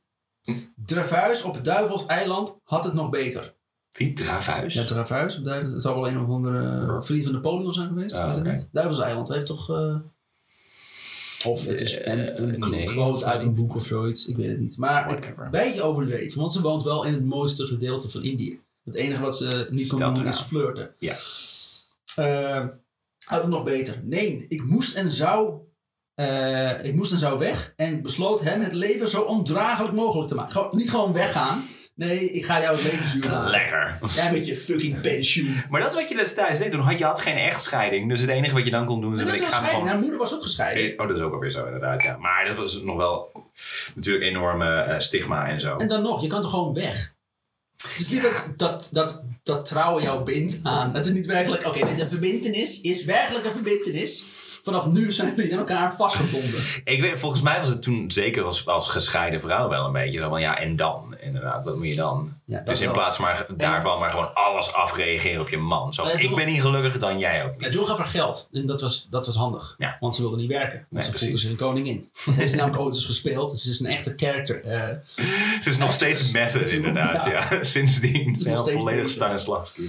Dravuis op het Duivels eiland had het nog beter. Wie? Dravuis? Ja, Dravuis het zal wel een of andere eh, vriend van Napoleon zijn geweest. Oké. niet. Duivels eiland heeft toch... eh, of het is een, een Eh, nee, quote uit een boek of zoiets. Ik weet het niet. Maar Whatever. een beetje overdreven. Want ze woont wel in het mooiste gedeelte van Indië. Het enige wat ze niet kon doen is flirten. Ja. Eh, had het nog beter. Nee, ik moest en zou... eh, ik moest en zou weg. En ik besloot hem het leven zo ondraaglijk mogelijk te maken. Gewoon, niet gewoon weggaan. Nee, ik ga jou het leven zuur maken. Lekker. Jij met je fucking pensioen. Maar dat is wat je destijds deed. Toen had je had geen echtscheiding. Dus het enige wat je dan kon doen is... Dat ik was ga gewoon... Haar moeder was ook gescheiden. Oh, dat is ook alweer zo inderdaad, ja. Maar dat was nog wel natuurlijk enorme eh, stigma en zo. En dan nog, je kan toch gewoon weg? Het is niet dat, dat, dat, dat trouwen jou bindt aan. Het is niet werkelijk, oké, dit een verbintenis is werkelijk een verbintenis. Vanaf nu zijn jullie aan elkaar vastgebonden. Ik weet, volgens mij was het toen zeker als, als gescheiden vrouw wel een beetje zo van ja, en dan? Inderdaad, wat moet je dan? Ja, dus in wel. plaats maar daarvan maar gewoon alles afreageren op je man. Zo, ik ben niet gelukkiger dan jij ook niet. John gaf haar geld. En dat was, dat was handig. Ja. Want ze wilde niet werken. Want Nee, ze precies. voelde zich een koningin. Dat heeft ze namelijk ooit eens gespeeld. Dus ze is een echte character. eh, Het is nog steeds method inderdaad, ja. ja. (laughs) Sindsdien steeds volledig. Stanislavski.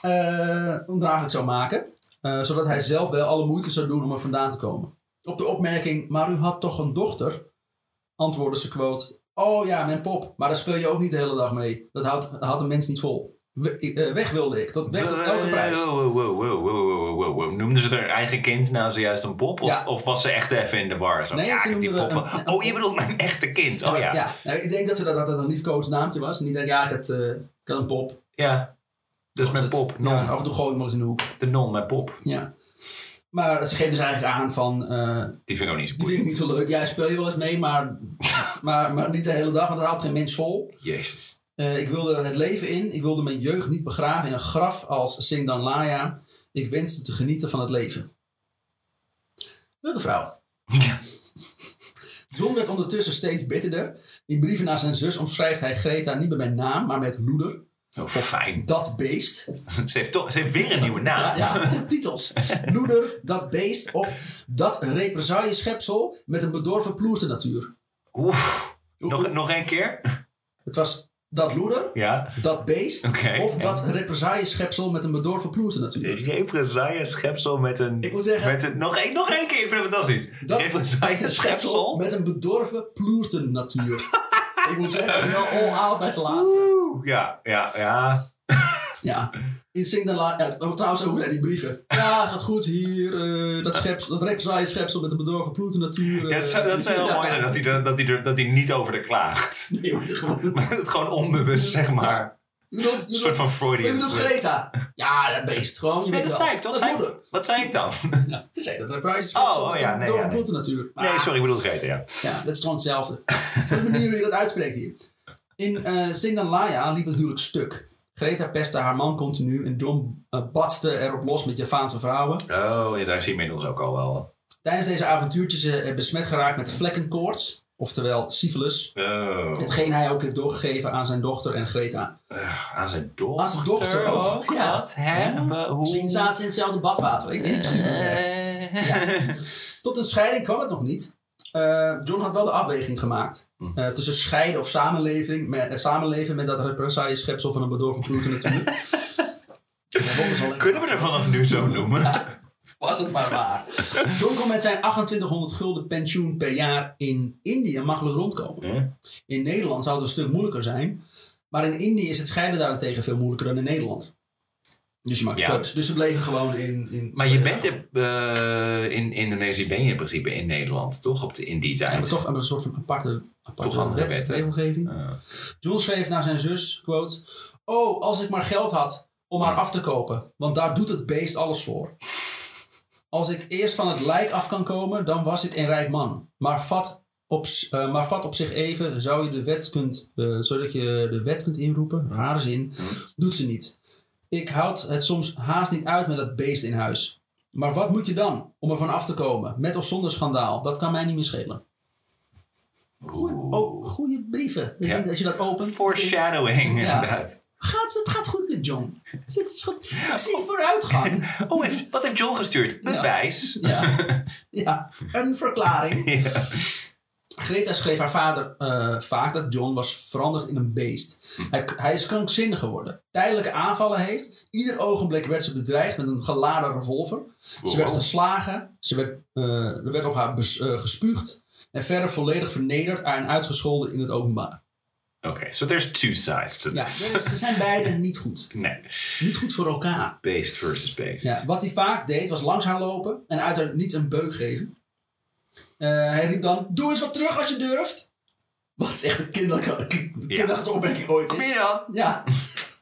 eh, ondraaglijk zou maken. Eh, zodat hij zelf wel alle moeite zou doen om er vandaan te komen. Op de opmerking, maar u had toch een dochter? Antwoordde ze quote, oh ja, mijn pop, maar daar speel je ook niet de hele dag mee. Dat houdt, houdt een mens niet vol. We- eh, weg wilde ik, tot, weg tot elke prijs. Wow, wow, wow. Noemden ze haar eigen kind nou zojuist een pop? Of, Ja. of was ze echt even in de war? Zo, Nee, ja, ze die wel- een- een oh, je bedoelt mijn echte kind. Oh ja. Ja. Nou, ik denk dat ze dat, dat een liefkoos naamje was. En die denkt, ja, ik had, eh, ik had een pop. Dus mijn Het- pop. Non. Ja, af en toe gooi ik eens in de hoek. De non, mijn pop. Ja. Maar ze geeft dus eigenlijk aan van, eh, Die vind ik ook niet zo die vind ik niet zo leuk. Ja, speel je wel eens mee, maar, (laughs) maar, maar niet de hele dag, want dat houdt geen mens vol. Jezus. Eh, ik wilde het leven in. Ik wilde mijn jeugd niet begraven in een graf als Singdanlaya. Ik wenste te genieten van het leven. Leuke vrouw. John werd ondertussen steeds bitterder. In brieven naar zijn zus omschrijft hij Greta niet met mijn naam, maar met Loeder. Fijn. Dat beest. (laughs) Ze heeft, toch, ze heeft weer een nieuwe naam. Ja, ja titels. (laughs) Loeder, dat beest. Of dat represaille schepsel met een bedorven ploerte natuur. Oeh. Nog, nog één keer? Het was dat loeder, Ja. dat beest of dat represailleschepsel met een bedorven ploeten natuurlijk. Represaille schepsel met een... Ik moet zeggen- Met een, nog, één, nog één keer, ik vind het fantastisch. Dat Represaille schepsel? met een bedorven ploerten natuur. (laughs) ik moet zeggen, wel all out bij zijn laatste. Ja, ja, ja. Ja. In Sing the Line. Ja, trouwens, weer die brieven. Ja, gaat goed hier. eh, dat schepsel, dat schepsel met een bedorven ploeten natuur. Ja, dat, is, dat wel heel Ja. mooi dat hij, dat, hij dat hij niet over de klaagt. Nee, maar het gewoon. (laughs) Maar het gewoon onbewust, zeg maar. Je bedoelt, je Een soort van je Freudian bedoelt slip. Greta. Ja, dat beest. Gewoon, je weet dat zei ik toch? Dat Zei- moeder. Wat zei ik dan? Ja, je zei dat represaille schepsel Oh, oh ja, nee, ja, nee. ploeten natuur. Nee, sorry, ik bedoel Greta, ja. Ja, dat is gewoon hetzelfde. Zo de manier hoe je dat uitspreekt hier. In eh Sindanlaya liep het huwelijk stuk. Greta pestte haar man continu en John uh, batste erop los met Javaanse vrouwen. Oh, ja, daar zie je inmiddels ook al wel. Tijdens deze avontuurtjes is besmet geraakt met vlekkenkoorts, oftewel syphilis. Oh. Hetgeen hij ook heeft doorgegeven aan zijn dochter en Greta. Aan zijn dochter? Aan zijn dochter ook, ja. Wat? Hè? Ja. Hoe? Misschien zaten ze in hetzelfde badwater. Ik weet niet precies hoe het werkt. Eh. Tot een scheiding kwam het nog niet. Eh, John had wel de afweging gemaakt. Hm. eh, tussen scheiden of samenleving met, eh, samenleven met dat represaille schepsel van een bedorven ploeten natuurlijk. (laughs) Kunnen we er vanaf nu zo noemen? Was het maar waar. John kon met zijn 2800 gulden pensioen per jaar in Indië makkelijk rondkomen. In Nederland zou het een stuk moeilijker zijn. Maar in Indië is het scheiden daarentegen veel moeilijker dan in Nederland. Dus je maakt Ja. keus. Dus ze bleven gewoon in... in Maar je bent eh, in Indonesië ben je in principe in Nederland, toch? Op de, in die Ja, maar tijd. toch een soort van aparte, aparte wet, wetten. regelgeving. John schreef naar zijn zus, quote... Oh, als ik maar geld had om haar af te kopen. Want daar doet het beest alles voor. Als ik eerst van het lijk af kan komen, dan was ik een rijk man. Maar vat op, eh, maar vat op zich even, zou je de wet kunt, eh, zodat je de wet kunt inroepen. Rare zin. Doet ze niet. Ik houd het soms haast niet uit met dat beest in huis. Maar wat moet je dan om er van af te komen? Met of zonder schandaal? Dat kan mij niet meer schelen. Goeie, oh, goeie brieven. Ik Ja. denk dat je dat opent. Foreshadowing, inderdaad. Gaat, het gaat goed met John. Het is- goed. Ik zie vooruitgang. (laughs) Oh, heeft, wat heeft John gestuurd? Bewijs. Ja, ja. een verklaring. (laughs) Ja. Greta schreef haar vader eh, vaak dat John was veranderd in een beest. Hij, hij is krankzinnig geworden. Tijdelijke aanvallen heeft. Ieder ogenblik werd ze bedreigd met een geladen revolver. Ze werd geslagen. Ze werd, eh, er werd op haar bes- eh, gespuugd. En verder volledig vernederd en uitgescholden in het openbaar. Oké, so there's two sides to Ja, this. dus ze zijn beiden (laughs) niet goed. Nee, Niet goed voor elkaar. based versus based. Ja, wat hij vaak deed was langs haar lopen en uit haar niet een beuk geven. Eh, hij riep dan: Doe eens wat terug als je durft. Wat echt de kinderlijkste opmerking ooit Kom is. hier dan. Ja.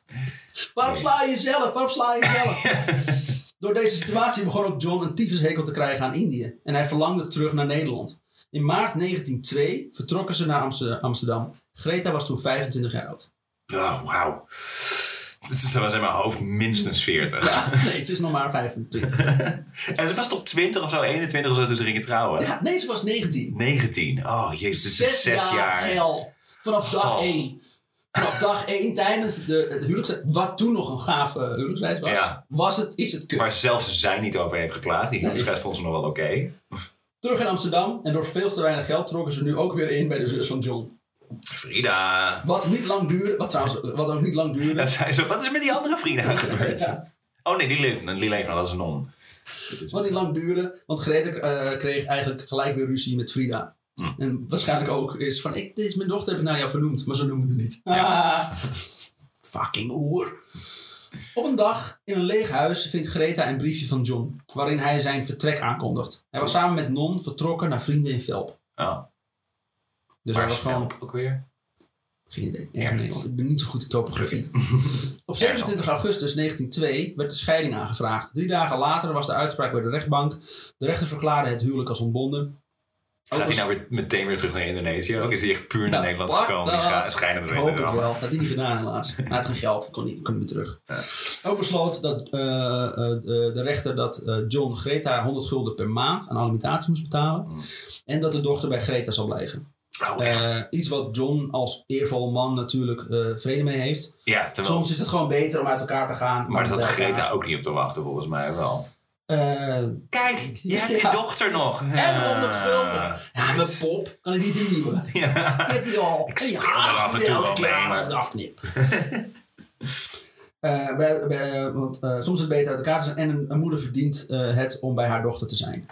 (laughs) Waarom sla je jezelf? Waarom sla je jezelf? (laughs) Door deze situatie begon ook John een tyfushekel te krijgen aan Indië. En hij verlangde terug naar Nederland. In maart 1902 vertrokken ze naar Amster- Amsterdam. Greta was toen 25 jaar oud. Oh, wauw. Dat was in mijn hoofd minstens 40. Ja, nee, ze is nog maar 25. (laughs) En ze was toch 20 of zo, 21 of zo toen ze gingen trouwen? Ja, nee, ze was 19. 19. Oh jezus, Zes, zes jaar, jaar. hel. Vanaf dag Oh. 1. Vanaf dag 1 tijdens de het huwelijksreis, wat toen nog een gave huwelijksreis was, Ja. was het, is het kut. Waar ze zelfs zij niet over heeft geklaagd. Die huwelijksreis vond ze nog wel oké. Terug in Amsterdam en door veel te weinig geld trokken ze nu ook weer in bij de zus van John. Frida. Wat niet lang duurde, wat trouwens, wat ook niet lang duurde. Dat zei ze, wat is met die andere Frida gebeurd? Ja, (laughs) Oh nee, die leeft, die leeft nog, dat is een non. wat niet lang duurde, want Greta eh, kreeg eigenlijk gelijk weer ruzie met Frida. Hm. En waarschijnlijk ook is van, ik, dit is mijn dochter, heb ik naar jou vernoemd, maar ze noemde het niet. Ja. Ah, (laughs) fucking oer. Op een dag in een leeg huis vindt Greta een briefje van John, waarin hij zijn vertrek aankondigt. Hij was samen met Non vertrokken naar vrienden in Velp. Oh, Dus hij was gewoon... Ook weer? Geen idee. Ik ben niet zo goed in topografie. (laughs) Op 27 augustus 1902 werd de scheiding aangevraagd. Drie dagen later was de uitspraak bij de rechtbank. De rechter verklaarde het huwelijk als ontbonden. Gaat hij nou weer meteen weer terug naar Indonesië? Ook is hij echt puur naar Ja, Nederland gekomen? Die scha- scheiden Ik hoop het wel. Dat had hij niet gedaan helaas. Hij had geen geld. Kon niet, kon niet meer terug. Ook besloot dat, eh, eh, de, de rechter dat eh, John Greta 100 gulden per maand aan alimentatie moest betalen. Mm. En dat de dochter bij Greta zou blijven. Oh? Eh, iets wat John als eervol man natuurlijk eh, vrede mee heeft. ja, terwijl, Soms is het gewoon beter om uit elkaar te gaan. maar dat had. Greta ook niet op te wachten volgens mij wel. Eh, Eh, Kijk, je hebt (laughs) Ja. je dochter nog. en 100 gulden. Ja, Ja, mijn pop. Kan ik niet een nieuwe? Ja. Ik heb die al. Ik speel er af en toe als ik het afknip. (laughs) Eh, bij, bij, want, eh, soms is het beter uit elkaar te zijn. En een, een moeder verdient eh, het om bij haar dochter te zijn.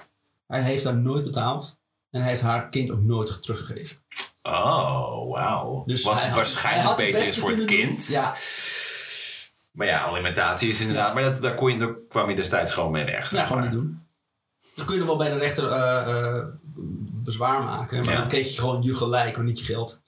Hij heeft haar nooit betaald. En hij heeft haar kind ook nooit teruggegeven. Oh, wauw. Dus Wat hij had- waarschijnlijk beter is voor het doen. kind. Ja. Maar ja, alimentatie is inderdaad... Maar dat, daar, kon je, daar kwam je destijds gewoon mee weg. Ja, gewoon niet doen. Dan kun je wel bij de rechter eh, eh, bezwaar maken. Maar Ja. dan kreeg je gewoon je gelijk, maar niet je geld.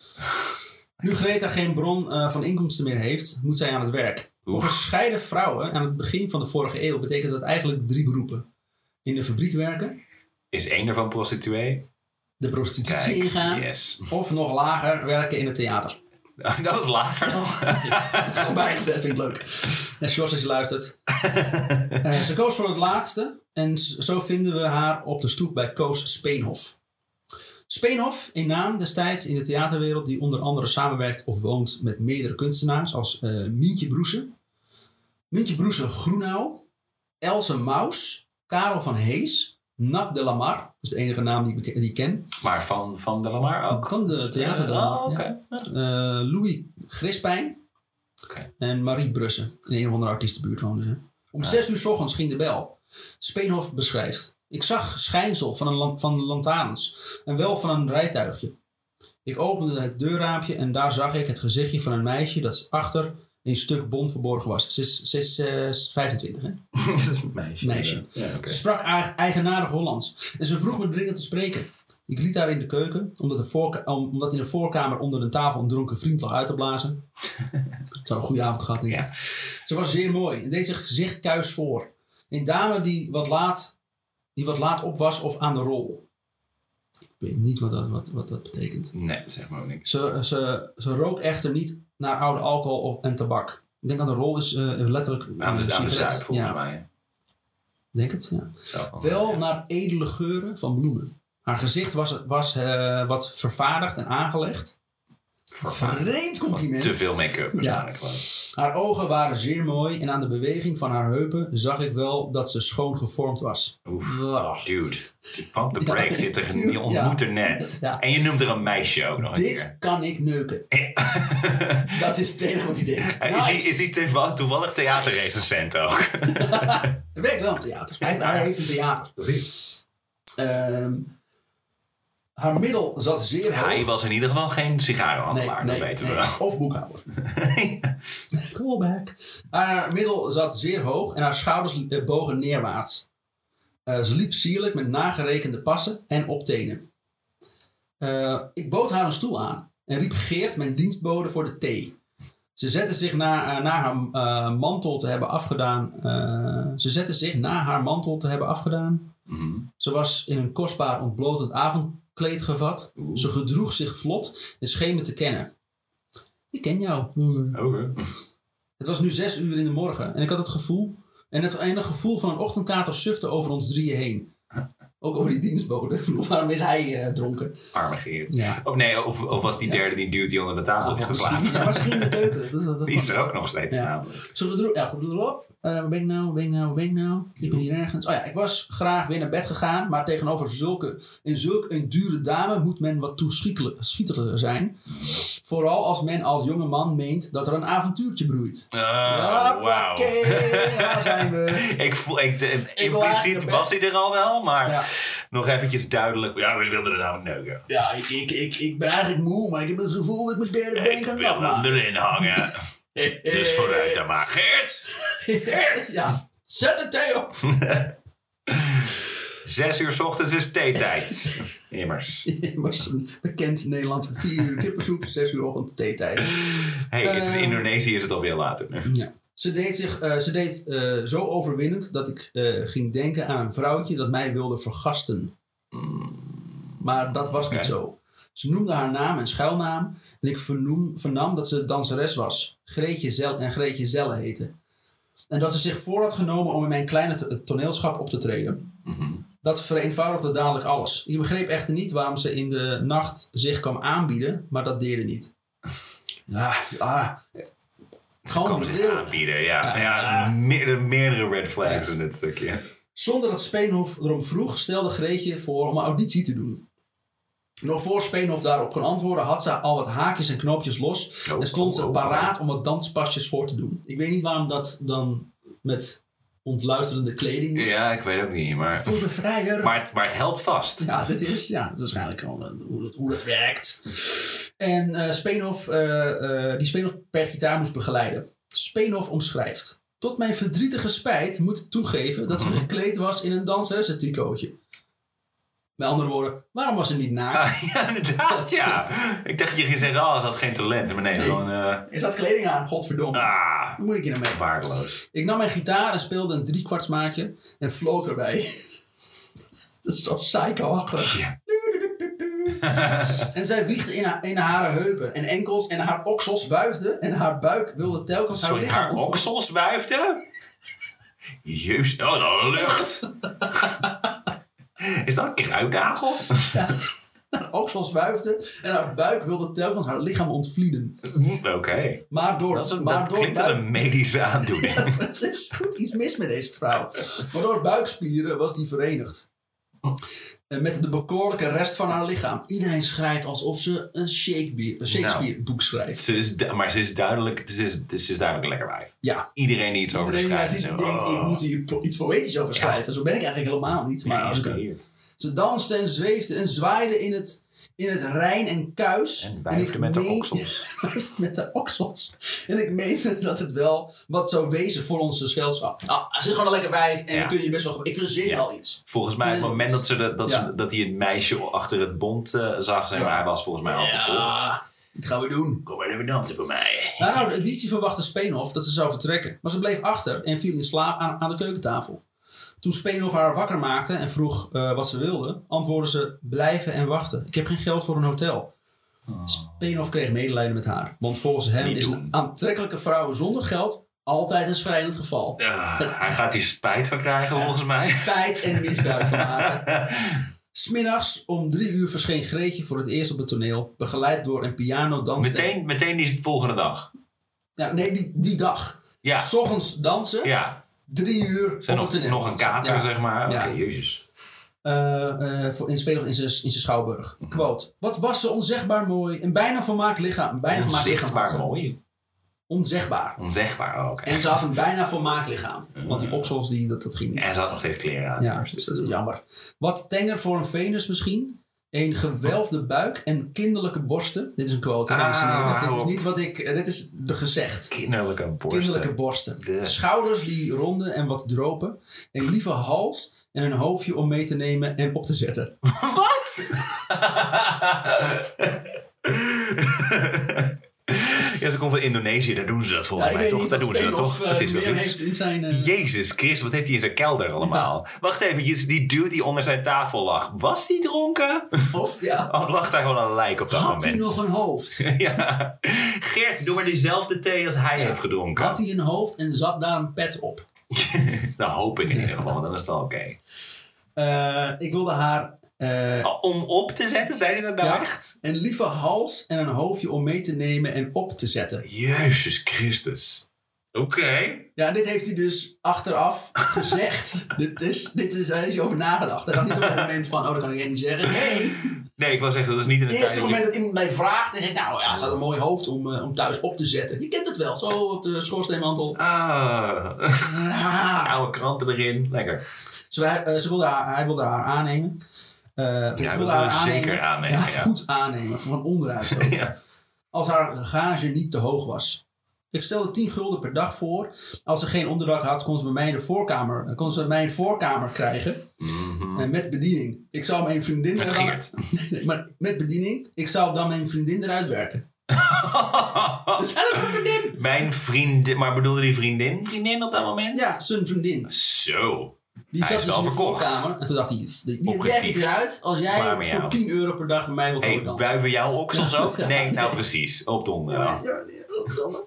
Nu Greta geen bron eh, van inkomsten meer heeft, moet zij aan het werk. Voor gescheiden vrouwen aan het begin van de vorige eeuw betekent dat eigenlijk drie beroepen. In de fabriek werken, Is één ervan prostituee? de prostitutie Kijk, ingaan yes. of nog lager werken in het theater. Dat was lager nog. (laughs) Gewoon bijgezet, vind ik leuk. En Jos, als je luistert. (laughs) Eh, ze koos voor het laatste. En zo vinden we haar op de stoep bij Koos Speenhof. Speenhof, een naam destijds in de theaterwereld... die onder andere samenwerkt of woont met meerdere kunstenaars... als eh Mientje Broese, Mientje Broese Groenau... Else Maus, Karel van Hees... Nap de Lamar, dat is de enige naam die ik, die ik ken... Maar van, van de Lamar ook? Van de theater Oh, ja. Ja. Eh, Louis Grispijn... Oké. En Marie Brussen. In een of andere artiestenbuurt woonden ze. Om zes uur s ochtends ging de bel. Speenhof beschrijft. Ik zag schijnsel van, een van de lantaarns. En wel van een rijtuigje. Ik opende het deurraampje en daar zag ik het gezichtje van een meisje dat achter een stuk bont verborgen was. Ze is, ze is eh, 25, hè? (laughs) Dat is een meisje. Meisje. Ja. Ze sprak eigen- eigenaardig Hollands. En ze vroeg me dringend te spreken. Ik liet haar in de keuken, omdat, de voorka- om- omdat in de voorkamer onder een tafel een dronken vriend lag uit te blazen. (laughs) Het zou een goede avond gehad, denk ik. Ja. Ze was zeer mooi en deed zich gezicht kuis voor. Een dame die wat laat, die wat laat op was of aan de rol. Ik weet niet wat dat, wat, wat dat betekent. Nee, zeg maar ook niks. Ze, ze, ze rook echter niet naar oude alcohol of, en tabak. Ik denk aan de rol is eh, letterlijk Aan de, aan de zuid, volgens ja, mij. denk het, ja. Wel ja. naar edele geuren van bloemen. Haar gezicht was, was eh, wat vervaardigd en aangelegd. Vreemd compliment. Te veel make-up. Ja. Haar ogen waren zeer mooi en aan de beweging van haar heupen zag ik wel dat ze schoon gevormd was. Oef. Dude, (laughs) pump the Ja, brakes. Je, hebt er- je ontmoet er net. Ja. En je noemt er een meisje ook nog een Dit kan ik neuken. (laughs) Dat is het enige wat hij denkt. Is is hij toevallig, theaterrecensent ook? (laughs) Hij werkt wel in theater. Hij, hij heeft een theater. Ehm, haar middel zat zeer hoog. Hij was in ieder geval geen sigarenhandelaar, nee, dat weten nee. we wel. Of boekhouder. Callback. (laughs) Haar middel zat zeer hoog en haar schouders eh, bogen neerwaarts. Eh, ze liep sierlijk met nagerekende passen en op tenen. Eh, ik bood haar een stoel aan en riep Geert, mijn dienstbode, voor de thee. Ze zette zich na, na haar eh, mantel te hebben afgedaan. eh, ze zette zich na haar mantel te hebben afgedaan. Mhm. Ze was in een kostbaar ontblotend avondkleed gevat. Oeh. Ze gedroeg zich vlot en scheen me te kennen. Ik ken jou. Oké. Het was nu zes uur in de morgen en ik had het gevoel... En het ene gevoel van een ochtendkater sufte over ons drieën heen. Ook over die dienstbode. (laughs) Waarom is hij eh, dronken? Arme Geert. Ja. Of nee, of, of was die derde die die onder de tafel te misschien, slapen? ja, misschien in de keuken. Dat, dat, dat Die is er ook nog steeds Ja. namelijk. Zo gedroeg, ja, goed. Eh, waar ben ik nou, waar ben ik nou, waar ben ik nou? Ik ben hier ergens. Oh ja, ik was graag weer naar bed gegaan, maar tegenover zulke, in zulk een dure dame moet men wat toeschietelijker zijn. Vooral als men als jonge man meent dat er een avontuurtje broeit. Oh, wauw. Hoppakee, daar zijn we. (laughs) Ik voel, ik, de, impliciet was hij er al wel, maar Ja. Nog eventjes duidelijk. Ja, we wilden er namelijk neuken. Ja, ik, ik, ik, ik ben eigenlijk moe, maar ik heb het gevoel dat ik mijn derde been Ik kan wil hem afmaken. erin hangen. Dus (laughs) vooruit dan maar. Geert! Geert! (laughs) Ja, zet de thee op. Zes uur 's ochtends is theetijd. (laughs) Immers. was een bekend Nederlands vier uur kippensoep, zes uur ochtend theetijd. hey, het is Eh. Indonesië is het alweer later nu. Ja. Ze deed, zich, eh, ze deed eh, zo overwinnend dat ik eh, ging denken aan een vrouwtje dat mij wilde vergasten. Maar dat was niet zo. Ze noemde haar naam en schuilnaam en ik vernoem, vernam dat ze danseres was. Greetje Zel en Greetje Zelle heette. En dat ze zich voor had genomen om in mijn kleine to- toneelschap op te treden. Mhm. Dat vereenvoudigde dadelijk alles. Ik begreep echter niet waarom ze in de nacht zich kwam aanbieden, maar dat deerde niet. (laughs) Ja, ah. Zich aanbieden, ja. Ja. ja, meerdere, meerdere red flags in dit stukje. Zonder dat Speenhof erom vroeg, stelde Greetje voor om een auditie te doen. Nog voor Speenhof daarop kon antwoorden, had ze al wat haakjes en knoopjes los. Oh, en stond oh, ze oh, paraat om wat danspasjes voor te doen. Ik weet niet waarom dat dan met ontluisterende kleding moest. Ja, ik weet ook niet, maar, Voor de vrijer. maar, het, maar het helpt vast. Ja, dit is ja, dat is waarschijnlijk wel, eh, hoe, dat, hoe dat werkt. En Speenhof, eh, die Speenhof per gitaar moest begeleiden. Speenhof omschrijft. Tot mijn verdrietige spijt moet ik toegeven dat ze gekleed was in een danseressentricootje. Met andere woorden, waarom was ze niet naakt? Ah, ja, inderdaad, ja. Ik dacht dat je ging zeggen, oh, ze had geen talent. Maar nee, gewoon, eh Is dat kleding aan? Godverdomme. ah, Hoe moet ik hier nou mee? waardeloos. Ik nam mijn gitaar en speelde een driekwartsmaatje en floot erbij. (laughs) dat is zo psycho-achtig. Ja. (laughs) En zij wiegde in haar, in haar heupen en enkels en haar oksels wuifde en haar buik wilde telkens haar Sorry, lichaam haar oksels wuifden? Jezus, oh, de lucht. (laughs) Is dat kruidnagel? haar oksels wuifde en haar buik wilde telkens haar lichaam ontvlieden. Oké. Maar door, Dat, is een- maar dat door klinkt als een medische (laughs) aandoening. er is goed iets mis met deze vrouw. Maar door buikspieren was die verenigd. Met de bekoorlijke rest van haar lichaam. Iedereen schrijft alsof ze een Shakespeare, een Shakespeare boek schrijft. Ze is, maar ze is duidelijk, ze is, ze is duidelijk een lekker wijf. Ja, Iedereen die iets over de Iedereen schrijft. die denkt, ik oh, moet hier iets poëtisch over schrijven. Zo ben ik eigenlijk helemaal niet. Maar als ik, geïnspireerd. ze danste en zweefde en zwaaide in het, in het Rijn en Kuis. En wuifde ik met meen- oksels. (laughs) met haar oksels. En ik meende dat het wel wat zou wezen voor onze schelschap. Ah, ze is gewoon een lekker wijf en Ja. dan kun je best wel... Ik verzin Ja. wel iets. Volgens mij, het Nee, moment dat- ze de, dat, Ja. ze, dat hij het meisje achter het bond eh, zag, maar, Ja. hij was volgens mij al verkocht. Dit gaan we doen. Kom maar even dansen voor mij. Nou, nou, de editie verwachtte Speenhof dat ze zou vertrekken. Maar ze bleef achter en viel in slaap aan, aan de keukentafel. Toen Speenhof haar wakker maakte en vroeg eh, wat ze wilde, antwoordde ze blijven en wachten. Ik heb geen geld voor een hotel. Speenhof kreeg medelijden met haar. Want volgens hem Niet is doen. een aantrekkelijke vrouw zonder geld altijd een schrijnend geval. Ja, hij gaat hier spijt van krijgen, volgens mij. Spijt en misbruik van (laughs) maken. Smiddags om drie uur verscheen Greetje voor het eerst op het toneel, begeleid door een piano dansen. Meteen, meteen die volgende dag. Ja, nee, die, die dag. Ja, S ochtends dansen, ja. Drie uur Zijn nog, nog een kater, zeg maar. Oké, Ja. jezus. Voor in Spelen in zijn schouwburg. Mhm. Quote. Wat was ze onzegbaar mooi. Een bijna volmaakt lichaam. Een bijna Onzichtbaar mooi. Onzegbaar. Onzegbaar, oh, oké. En ze had een bijna volmaakt lichaam. Want die oksels, die, dat, dat ging niet. En ze had nog steeds kleren aan. Ja, dus dat is jammer. Wat tenger voor een Venus misschien. Een gewelfde buik en kinderlijke borsten. Dit is een quote, hè, dames en heren. Ah, Dit is niet wat ik... Dit is de gezegd. Kinderlijke borsten. Kinderlijke borsten. De- Schouders die ronden en wat dropen. Een lieve hals en een hoofdje om mee te nemen en op te zetten. (laughs) Wat? (laughs) (laughs) ja, ze komt van Indonesië, daar doen ze dat volgens Ja, mij toch? Daar doen ze dat toch? eh, is dat? heeft in zijn... eh, Jezus Christus, wat heeft hij in zijn kelder allemaal? Wacht even, die dude die onder zijn tafel lag, was die dronken? Of ja, (laughs) Of lag daar gewoon een lijk op dat had hij moment? nog een hoofd? (laughs) ja. Geert, doe maar diezelfde thee als hij heeft gedronken. Had hij een hoofd en zat daar een pet op? Dat hoop ik in ieder geval, want dan is het wel oké. Eh, ik wilde haar eh, Om op te zetten, zei hij dat nou Ja. echt? een lieve hals en een hoofdje om mee te nemen en op te zetten. Jezus Christus. Oké. Ja, dit heeft hij dus achteraf (laughs) gezegd. dit is, dit is, daar is hij over nagedacht. Hij dacht niet op het moment van, oh, dat kan ik echt niet zeggen. Nee, Nee, ik wil zeggen, dat is niet in het eerste moment dat iemand mij vraagt, dan denk ik, nou ja, ze had een mooi hoofd om, eh, om thuis op te zetten. Je kent het wel, zo op de schoorsteenmantel. Ah, Ah. oude kranten erin. Lekker. Ze, eh, ze wilde haar, hij wilde haar aannemen. Eh, ik wilde wilde haar aannemen. zeker aannemen, Ja, ja. goed aannemen, van onderuit. ook. (laughs) Ja. als haar gage niet te hoog was. Ik stelde 10 gulden per dag voor. Als ze geen onderdak had, kon ze bij mij in de voorkamer, kon ze bij mij voorkamer krijgen. Mhm. En met bediening. Ik zou mijn vriendin... Met (laughs) maar met bediening. Ik zou dan mijn vriendin eruit werken. (laughs) Dus een vriendin. Mijn vriendin, maar bedoelde die vriendin? Vriendin op dat moment? Ja, zijn vriendin. Zo. Die Hij zat is dus wel in de verkocht. voorkamer. En toen dacht hij, die, die ik eruit als jij voor jou. 10 euro per dag bij mij wil komen Hey, dansen. wuiven jouw oksels ook? Nee, nou precies. Op donder. Ja, ja, ja.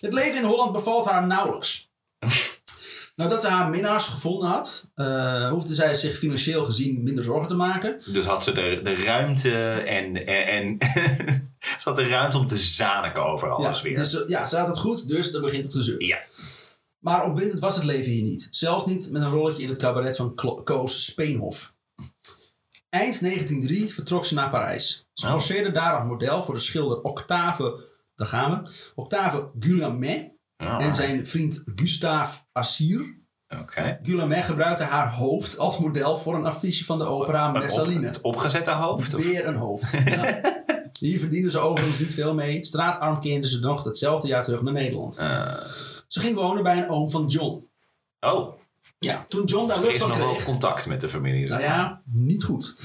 Het leven in Holland bevalt haar nauwelijks. (laughs) Nadat ze haar minnaars gevonden had, eh, hoefde zij zich financieel gezien minder zorgen te maken. Dus had ze de, de ruimte en, en, en (laughs) ze had de ruimte om te zaniken over alles ja, weer. Dus, ja, ze had het goed, dus dan begint het gezeur. Ja. Maar opwindend was het leven hier niet. Zelfs niet met een rolletje in het cabaret van Klo- Koos Speenhof. Eind 1903 vertrok ze naar Parijs. Ze Oh. poseerde daar als model voor de schilder Octave, daar gaan we, Octave Guillaumet en zijn vriend Gustave Assir. Oké. Guillaumet gebruikte haar hoofd als model voor een affiche van de opera op- Messaline. Het opgezette hoofd? Of? Weer een hoofd. Ja. (laughs) Hier verdiende ze overigens niet veel mee. Straatarm keerde ze nog datzelfde jaar terug naar Nederland. Eh, Ze ging wonen bij een oom van John. oh, Ja, toen John daar er lucht van nog wel kreeg. contact met de familie. Nou ja, niet goed.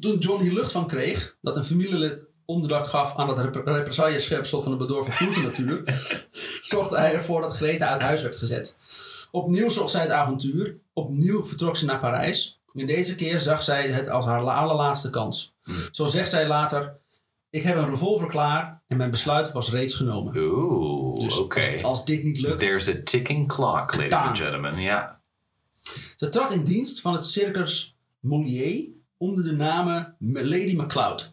Toen John hier lucht van kreeg dat een familielid onderdak gaf aan het rep represailleschepsel van de bedorven groentenatuur, (laughs) zorgde hij ervoor dat Greta uit huis werd gezet. Opnieuw zocht zij het avontuur. Opnieuw vertrok ze naar Parijs. En deze keer zag zij het als haar la- allerlaatste kans. Zo zegt zij later: Ik heb een revolver klaar en mijn besluit was reeds genomen. Oeh, Dus als, als dit niet lukt. There's a ticking clock, ladies and gentlemen. Ja. Ze trad in dienst van het Circus Molière onder de naam Lady MacLeod.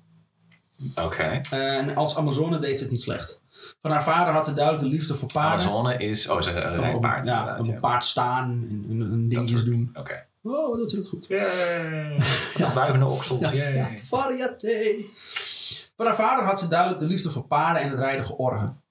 Oké. En als Amazone deed ze het niet slecht. Van haar vader had ze duidelijk de liefde voor paarden. Amazone is... Oh, ze een Op- rijpaard ja, op een ja. paard staan en, en, dingetjes doen. Oké. Oh, dat doet het goed. Yay. Wat wuivende oksels. Ja, ja, variété. Van haar vader had ze duidelijk de liefde voor paarden en het rijden georven.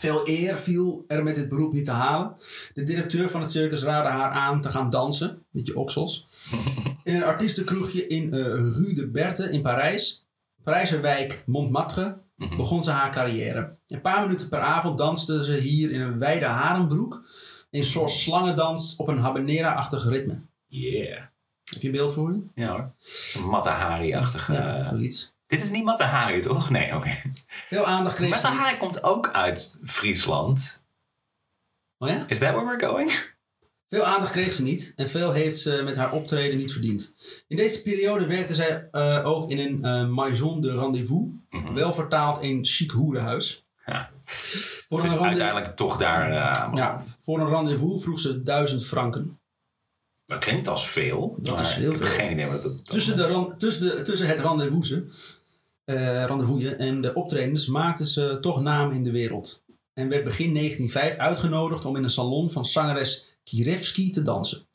Veel eer viel er met dit beroep niet te halen. De directeur van het circus raadde haar aan te gaan dansen met je oksels. (laughs) In een artiestenkroegje in eh, Rue de Berthe in Parijs, Parijse wijk Montmartre, begon ze haar carrière. Een paar minuten per avond danste ze hier in een wijde harenbroek. Een soort slangendans op een habanera-achtig ritme. Yeah. Heb je een beeld voor je? Ja hoor. Een Matahari-achtige... Ja, zoiets. Dit is niet Matahari, toch? Nee, oké. Veel aandacht kreeg ze Matahari komt ook uit Friesland. Oh ja? Is that where we're going? Veel aandacht kreeg ze niet en veel heeft ze met haar optreden niet verdiend. In deze periode werkte zij eh, ook in een eh, maison de rendezvous, wel vertaald een chic hoerenhuis. Ja. Voor een, uiteindelijk toch daar aan ja, voor een rendezvous vroeg ze duizend franken. Dat klinkt als veel. Dat is heel ik heb veel. geen idee wat dat Tussen, de, tussen, de, tussen het rendezvousen, eh rendezvousen en de optredens maakte ze toch naam in de wereld. En werd begin 1905 uitgenodigd om in een salon van zangeres Kirevski te dansen.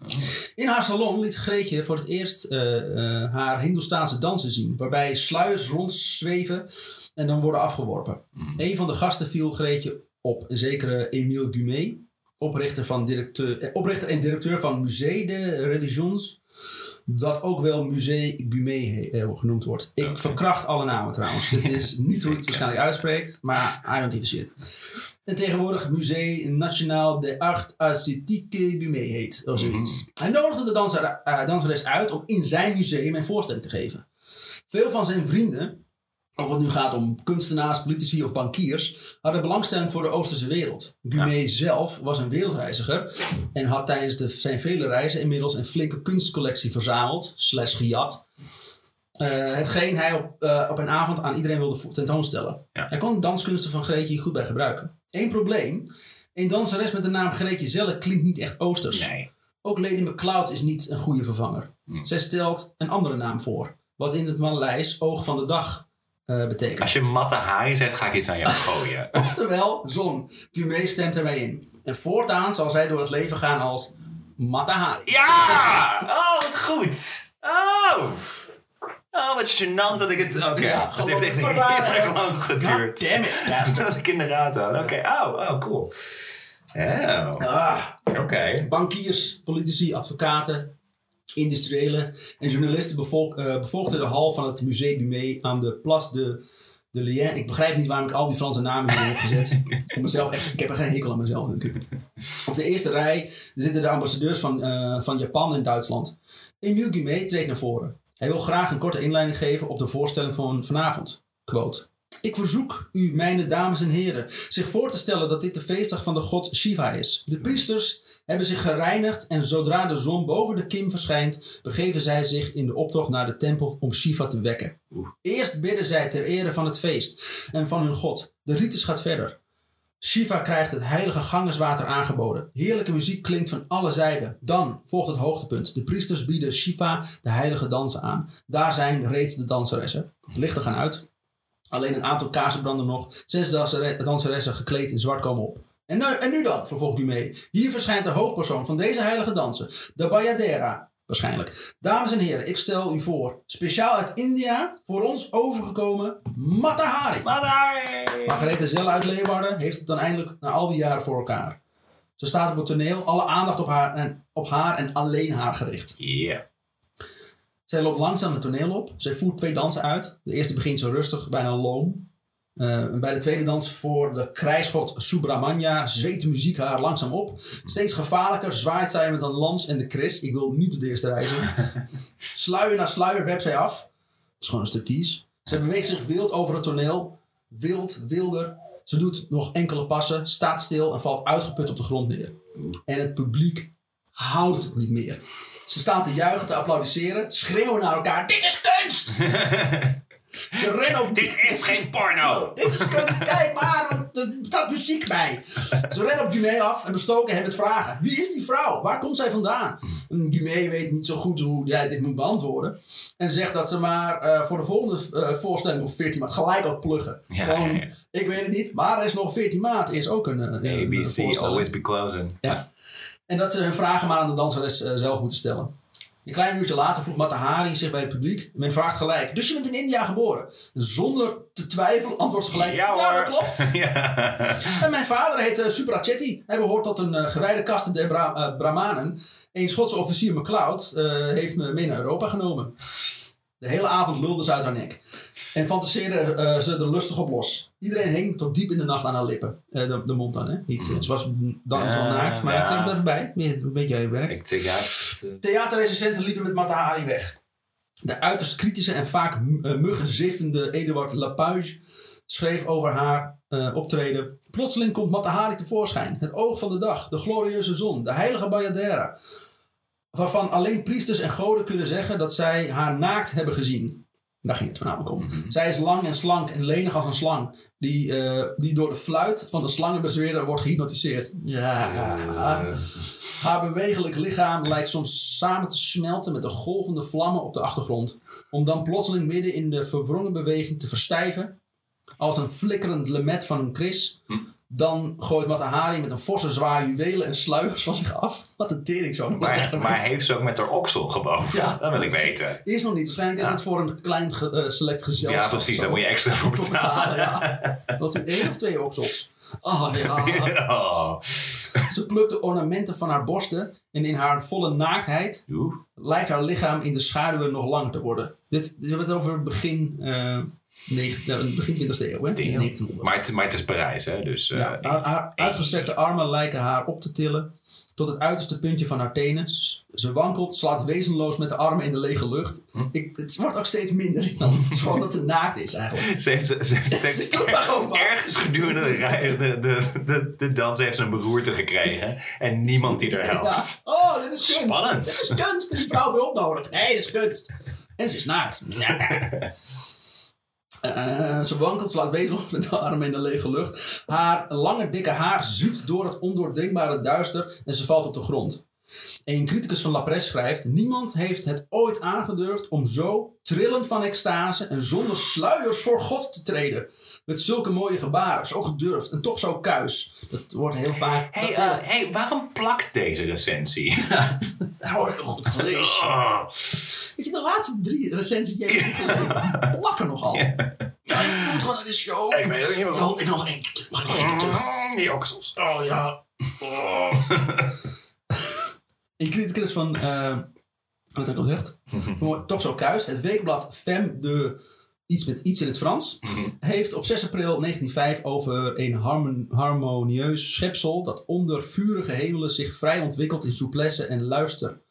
In haar salon liet Greetje voor het eerst eh, eh, haar Hindoestaanse dansen zien, waarbij sluiers rondzweven en dan worden afgeworpen. Een van de gasten viel Greetje op, een zekere Emile Gumet, oprichter, van directeur, eh, oprichter en directeur van Musée de Religions, dat ook wel Musée Gumet eh, genoemd wordt. Ik verkracht alle namen trouwens. Dit is (laughs) niet hoe het waarschijnlijk uitspreekt, maar I don't give a shit. En tegenwoordig Musée National des Arts Asiatiques Gumet heet, of zoiets. Hij nodigde de danser, eh, danseres uit om in zijn museum een voorstelling te geven. Veel van zijn vrienden, of het nu gaat om kunstenaars, politici of bankiers, hadden belangstelling voor de Oosterse wereld. Gumet zelf was een wereldreiziger en had tijdens de, zijn vele reizen inmiddels een flinke kunstcollectie verzameld, slash gejat. Eh, hetgeen hij op, eh, op een avond aan iedereen wilde tentoonstellen. Ja. Hij kon de danskunsten van Greetje hier goed bij gebruiken. Eén probleem, een danseres met de naam Greetje Zelle klinkt niet echt Oosters. Nee. Ook Lady MacLeod is niet een goede vervanger. Zij stelt een andere naam voor, wat in het Maleis oog van de dag eh, betekent. Als je Matahari zegt, ga ik iets aan jou gooien. (laughs) Oftewel, zon. Gumet stemt erbij in. En voortaan zal zij door het leven gaan als Matahari. Ja! Oh, wat goed. Oh! Oh, wat gênant dat ik het... Oké, Ja, het heeft echt heel lang geduurd. God damn it, bastard. (laughs) dat ik in de raad had. Oké, oh, oh, cool. Oh, Ah, oké. bankiers, politici, advocaten, industriëlen en journalisten bevolk, eh, bevolkten de hal van het Musée Gumet aan de Place de, de Lien. Ik begrijp niet waarom ik al die Franse namen hier heb gezet. Om (laughs) mezelf echt, ik heb er geen hekel aan mezelf natuurlijk. Op de eerste rij zitten de ambassadeurs van, eh, van Japan en Duitsland. Emile Gumet treedt naar voren. Hij wil graag een korte inleiding geven op de voorstelling van vanavond. Quote. Ik verzoek u, mijn dames en heren, zich voor te stellen dat dit de feestdag van de god Shiva is. De priesters hebben zich gereinigd en zodra de zon boven de kim verschijnt, begeven zij zich in de optocht naar de tempel om Shiva te wekken. Eerst bidden zij ter ere van het feest en van hun god. De ritus gaat verder. Shiva krijgt het heilige gangerswater aangeboden. Heerlijke muziek klinkt van alle zijden. Dan volgt het hoogtepunt. De priesters bieden Shiva de heilige dansen aan. Daar zijn reeds de danseressen. Lichten gaan uit. Alleen een aantal kaarsen branden nog. Zes dansere- danseressen gekleed in zwart komen op. En nu, en nu dan, vervolgt Dumé. Hier verschijnt de hoofdpersoon van deze heilige dansen, de Bayadera. Waarschijnlijk. Dames en heren, ik stel u voor, speciaal uit India, voor ons overgekomen Matahari. Matahari! Margarethe Zelle uit Leeuwarden heeft het dan eindelijk na al die jaren voor elkaar. Ze staat op het toneel, alle aandacht op haar en, op haar en alleen haar gericht. Yeah. Zij loopt langzaam het toneel op. Zij voert twee dansen uit. De eerste begint zo rustig, bijna loom. Uh, en bij de tweede dans voor de krijgsgod Subramanya zweet de muziek haar langzaam op. Steeds gevaarlijker zwaait zij met een lans en de kris. Ik wil niet op de eerste reizen. (laughs) sluier na sluier werpt zij af. Dat is gewoon een striptease. Zij beweegt zich wild over het toneel. Wild, wilder. Ze doet nog enkele passen, staat stil en valt uitgeput op de grond neer. En het publiek houdt het niet meer. Ze staan te juichen, te applaudisseren, schreeuwen naar elkaar: Dit is kunst! (laughs) Ze rennen op. Dit is geen porno! (laughs) Dit is kunst, kijk maar, want er staat muziek bij. Ze rennen op Dumé af en bestoken hem met vragen. Wie is die vrouw? Waar komt zij vandaan? Dumé weet niet zo goed hoe jij dit moet beantwoorden. En zegt dat ze maar uh, voor de volgende uh, voorstelling op 14 maart gelijk ook pluggen. Ja, Gewoon, ja, ja. Ik weet het niet, maar er is nog 14 maart. Is ook een, uh, een ABC, always be closing. Ja. En dat ze hun vragen maar aan de danseres uh, zelf moeten stellen. Een klein uurtje later vroeg Matahari zich bij het publiek. Men vraagt gelijk, dus je bent in India geboren? Zonder te twijfelen antwoordt ze gelijk, ja, Ja, dat klopt. (laughs) ja. En mijn vader heet uh, Suprachetti. Hij behoort tot een uh, gewijde kaste der Bra uh, Brahmanen. Een Schotse officier McLeod heeft me mee naar Europa genomen. De hele avond lulde ze uit haar nek. En fantaseerde uh, ze er lustig op los. Iedereen hing tot diep in de nacht aan haar lippen. Uh, de, de, mond dan, hè? Niet, uh, ze was dan wel naakt, maar ja. ik zeg het er even bij. Weet, weet jij je werk? Ik ja. het, Theaterrecensenten liepen met Matahari weg. De uiterst kritische en vaak muggenziftende Eduard Lapage schreef over haar uh, optreden. Plotseling komt Matahari tevoorschijn. Het oog van de dag, de glorieuze zon, de heilige Bayadera. Waarvan alleen priesters en goden kunnen zeggen dat zij haar naakt hebben gezien. Daar ging het voornamelijk om. Mm-hmm. Zij is lang en slank en lenig als een slang. Die, uh, die door de fluit van de slangenbezweerder wordt gehypnotiseerd. Ja. Uh. Haar bewegelijk lichaam lijkt soms samen te smelten met de golvende vlammen op de achtergrond. Om dan plotseling midden in de verwrongen beweging te verstijven. Als een flikkerend lemet van een kris. Hm. Dan gooit Matahari met een forse zwaar juwelen en sluiers van zich af. Wat een tering zo. Maar, maar heeft ze ook met haar oksel gebogen? Ja, dat wil ik weten. Is nog niet. Waarschijnlijk is ja. het voor een klein ge, uh, select gezelschap. Ja, precies. Daar moet je extra voor betalen. betalen ja. Wat u één of twee oksels? Oh ja. (laughs) oh. Ze plukte ornamenten van haar borsten. En in haar volle naaktheid Oeh. lijkt haar lichaam in de schaduwen nog langer te worden. Dit, we hebben het over begin... Uh, Negen, begin 20e eeuw, hè? Ding. Maar, het, maar het is Parijs, hè? Dus, uh, ja, haar, haar uitgestrekte armen lijken haar op te tillen tot het uiterste puntje van haar tenen. Ze wankelt, slaat wezenloos met de armen in de lege lucht. Hm? Ik, het wordt ook steeds minder. Het is gewoon dat ze naakt is eigenlijk. (laughs) Ze heeft, ze, ze, ze ze doet maar gewoon wat. ergens gedurende de, de, de, dans heeft ze een beroerte gekregen. En niemand die er helpt. Ja. Oh, dit is kunst. Spannend. Dit is kunst. Die vrouw wil hulp nodig. Nee, dit is kunst. En ze is naakt. Ja. (laughs) Uh, ze wankelt, slaat wezenloos met de armen in de lege lucht. Haar lange dikke haar zuipt door het ondoordringbare duister en ze valt op de grond. Een criticus van La Presse schrijft: Niemand heeft het ooit aangedurfd om zo trillend van extase en zonder sluiers voor God te treden. Met zulke mooie gebaren, zo gedurfd en toch zo kuis. Dat wordt heel vaak. Hey, uh, hey, waarom plakt deze recensie? (laughs) Ja, dat hoor (laughs) ik goed gelezen. Oh. Weet je, de laatste drie recensies die die (laughs) plakken nogal. Ja, ik moet gewoon naar de show. Ik. Ik nog één keer, mag ik nog één keer terug? Die oksels. Oh ja. Oh. Een criticus van, uh, wat heb ik al gezegd? (laughs) Toch zo kuis. Het weekblad Femme de iets met iets in het Frans, heeft op 6 april 1905 over een harmon harmonieus schepsel dat onder vurige hemelen zich vrij ontwikkelt in souplesse en luister.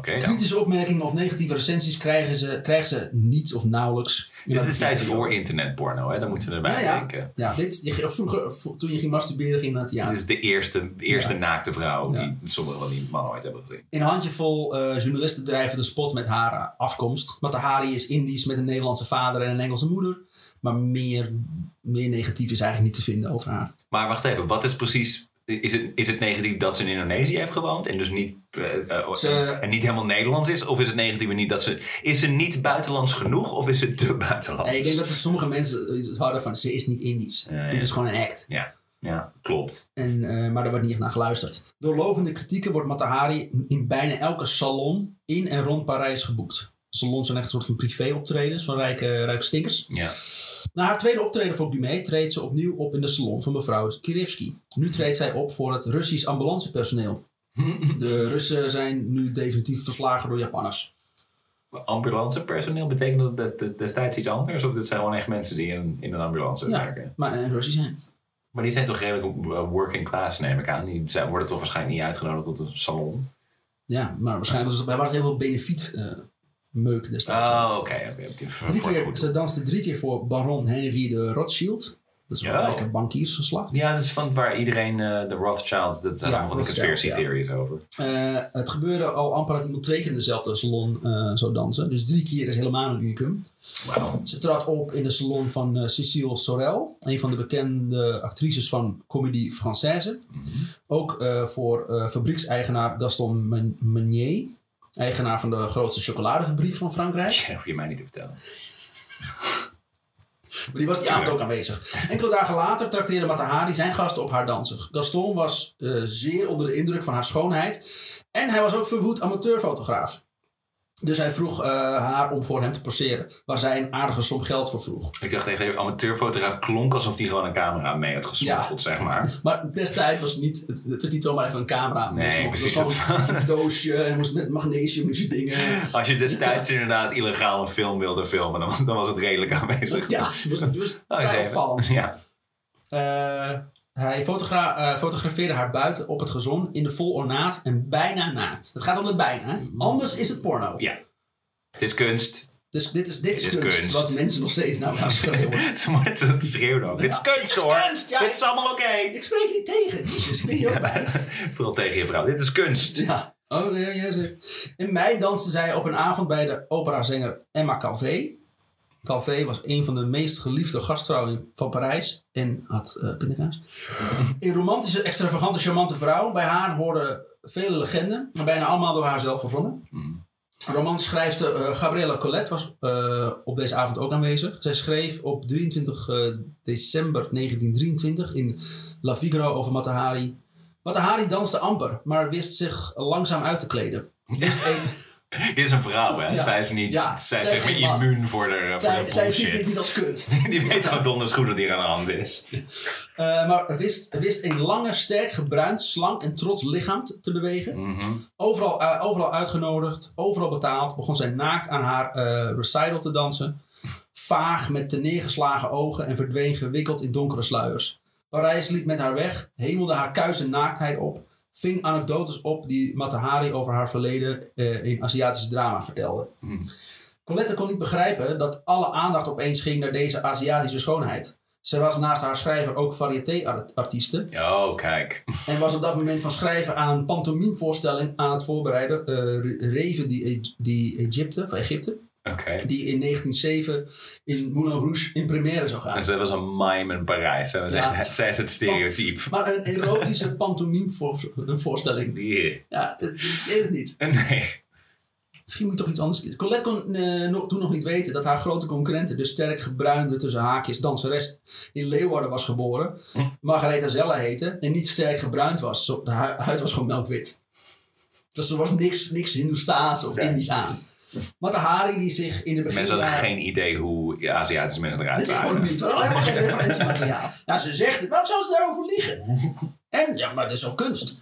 Kritische opmerkingen of negatieve recensies krijgen ze, krijgen ze niet of nauwelijks. Dit is de tijd voor internetporno, hè? Daar moeten we erbij ja, ja. denken. Ja, dit, vroeger, toen je ging masturberen, ging naar het theater. Dit is de eerste, eerste naakte vrouw die sommige van die mannen ooit hebben gezien. Een handjevol eh, journalisten drijven de spot met haar eh, afkomst. Matahari is Indisch met een Nederlandse vader en een Engelse moeder. Maar meer, meer negatief is eigenlijk niet te vinden over haar. Maar wacht even, wat is precies... Is het, is het negatief dat ze in Indonesië heeft gewoond en dus niet, eh, eh, Ze- en niet helemaal Nederlands is? Of is het negatief niet dat ze... Is ze niet buitenlands genoeg of is ze te (laughs) buitenlands? Nee, ik denk dat sommige mensen het houden van ze is niet Indisch. Ja. Dit is gewoon een act. Ja. Ja, klopt. En, eh, maar daar wordt niet echt naar geluisterd. Door lovende kritieken wordt Matahari in bijna elke salon in en rond Parijs geboekt. Salons zijn echt een soort van privé-optredens van rijke, rijke stinkers. Ja. Na haar tweede optreden voor Dumé treedt ze opnieuw op in de salon van mevrouw Kirivski. Nu treedt zij op voor het Russisch ambulancepersoneel. (laughs) De Russen zijn nu definitief verslagen door Japanners. Ambulancepersoneel, betekent dat destijds iets anders? Of dit zijn gewoon echt mensen die in, in een ambulance Ja, werken? maar en Russisch zijn. Maar die zijn toch redelijk working class, neem ik aan. Die zijn, worden toch waarschijnlijk niet uitgenodigd tot een salon? Ja, maar waarschijnlijk was het, waren heel veel benefiet eh meuk destijds. Oh, oké. keer, goed. ze danste drie keer voor baron Henry de Rothschild. Dat is wel Ja. bankiersgeslacht. Ja, dat is van waar iedereen, eh, de Rothschilds, dat zijn Ja, allemaal van Rothschilds, conspiracy ja. theories over. Eh, het gebeurde al amper dat iemand twee keer in dezelfde salon eh, zou dansen. Dus drie keer is helemaal een unicum. Wauw. Ze trad op in de salon van eh, Cécile Sorel, een van de bekende actrices van Comédie Française. Ook eh, voor eh, fabriekseigenaar Gaston Meunier, eigenaar van de grootste chocoladefabriek van Frankrijk. Dat hoef je mij niet te vertellen. Maar die was die avond ook aanwezig. Enkele dagen later trakteerde Matahari zijn gasten op haar dansen. Gaston was eh, zeer onder de indruk van haar schoonheid. En hij was ook verwoed amateurfotograaf. Dus hij vroeg eh, haar om voor hem te poseren. Waar zij een aardige som geld voor vroeg. Ik dacht echt even, amateurfotograaf klonk alsof hij gewoon een camera mee had gesmokkeld, zeg maar. Maar destijds was het niet, het, het was niet zomaar even een camera. Nee, het precies, was gewoon een doosje en moest met magnesium en dingen. Als je destijds inderdaad illegaal een film wilde filmen, dan was, dan was het redelijk aanwezig. Ja, het was, het Oh, opvallend. Ja. Eh, hij fotogra- eh, fotografeerde haar buiten op het gezon in de vol ornaat en bijna naakt. Het gaat om het bijna. hè? Anders is het porno. ja. Het is kunst. Dus dit is, dit is, Dit is kunst, kunst. Wat mensen nog steeds nou (laughs) gaan schreeuwen. Ze schreeuwen ook. Dit is kunst Dit is hoor. kunst, ja. Dit is allemaal oké. Ik spreek je niet tegen. Jezus, ik ben bij. Vooral tegen je vrouw. Dit is kunst. Ja. Oh, ja, ja, zeg. In mei danste zij op een avond bij de operazanger Emma Calvé. Calvé was een van de meest geliefde gastvrouwen van Parijs en had eh pindakaas. (laughs) Een romantische, extravagante, charmante vrouw. Bij haar hoorden vele legenden, en bijna allemaal door haar zelf verzonnen. Romanschrijfster eh Gabriella Colette was eh, op deze avond ook aanwezig. Zij schreef op 23 eh, december 1923 in La Figaro over Matahari. Matahari danste amper, maar wist zich langzaam uit te kleden. (laughs) Wist (laughs) Dit is een vrouw, hè? Ja. Zij is niet, Ja, zij is zeg maar immuun voor de, voor zij, de zij ziet dit bullshit. niet als kunst. (laughs) Die weet gewoon donders goed wat hier aan de hand is. (laughs) Eh, maar wist, wist een lange, sterk gebruind, slank en trots lichaam te, te bewegen. Mhm. Overal, eh, overal uitgenodigd, overal betaald. Begon zij naakt aan haar eh, recital te dansen. Vaag met te neergeslagen ogen en verdween gewikkeld in donkere sluiers. Parijs liep met haar weg, hemelde haar kuis en naaktheid op. Ving anekdotes op die Matahari over haar verleden eh, in Aziatische drama vertelde. Colette kon niet begrijpen dat alle aandacht opeens ging naar deze Aziatische schoonheid. Ze was naast haar schrijver ook variété-artieste. Oh, kijk. En was op dat moment van schrijven aan een pantomimevoorstelling aan het voorbereiden. eh Reven die, E- die Egypte, of Egypte. Die in 1907 in Moulin Rouge in première zou gaan. En zij was een mime in Parijs. Zij, Ja. is het stereotype. Maar een erotische (laughs) pantomimevoorstelling. Ja, ik weet het niet. (laughs) Nee. Misschien moet je toch iets anders kiezen. Colette kon eh, nog, toen nog niet weten dat haar grote concurrente, de sterk gebruinde tussen haakjes danseres in Leeuwarden was geboren. Margaretha Zella heette en niet sterk gebruind was. Zo, de huid was gewoon melkwit. Dus er was niks, niks Hindoestaans of Nee. Indisch aan. Matahari die zich in de begin... Mensen hadden geen idee hoe Aziatische mensen eruit Nee, gewoon zagen. niet. Helemaal geen referentiemateriaal. Ja, ze zegt het. Waarom zou ze daarover liegen? En, ja, maar dat is ook kunst.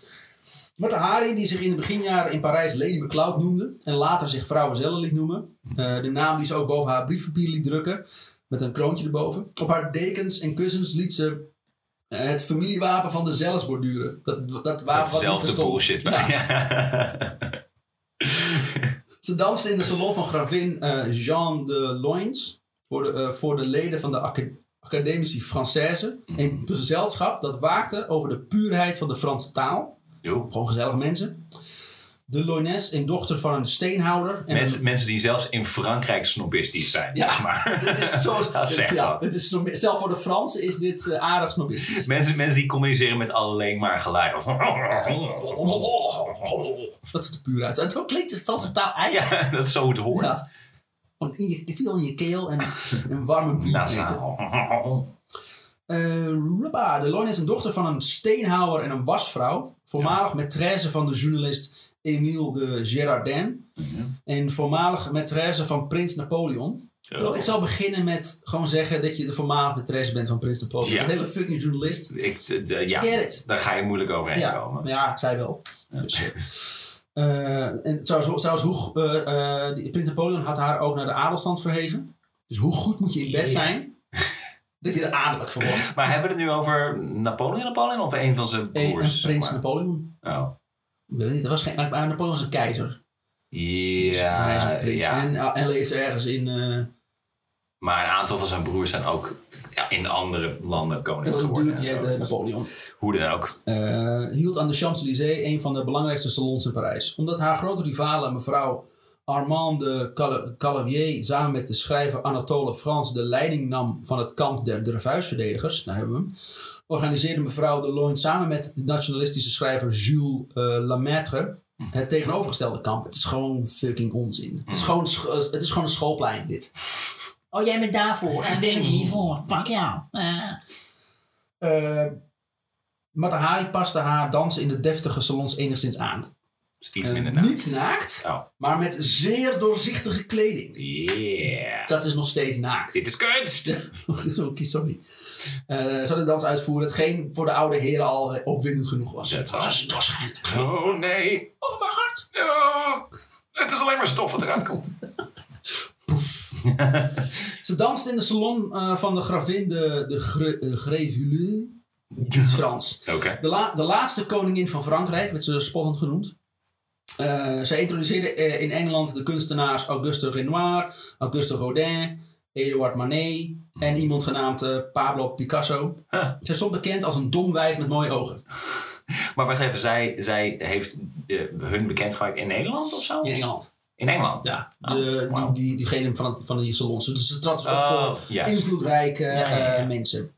Matahari, die zich in de beginjaren in Parijs Lady McCloud noemde... en later zich Vrouwen Zelle liet noemen. eh, de naam die ze ook boven haar briefpapier liet drukken... met een kroontje erboven. Op haar dekens en kussens liet ze eh, het familiewapen van de Zelles borduren. Dat, dat wapen wat Datzelfde bestond. bullshit. Ja. (laughs) (laughs) Ze danste in de salon van gravin eh, Jean de Loins voor de, eh, voor de leden van de Aca- Académie Française. Een gezelschap dat waakte over de puurheid van de Franse taal. Jo. Gewoon gezellige mensen. De Loines, een dochter van een steenhouder. En Mensen, een- mensen die zelfs in Frankrijk snobistisch zijn. Ja. zeg maar. (laughs) dit is zoals, (laughs) Dat zegt ja, dit is, zelf voor de Fransen is dit eh, aardig snobistisch. Mensen, mensen die communiceren met alleen maar geluid. (laughs) Dat is de puurheid. En zo klinkt de Franse taal eigenlijk. Ja, dat is zo het hoort. Ja. In je, veel in je keel en een warme eten. Nasaal. Eh, hoppa. de Loin is een dochter van een steenhouwer en een wasvrouw. Voormalig maîtresse van de journalist Émile de Girardin. En voormalig maîtresse van prins Napoleon. Ik zal beginnen met gewoon zeggen dat je de voormalig maîtresse bent van prins Napoleon. Ja. Een hele fucking journalist. Ik, ja, daar ga je moeilijk overheen Ja, komen. maar ja, zij wel. Dus, (laughs) eh, en trouwens, trouwens hoe, eh, eh, die, prins Napoleon had haar ook naar de adelstand verheven. Dus hoe goed moet je in bed zijn (laughs) dat je er adellijk voor wordt? Maar hebben we het nu over Napoleon Napoleon of een van zijn Een, een broers? prins maar? Napoleon. Oh. Weet. Dat was geen, maar Napoleon was een keizer. Ja, hij is een prins. ja. En, en leeft ergens in. eh maar een aantal van zijn broers zijn ook ja, in andere landen koning geworden. die eh, Napoleon. Hoe dan ook. Eh, hield aan de Champs-Élysées een van de belangrijkste salons in Parijs. Omdat haar grote rivale, mevrouw Armand de Cala- Calavier, samen met de schrijver Anatole France de leiding nam van het kamp der Dreyfusverdedigers, daar hebben we hem, organiseerde mevrouw de Loin samen met de nationalistische schrijver Jules Lemaitre het tegenovergestelde kamp. Het is gewoon fucking onzin. Het is gewoon, scho- het is gewoon een schoolplein, dit. Oh, jij bent daarvoor. En ben ik niet voor. Fuck jou. Eh. Eh, Matahari paste haar dansen in de deftige salons enigszins aan. Dus iets Eh, minder naakt. niet naakt, Oh. maar met zeer doorzichtige kleding. Yeah. Dat is nog steeds naakt. Dit is kunst. (laughs) Sorry. Eh ze hadden de dans uitvoeren, hetgeen voor de oude heren al eh, opwindend genoeg was. Dat Het was doorschijnend. Oh nee. Oh, mijn hart! Oh, het is alleen maar stof wat eruit komt. (laughs) Ze danste in de salon eh, van de gravin de, de Gre, uh, Grevuleux. Iets Frans. Oké. De, la- de laatste koningin van Frankrijk, werd ze spottend genoemd. Eh, zij introduceerde eh, in Engeland de kunstenaars Auguste Renoir, Auguste Rodin, Edouard Manet en iemand genaamd eh, Pablo Picasso. Huh. Zij stond bekend als een dom wijf met mooie ogen. (laughs) Maar wacht even, zij, zij heeft hun bekendgemaakt in Nederland of zo? In Engeland. In Engeland? Ja, Oh, de, die, die, diegene van, van die salons. Dus ze trad dus ook Oh, voor invloedrijke Ja, ja, ja. mensen.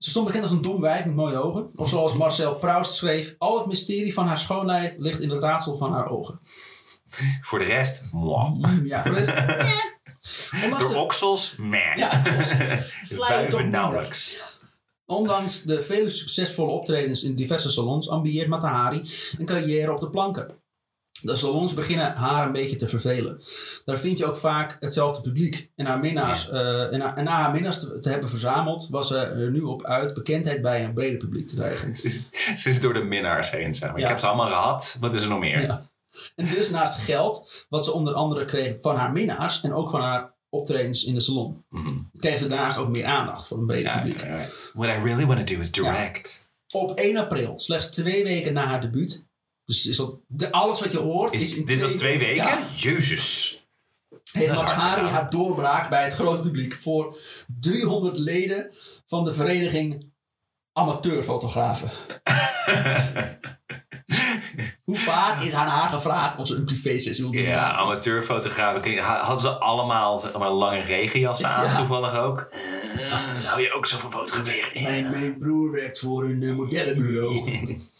Ze stond bekend als een dom wijf met mooie ogen. Of zoals Marcel Proust schreef: Al het mysterie van haar schoonheid ligt in het raadsel van haar ogen. Voor de rest, mwah. Mm, Ja, voor de rest. (laughs) Ondanks de, oksels, meh. Ja, (laughs) toch nauwelijks. ondanks de vele succesvolle optredens in diverse salons ambieert Matahari een carrière op de planken. De salons beginnen haar een beetje te vervelen. Daar vind je ook vaak hetzelfde publiek. En, haar minnaars, eh, en, haar- en na haar minnaars te, te hebben verzameld, was ze er nu op uit bekendheid bij een breder publiek te krijgen. (laughs) Ze is, ze is door de minnaars heen, zeg maar. Ja. Ik heb ze allemaal gehad. Wat is er nog meer? Ja. En dus naast geld, wat ze onder andere kreeg van haar minnaars en ook van haar optredens in de salon, Mhm. kreeg ze daarnaast ook meer aandacht voor een breder publiek. What I really want to do is direct. Op 1 april, slechts twee weken na haar debuut. Dus is dat de, alles wat je hoort. Is, Is, in dit was twee weken? Ja, Jezus. heeft Matahari haar doorbraak bij het grote publiek voor 300 leden van de vereniging amateurfotografen. (laughs) Hoe vaak is aan haar gevraagd of ze een privésessie wil doen? Ja, amateurfotografen. Hadden ze allemaal maar, lange regenjassen aan, Ja. toevallig ook? Eh, hou je ook zo van fotograferen? Mijn, mijn broer werkt voor een eh, modellenbureau. (laughs)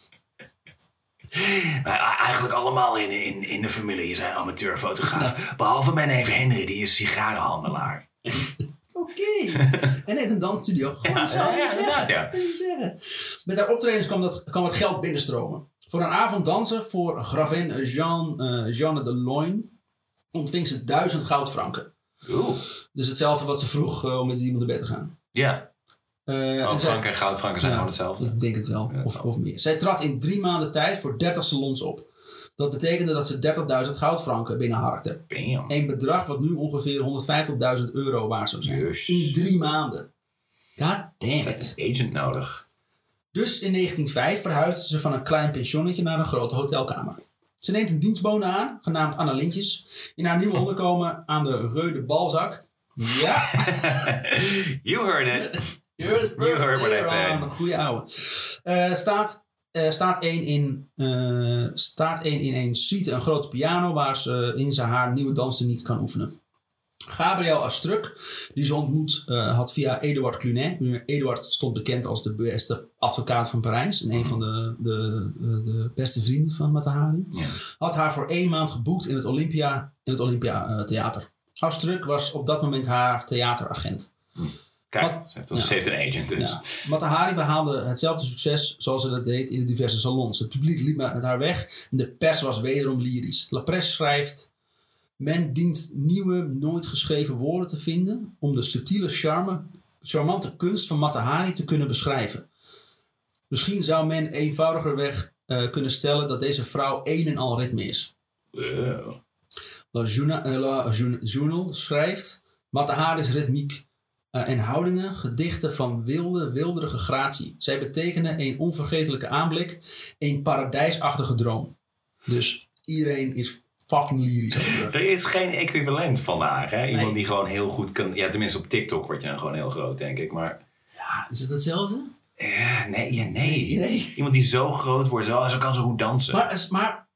(laughs) Eigenlijk allemaal in, in, in de familie zijn amateurfotograaf. Behalve mijn neef Henry, die is sigarenhandelaar. (laughs) Oké. En heeft een dansstudio. Gewoon Ja, zo zou je ja, zeggen. zeggen. Met haar optredens kwam, dat, kwam het geld binnenstromen. Voor een avond dansen voor gravin Jean, eh, Jeanne de Loin ontving ze duizend goudfranken. Oeh. Dus hetzelfde wat ze vroeg eh, om met iemand naar bed te gaan. Ja, Eh, en goudfranken zijn gewoon hetzelfde. Ik denk het wel, Ja, of, of meer. Zij trad in drie maanden tijd voor 30 salons op. Dat betekende dat ze 30.000 goudfranken binnenharkte. Bam. Een bedrag wat nu ongeveer 150.000 euro waard zou zijn. In drie maanden. God damn it. Agent nodig. Dus in 1905 verhuisde ze van een klein pensionnetje naar een grote hotelkamer. Ze neemt een dienstbode aan, genaamd Anna Lintjes, in haar nieuwe (laughs) onderkomen aan de Reu de Balzac. Ja, (laughs) you heard it. (laughs) hoort het You heard what I said. Een goede ouwe. Eh, staat, eh, staat één in, eh, staat één in een suite, een grote piano, waar ze in ze haar nieuwe danstechniek kan oefenen. Gabriel Astruc, die ze ontmoet eh, had via Eduard Clunet. Eduard stond bekend als de beste advocaat van Parijs. En een van de, de, de, beste vrienden van Matahari. Ja. Had haar voor één maand geboekt in het Olympia, in het Olympia eh, Theater. Astruc was op dat moment haar theateragent. Kijk, Wat- ze heeft, een agent dus. Ja. Matahari behaalde hetzelfde succes zoals ze dat deed in de diverse salons. Het publiek liep met haar weg en de pers was wederom lyrisch. La Presse schrijft... Men dient nieuwe, nooit geschreven woorden te vinden om de subtiele charme, charmante kunst van Matahari te kunnen beschrijven. Misschien zou men eenvoudigerweg eh, kunnen stellen dat deze vrouw een en al ritme is. Wow. La, Journa- eh, La Journal schrijft... Matahari's ritmiek eh, en houdingen, gedichten van wilde, wilderige gratie. Zij betekenen een onvergetelijke aanblik, een paradijsachtige droom. Dus iedereen is fucking lyrisch over. Er is geen equivalent vandaag. Hè? Iemand Nee. die gewoon heel goed kan... Ja, tenminste op TikTok word je dan gewoon heel groot, denk ik. Maar Ja, is het hetzelfde? nee, ja, nee. Nee. Iemand die zo groot wordt, zo, ze kan zo goed dansen. Maar, maar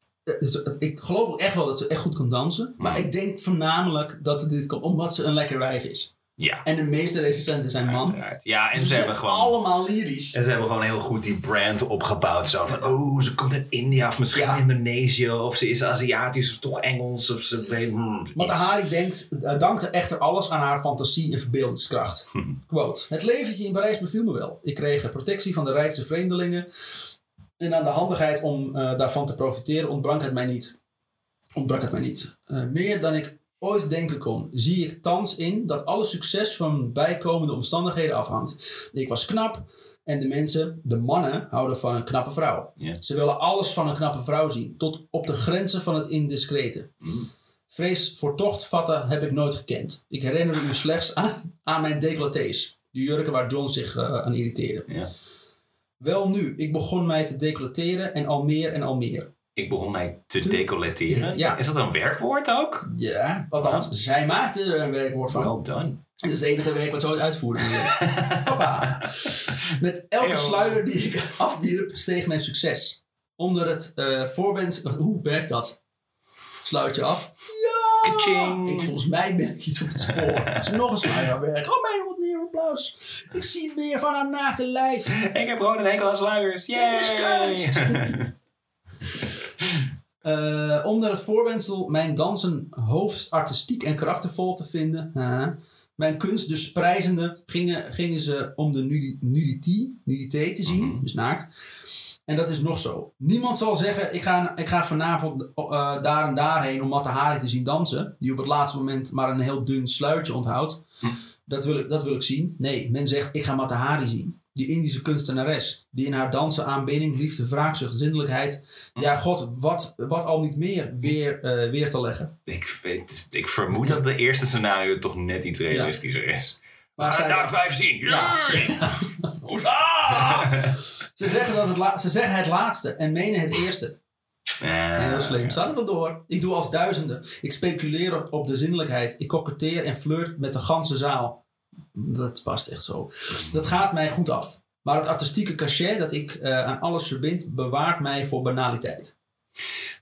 ik geloof ook echt wel dat ze echt goed kan dansen. Maar Hmm. ik denk voornamelijk dat het dit komt omdat ze een lekker wijf is. Ja, En de meeste recensenten zijn man. Ja, en Dus ze hebben gewoon... allemaal lyrisch. En ze hebben gewoon heel goed die brand opgebouwd. Zo van, oh, ze komt uit India of misschien Ja. Indonesië. Of ze is Aziatisch of toch Engels. Of ze weet... hmm, iets. Matahari denkt, uh, dankte echter alles aan haar fantasie en verbeeldingskracht. (laughs) Quote, het leventje in Parijs beviel me wel. Ik kreeg protectie van de rijkste vreemdelingen. En aan de handigheid om eh, daarvan te profiteren ontbrak het mij niet. Ontbrak het mij niet. Eh, meer dan ik ooit denken kon, zie ik thans in dat alle succes van bijkomende omstandigheden afhangt. Ik was knap en de mensen, de mannen, houden van een knappe vrouw. Ze willen alles van een knappe vrouw zien, tot op de grenzen van het indiscrete. Vrees voor tocht vatten heb ik nooit gekend. Ik herinner me slechts aan, aan mijn decolletés. De jurken waar John zich eh, aan irriteerde. Wel nu, ik begon mij te decolleteren en al meer en al meer. Ik begon mij te decolleteren. Ja. Is dat een werkwoord ook? Ja, althans, zij maakte er een werkwoord van. Well done. Het is het enige werk wat ze ooit uitvoerde. (laughs) Hoppa. Met elke sluier die ik afwierp, steeg mijn succes. Onder het eh voorwens... Hoe werkt dat? Sluit je af? Ja! Ka-ching. Ik, volgens mij ben ik iets op het spoor. (laughs) Als nog een sluier aan werkt. Oh mijn, wat een applaus. Ik zie meer van haar naakte lijf. Ik heb gewoon een enkel aan sluiers. Dit is Yay! kunst. (laughs) Eh, onder het voorwendsel mijn dansen hoogst artistiek en karaktervol te vinden, mijn kunst dus prijzende, gingen, gingen ze om de nudi- nudity, nudité te zien, Mhm. dus naakt. En dat is nog zo. Niemand zal zeggen, ik ga, ik ga vanavond eh, daar en daarheen om Matahari te zien dansen, die op het laatste moment maar een heel dun sluitje onthoudt. Hm. Dat, wil ik, dat wil ik zien. Nee, men zegt, ik ga Matahari zien. Die Indische kunstenares, die in haar dansen aanbidding, liefde, wraakzucht, zindelijkheid, ja god, wat, wat al niet meer weer, eh, weer te leggen. ik, weet, ik vermoed dat de eerste scenario toch net iets realistischer is. Maar Ga zij- het naakt wijf zien. Ja. (laughs) (laughs) Ze zeggen, dat het la- ze zeggen het laatste en menen het eerste. Ja. Heel slim. Er wel door. Ik doe als duizenden. Ik speculeer op, op de zinnelijkheid. Ik koketteer en flirt met de ganse zaal. Dat past echt zo. Dat gaat mij goed af. Maar het artistieke cachet dat ik eh, aan alles verbind, bewaart mij voor banaliteit.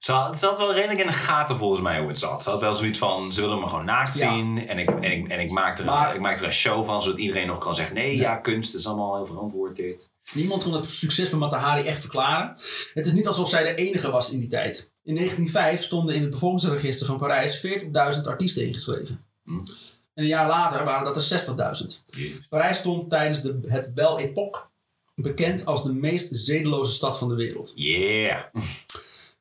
Het zat wel redelijk in de gaten volgens mij hoe het zat. Ze had wel zoiets van, ze willen me gewoon naakt Ja. zien. En ik, en, ik, en ik, maak er, Maar- ik maak er een show van, zodat iedereen nog kan zeggen... Nee, Ja. ja, kunst is allemaal heel verantwoord dit. Niemand kon het succes van Matahari echt verklaren. Het is niet alsof zij de enige was in die tijd. In 1905 stonden in het bevolkingsregister van Parijs 40.000 artiesten ingeschreven. Hm. En een jaar later waren dat er 60.000. Jezus. Parijs stond tijdens de, het Belle Époque bekend als de meest zedeloze stad van de wereld. Yeah.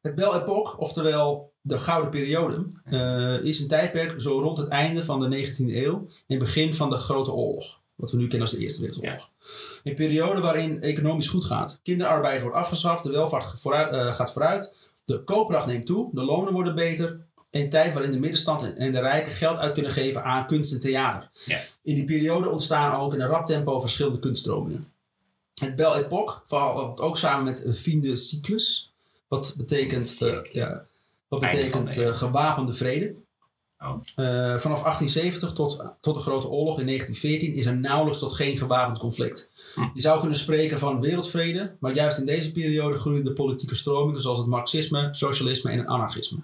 Het Belle Époque, oftewel de Gouden Periode, eh, is een tijdperk zo rond het einde van de 19e eeuw en begin van de Grote Oorlog. Wat we nu kennen als de Eerste Wereldoorlog. Een periode waarin economisch goed gaat. Kinderarbeid wordt afgeschaft, de welvaart vooruit, eh, gaat vooruit, de koopkracht neemt toe, de lonen worden beter. Een tijd waarin de middenstand en- de rijken geld uit kunnen geven aan kunst en theater. Ja. In die periode ontstaan ook in een rap tempo verschillende kunststromingen. Het Belle Époque valt ook samen met een fin de cyclus. Wat betekent, eh, ja, wat betekent eh, gewapende vrede. Oh. Eh, vanaf 1870 tot, tot de Grote Oorlog in 1914 is er nauwelijks tot geen gewapend conflict. Hm. Je zou kunnen spreken van wereldvrede, maar juist in deze periode groeien de politieke stromingen zoals het marxisme, socialisme en het anarchisme.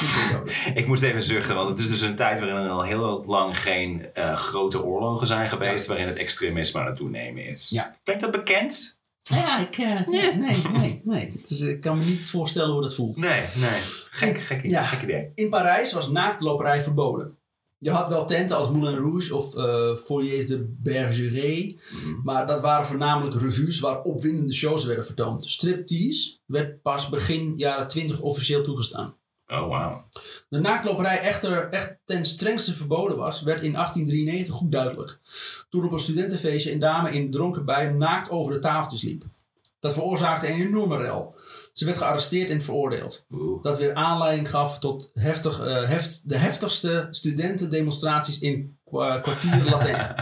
(laughs) Ik moest even zuchten, want het is dus een tijd waarin er al heel lang geen eh, grote oorlogen zijn geweest, waarin het extremisme aan het toenemen is. Ja. Klinkt dat bekend? Ja, ik, eh, nee, nee, nee. nee. Het is, ik kan me niet voorstellen hoe dat voelt. Nee, nee. Gek, gek, Ja. gek idee. In Parijs was naaktloperij verboden. Je had wel tenten als Moulin Rouge of uh, Foyer de Bergeret. Mhm. Maar dat waren voornamelijk revues waar opwindende shows werden vertoond. Striptease werd pas begin jaren 20 officieel toegestaan. Oh. De naaktloperij echter echt ten strengste verboden was, werd in 1893 goed duidelijk. Toen op een studentenfeestje een dame in dronken bui naakt over de tafeltjes liep. Dat veroorzaakte een enorme rel. Ze werd gearresteerd en veroordeeld. Oeh. Dat weer aanleiding gaf tot heftig, eh, heft, de heftigste studentendemonstraties in kwa- kwartier Latijn.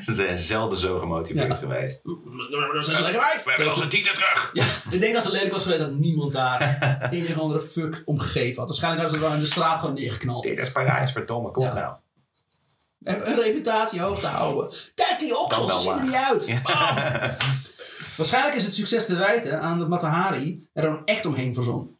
Ze zijn zelden zo gemotiveerd Ja. geweest. Dat is lekker wijf. We hebben onze titel terug! Ja, ik denk als het lelijk was geweest dat niemand daar een of andere fuck om gegeven had. Waarschijnlijk hadden ze wel in de straat gewoon neergeknald. Dit is Parijs, verdomme, kom Ja. nou. Heb een reputatie hoog te houden. Kijk die oksels, ze zien er niet uit. Waarschijnlijk is het succes te wijten aan dat Matahari er dan echt omheen verzon.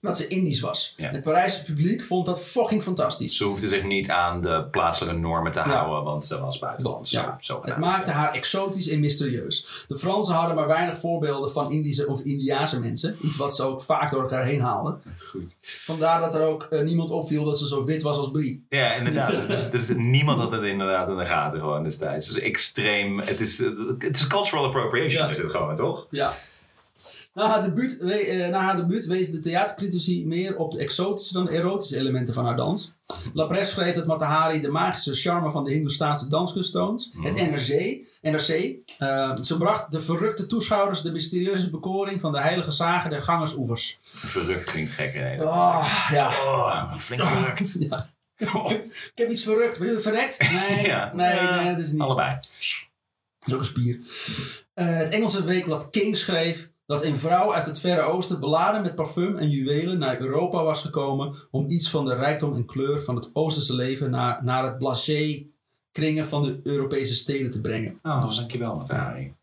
Dat ze Indisch was. Ja. Het Parijse publiek vond dat fucking fantastisch. Ze hoefde zich niet aan de plaatselijke normen te houden, want ze was buitenlands. Ja, zo het maakte haar exotisch en mysterieus. De Fransen hadden maar weinig voorbeelden van Indische of Indiase mensen. Iets wat ze ook vaak door elkaar heen haalden. Goed. Vandaar dat er ook eh, niemand opviel dat ze zo wit was als Brie. Ja, inderdaad. (laughs) Dus, dus niemand had het inderdaad in de gaten gewoon destijds. Dus extreem. Het is, eh, het is cultural appropriation, is het gewoon, toch? Ja. Na haar, debuut, we- eh, na haar debuut wezen de theatercritici meer op de exotische dan erotische elementen van haar dans. La Presse schreef dat Matahari de magische charme van de Hindoestaanse danskunst toont. Het NRC, NRC eh, ze bracht de verrukte toeschouwers de mysterieuze bekoring van de heilige zagen der gangersoevers. Verrukt klinkt gek, hè? Oh, ja. Oh, flink verrukt. (laughs) ja. Ik heb iets verrukt. Ben je verrekt? Nee, (laughs) Ja. nee, nee, dat is niet. Allebei. Dat is ook een spier. Eh, het Engelse weekblad King schreef dat een vrouw uit het Verre Oosten beladen met parfum en juwelen naar Europa was gekomen om iets van de rijkdom en kleur van het Oosterse leven naar, naar het blasé kringen van de Europese steden te brengen. Oh, Dus dankjewel, Matahari.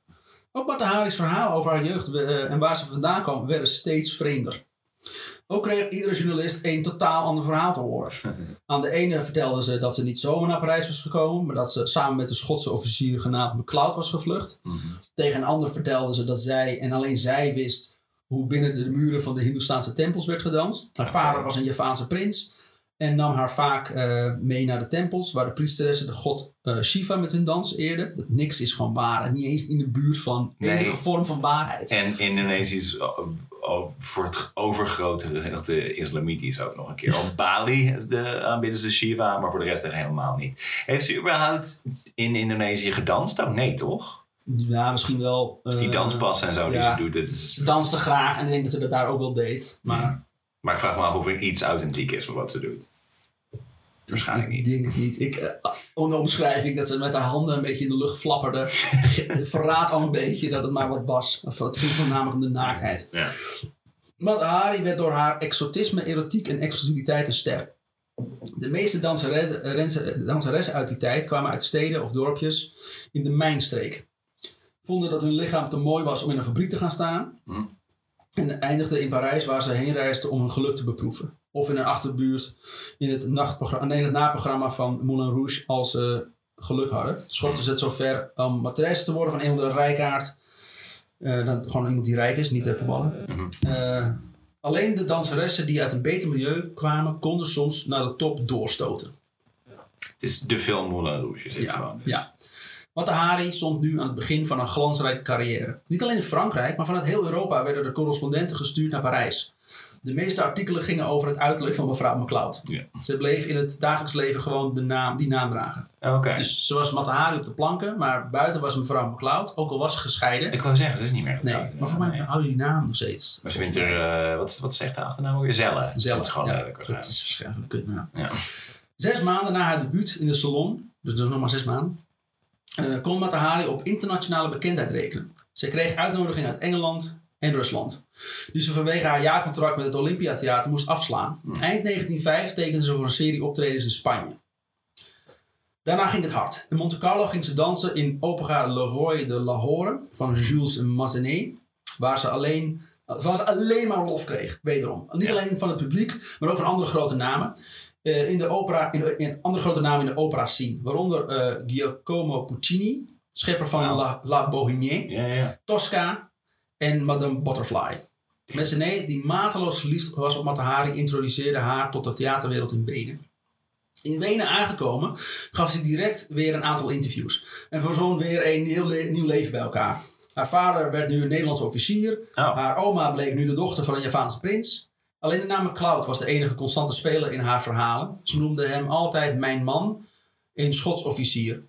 ook Matahari's verhaal over haar jeugd eh, en waar ze vandaan kwam werden steeds vreemder. Ook kreeg iedere journalist een totaal ander verhaal te horen. (laughs) Aan de ene vertelde ze dat ze niet zomaar naar Parijs was gekomen, maar dat ze samen met een Schotse officier genaamd McCloud was gevlucht. Mhm. Tegen een ander vertelde ze dat zij en alleen zij wist hoe binnen de muren van de Hindoestaanse tempels werd gedanst. Haar vader was een Javaanse prins en nam haar vaak eh, mee naar de tempels waar de priesteressen de god eh, Shiva met hun dans eerden. Dat niks is gewoon waar, niet eens in de buurt van Nee. enige vorm van waarheid. En Indonesië is o- o- voor het overgrote gedeelte islamitisch ook nog een keer. Op (laughs) Bali de, aanbidden ze Shiva, maar voor de rest echt helemaal niet. Heeft ze überhaupt in Indonesië gedanst? Oh nee, toch? Ja, misschien wel. Dus die eh, danspassen en zo die ja. ze doet. Is, Ze danste graag en ik denk dat ze dat daar ook wel deed. Maar maar ik vraag me af of er iets authentiek is van wat ze doet. Waarschijnlijk ik niet. denk het niet. Ik, onder omschrijving dat ze met haar handen een beetje in de lucht flapperde. (laughs) verraadt al een beetje dat het maar wat was. Of Het ging voornamelijk om de naaktheid. Ja. Matahari werd door haar exotisme, erotiek en exclusiviteit een ster. De meeste danseressen, danseressen uit die tijd kwamen uit steden of dorpjes in de mijnstreek. Vonden dat hun lichaam te mooi was om in een fabriek te gaan staan. Hm. En eindigden in Parijs waar ze heen reisden om hun geluk te beproeven. Of in een achterbuurt in het, nachtprogramma, nee, het naprogramma van Moulin Rouge als ze geluk hadden. Schotten ze het zover om matrijs te worden van een of andere rijkaard. Eh, dan, gewoon iemand die rijk is, niet even ballen. Mhm. Eh, alleen de danseressen die uit een beter milieu kwamen, konden soms naar de top doorstoten. Het is de film Moulin Rouge. Is het Ja, gewoon. ja. Matahari stond nu aan het begin van een glansrijke carrière. Niet alleen in Frankrijk, maar vanuit heel Europa werden er correspondenten gestuurd naar Parijs. De meeste artikelen gingen over het uiterlijk van mevrouw McLeod. Ja. Ze bleef in het dagelijks leven gewoon de naam, die naam dragen. Oké. Dus ze was Matahari op de planken, maar buiten was mevrouw McLeod, ook al was ze gescheiden. Ik wou zeggen, ze is niet meer Nee, maar voor mij Nee. hou je die naam nog steeds. Maar ze vindt er, eh, wat, wat zegt de achternaam weer? Zelle. Zelf. Dat is gewoon ja, dat is waarschijnlijk een kutnaam. Ja. Zes maanden na haar debuut in de salon, dus nog maar zes maanden, eh, kon Matahari op internationale bekendheid rekenen. Ze kreeg uitnodigingen uit Engeland en Rusland, die ze vanwege haar jaarcontract met het Olympiatheater moest afslaan. Eind 1905 tekende ze voor een serie optredens in Spanje. Daarna ging het hard. In Monte Carlo ging ze dansen in opera Le Roy de Lahore van Jules Massenet, waar ze alleen, waar ze alleen maar lof kreeg, wederom. Niet Ja. alleen van het publiek, maar ook van andere grote namen. Eh, in, de opera, in, de- in andere grote namen in de opera scene, waaronder eh, Giacomo Puccini, schepper van. La, La Bohème, Ja, ja. Tosca en Madame Butterfly. Massenet, die mateloos verliefd was op Matahari, introduceerde haar tot de theaterwereld in Wenen. In Wenen aangekomen gaf ze direct weer een aantal interviews. En verzoon weer een heel le- nieuw leven bij elkaar. Haar vader werd nu een Nederlandse officier. Oh. Haar oma bleek nu de dochter van een Javaanse prins. Alleen de naam Cloud was de enige constante speler in haar verhalen. Ze noemde hem altijd mijn man, een Schots officier.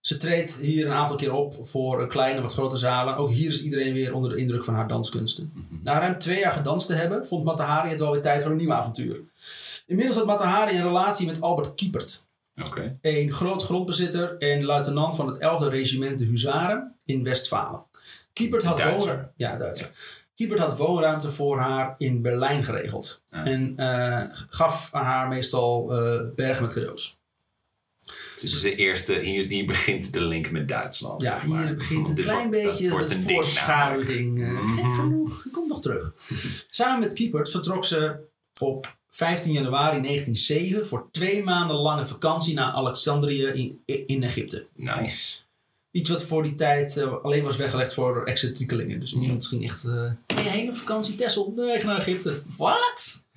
Ze treedt hier een aantal keer op voor een kleine, wat grote zalen. Ook hier is iedereen weer onder de indruk van haar danskunsten. Na ruim twee jaar gedanst te hebben, vond Matahari het wel weer tijd voor een nieuw avontuur. Inmiddels had Matahari een relatie met Albert Kiepert. Een groot grondbezitter en luitenant van het 11e regiment de Huzaren in Westfalen. Kiepert had, woonru- ja, Duitser. Kiepert had woonruimte voor haar in Berlijn geregeld. Ja. En eh, gaf aan haar meestal eh, bergen met cadeaus. Dus is de eerste, hier, hier begint de link met Duitsland. Ja, zeg maar. hier begint een klein wordt- dat beetje wordt de voorschuiving. eh, Mhm. Gek genoeg, die komt nog terug. (laughs) Samen met Kiepert vertrok ze op 15 januari 1907 voor twee maanden lange vakantie naar Alexandrië in, in Egypte. Nice. Iets wat voor die tijd eh, alleen was weggelegd voor excentriekelingen. Dus niemand ging echt... eh ben je heen op vakantie, Texel? Nee, ik ga naar Egypte. Wat?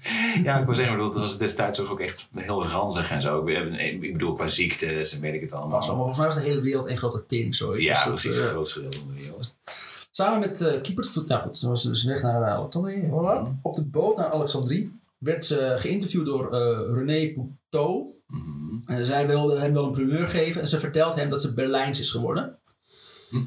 Ja, ik wil zeggen, dat was destijds toch ook echt heel ranzig en zo. Ik, bedoel- ik bedoel, qua ziektes en weet ik het allemaal. Maar volgens mij was de hele wereld één grote tering zo. Ja, Dus precies. Het eh, grootste deel van de wereld. Samen met eh Kiepert, ja goed, ze was dus weg naar Alexandrië. Voilà. Op de boot naar Alexandrië werd ze geïnterviewd door eh, René Poutot. Mhm. En zij wilde hem wel een primeur geven en ze vertelt hem dat ze Berlijns is geworden.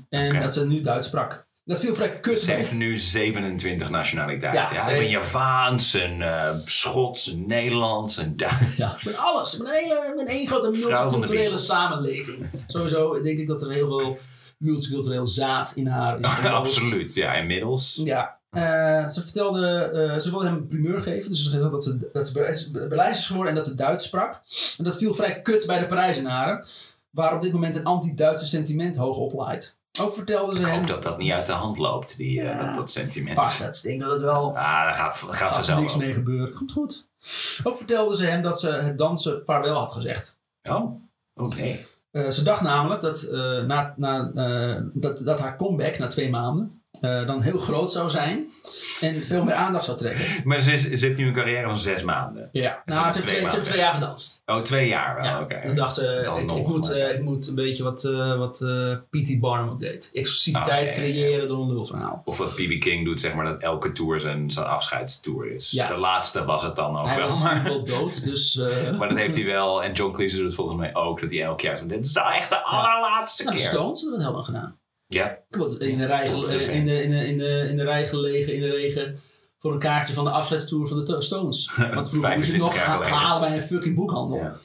En oké. dat ze nu Duits sprak. Dat viel vrij kut Ze heeft nu 27 nationaliteiten. Ja, Ja, ze ik ben Javaans, een eh, Schots, een Nederlands, een Duits. Ja, (laughs) met alles. Met een hele met één grote multiculturele samenleving. Sowieso denk ik dat er heel veel multicultureel zaad in haar is. (laughs) Absoluut, ja, inmiddels. Ja. Eh, ze vertelde, eh, ze wilde hem een primeur geven. Dus ze zei dat ze, dat ze Berlijns- is geworden en dat ze Duits sprak. En dat viel vrij kut bij de Parijzenaren. Waar op dit moment een anti-Duitse sentiment hoog oplaait. Ook vertelde ze Ik hem... hoop dat dat niet uit de hand loopt, die, eh, Ja. dat, dat sentiment. Pas, dat, denk dat het wel... Ah, daar gaat, gaat gaat vanzelf niks over. mee gebeuren. Komt goed. Ook vertelde ze hem dat ze het dansen vaarwel had gezegd. Oh, oké. Ze dacht namelijk dat, na, na, dat, dat haar comeback na twee maanden eh, dan heel groot zou zijn en veel meer aandacht zou trekken. Maar ze, is, ze heeft nu een carrière van zes maanden. Ja, Is nou, ze heeft twee twee, jaar gedanst. Oh, twee jaar wel, Ja, oké. Dacht Dan ik, ik nog, moet, eh, ik moet een beetje wat, eh wat P.T. Barnum ook deed. Exclusiviteit Ah, ja, ja, ja. creëren door een lulverhaal. Of wat B.B. King doet, zeg maar, dat elke tour zijn, zijn afscheidstour is. Ja. De laatste was het dan ook Hij wel. was natuurlijk wel dood, (laughs) dus... maar dat heeft hij wel. En John Cleese doet het volgens mij ook. Dat hij elk jaar zo... Dit is nou echt de allerlaatste nou, keer. Stones hebben dat lang gedaan. Ja. In de, rij, eh, in, de, in, de, in, de, in de rij gelegen, in de regen, voor een kaartje van de afscheidstour van de To- Stones. (laughs) Want vroeger moest je 25 het nog ha- halen bij een fucking boekhandel. ja.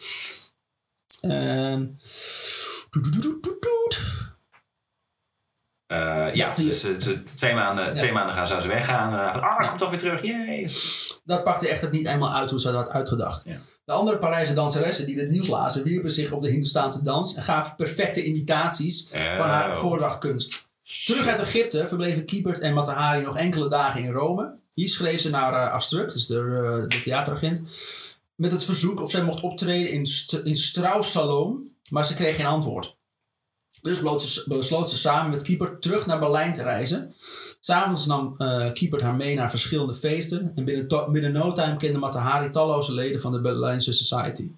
Doet, doet, doet, doet, doet, doet. Eh, ja, dus ze- ze- twee, maanden, Ja. twee maanden gaan, zou ze weggaan. Dan, ah, dan komt toch weer terug. Yay. Dat pakte echter niet eenmaal uit hoe ze dat had uitgedacht. Ja. De andere Parijse danseressen die dit nieuws lazen, wierpen zich op de Hindoestaanse dans en gaven perfecte imitaties van haar Oh. voordrachtkunst. Terug uit Egypte verbleven Kiepert en Matahari nog enkele dagen in Rome. Hier schreef ze naar uh, Astruc, dus de, eh, de theateragent, met het verzoek of zij mocht optreden in, St in Strauss Salon, maar ze kreeg geen antwoord. Dus besloot ze, besloot ze samen met Kiepert terug naar Berlijn te reizen. S'avonds nam eh Kiepert haar mee naar verschillende feesten en binnen, binnen no time kende Matahari talloze leden van de Berlijnse Society.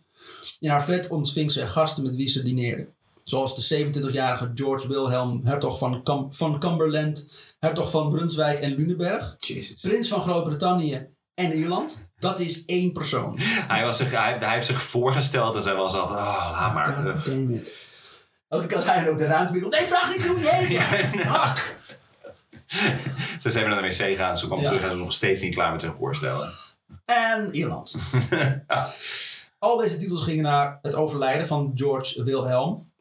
In haar flat ontving ze gasten met wie ze dineerde. Zoals de 27-jarige George Wilhelm, hertog van, Cam- van Cumberland, hertog van Brunswijk en Lunenberg, Jezus. prins van Groot-Brittannië en Ierland. Dat is één persoon. (laughs) Hij, was zich, hij, hij heeft zich voorgesteld en zij was al van, oh, laat maar. God damn it. Keer als hij ook de ruimte Nee, vraag niet hoe die heet. (laughs) Ja, fuck. (laughs) Ze zijn naar de wc gegaan, ze kwam terug en ze nog steeds niet klaar met zijn voorstellen. En Ierland. (laughs) Al deze titels gingen naar het overlijden van George Wilhelm.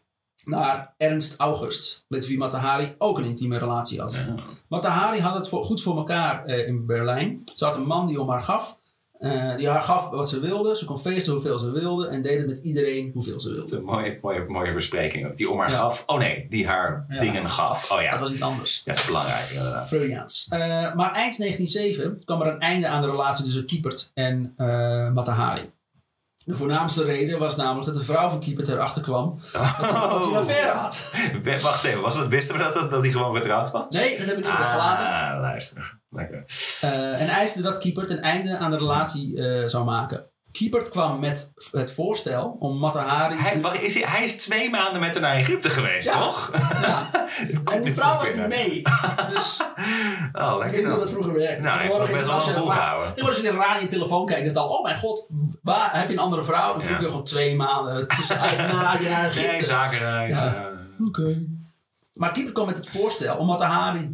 Naar Ernst August, met wie Matahari ook een intieme relatie had. Ja. Matahari had het voor, goed voor elkaar eh, in Berlijn. Ze had een man die om haar gaf. Eh, die haar gaf wat ze wilde. Ze kon feesten hoeveel ze wilde. En deed het met iedereen hoeveel ze wilde. Een mooie, mooie, mooie verspreking ook. Die om haar Ja. gaf. Oh nee, die haar Ja. dingen gaf. Oh ja, Dat was iets anders. ja, dat is belangrijk inderdaad. Freudiaans. Eh, maar eind 1907 kwam er een einde aan de relatie tussen Kiepert en eh, Matahari. De voornaamste reden was namelijk dat de vrouw van Kiepert erachter kwam dat hij een affaire had. Wacht even, was dat, wisten we dat, dat, dat hij gewoon getrouwd was? Nee, dat heb ik niet meer gelaten. Ah, luister. Lekker. Eh, en eiste dat Kiepert een einde aan de relatie eh, zou maken. Kiepert kwam met het voorstel om Matahari... Hij, wacht, is hij, hij is twee maanden met haar naar Egypte geweest, Ja. toch? Ja. (laughs) En die vrouw was niet mee. Dus (laughs) Oh, ik lekker weet niet hoe dat vroeger werkte. Nou, hij heeft nog Tegenwoordig best wel volgehouden. Tegenwoordig als je raar in je telefoon kijkt, is het al, oh mijn god, waar heb je een andere vrouw? Dan vroeg Ja. je gewoon twee maanden tussenuit na je naar (laughs) Egypte. Nee, zakenreis. Ja. eh. Oké. Maar Kieper kwam met het voorstel om Matahari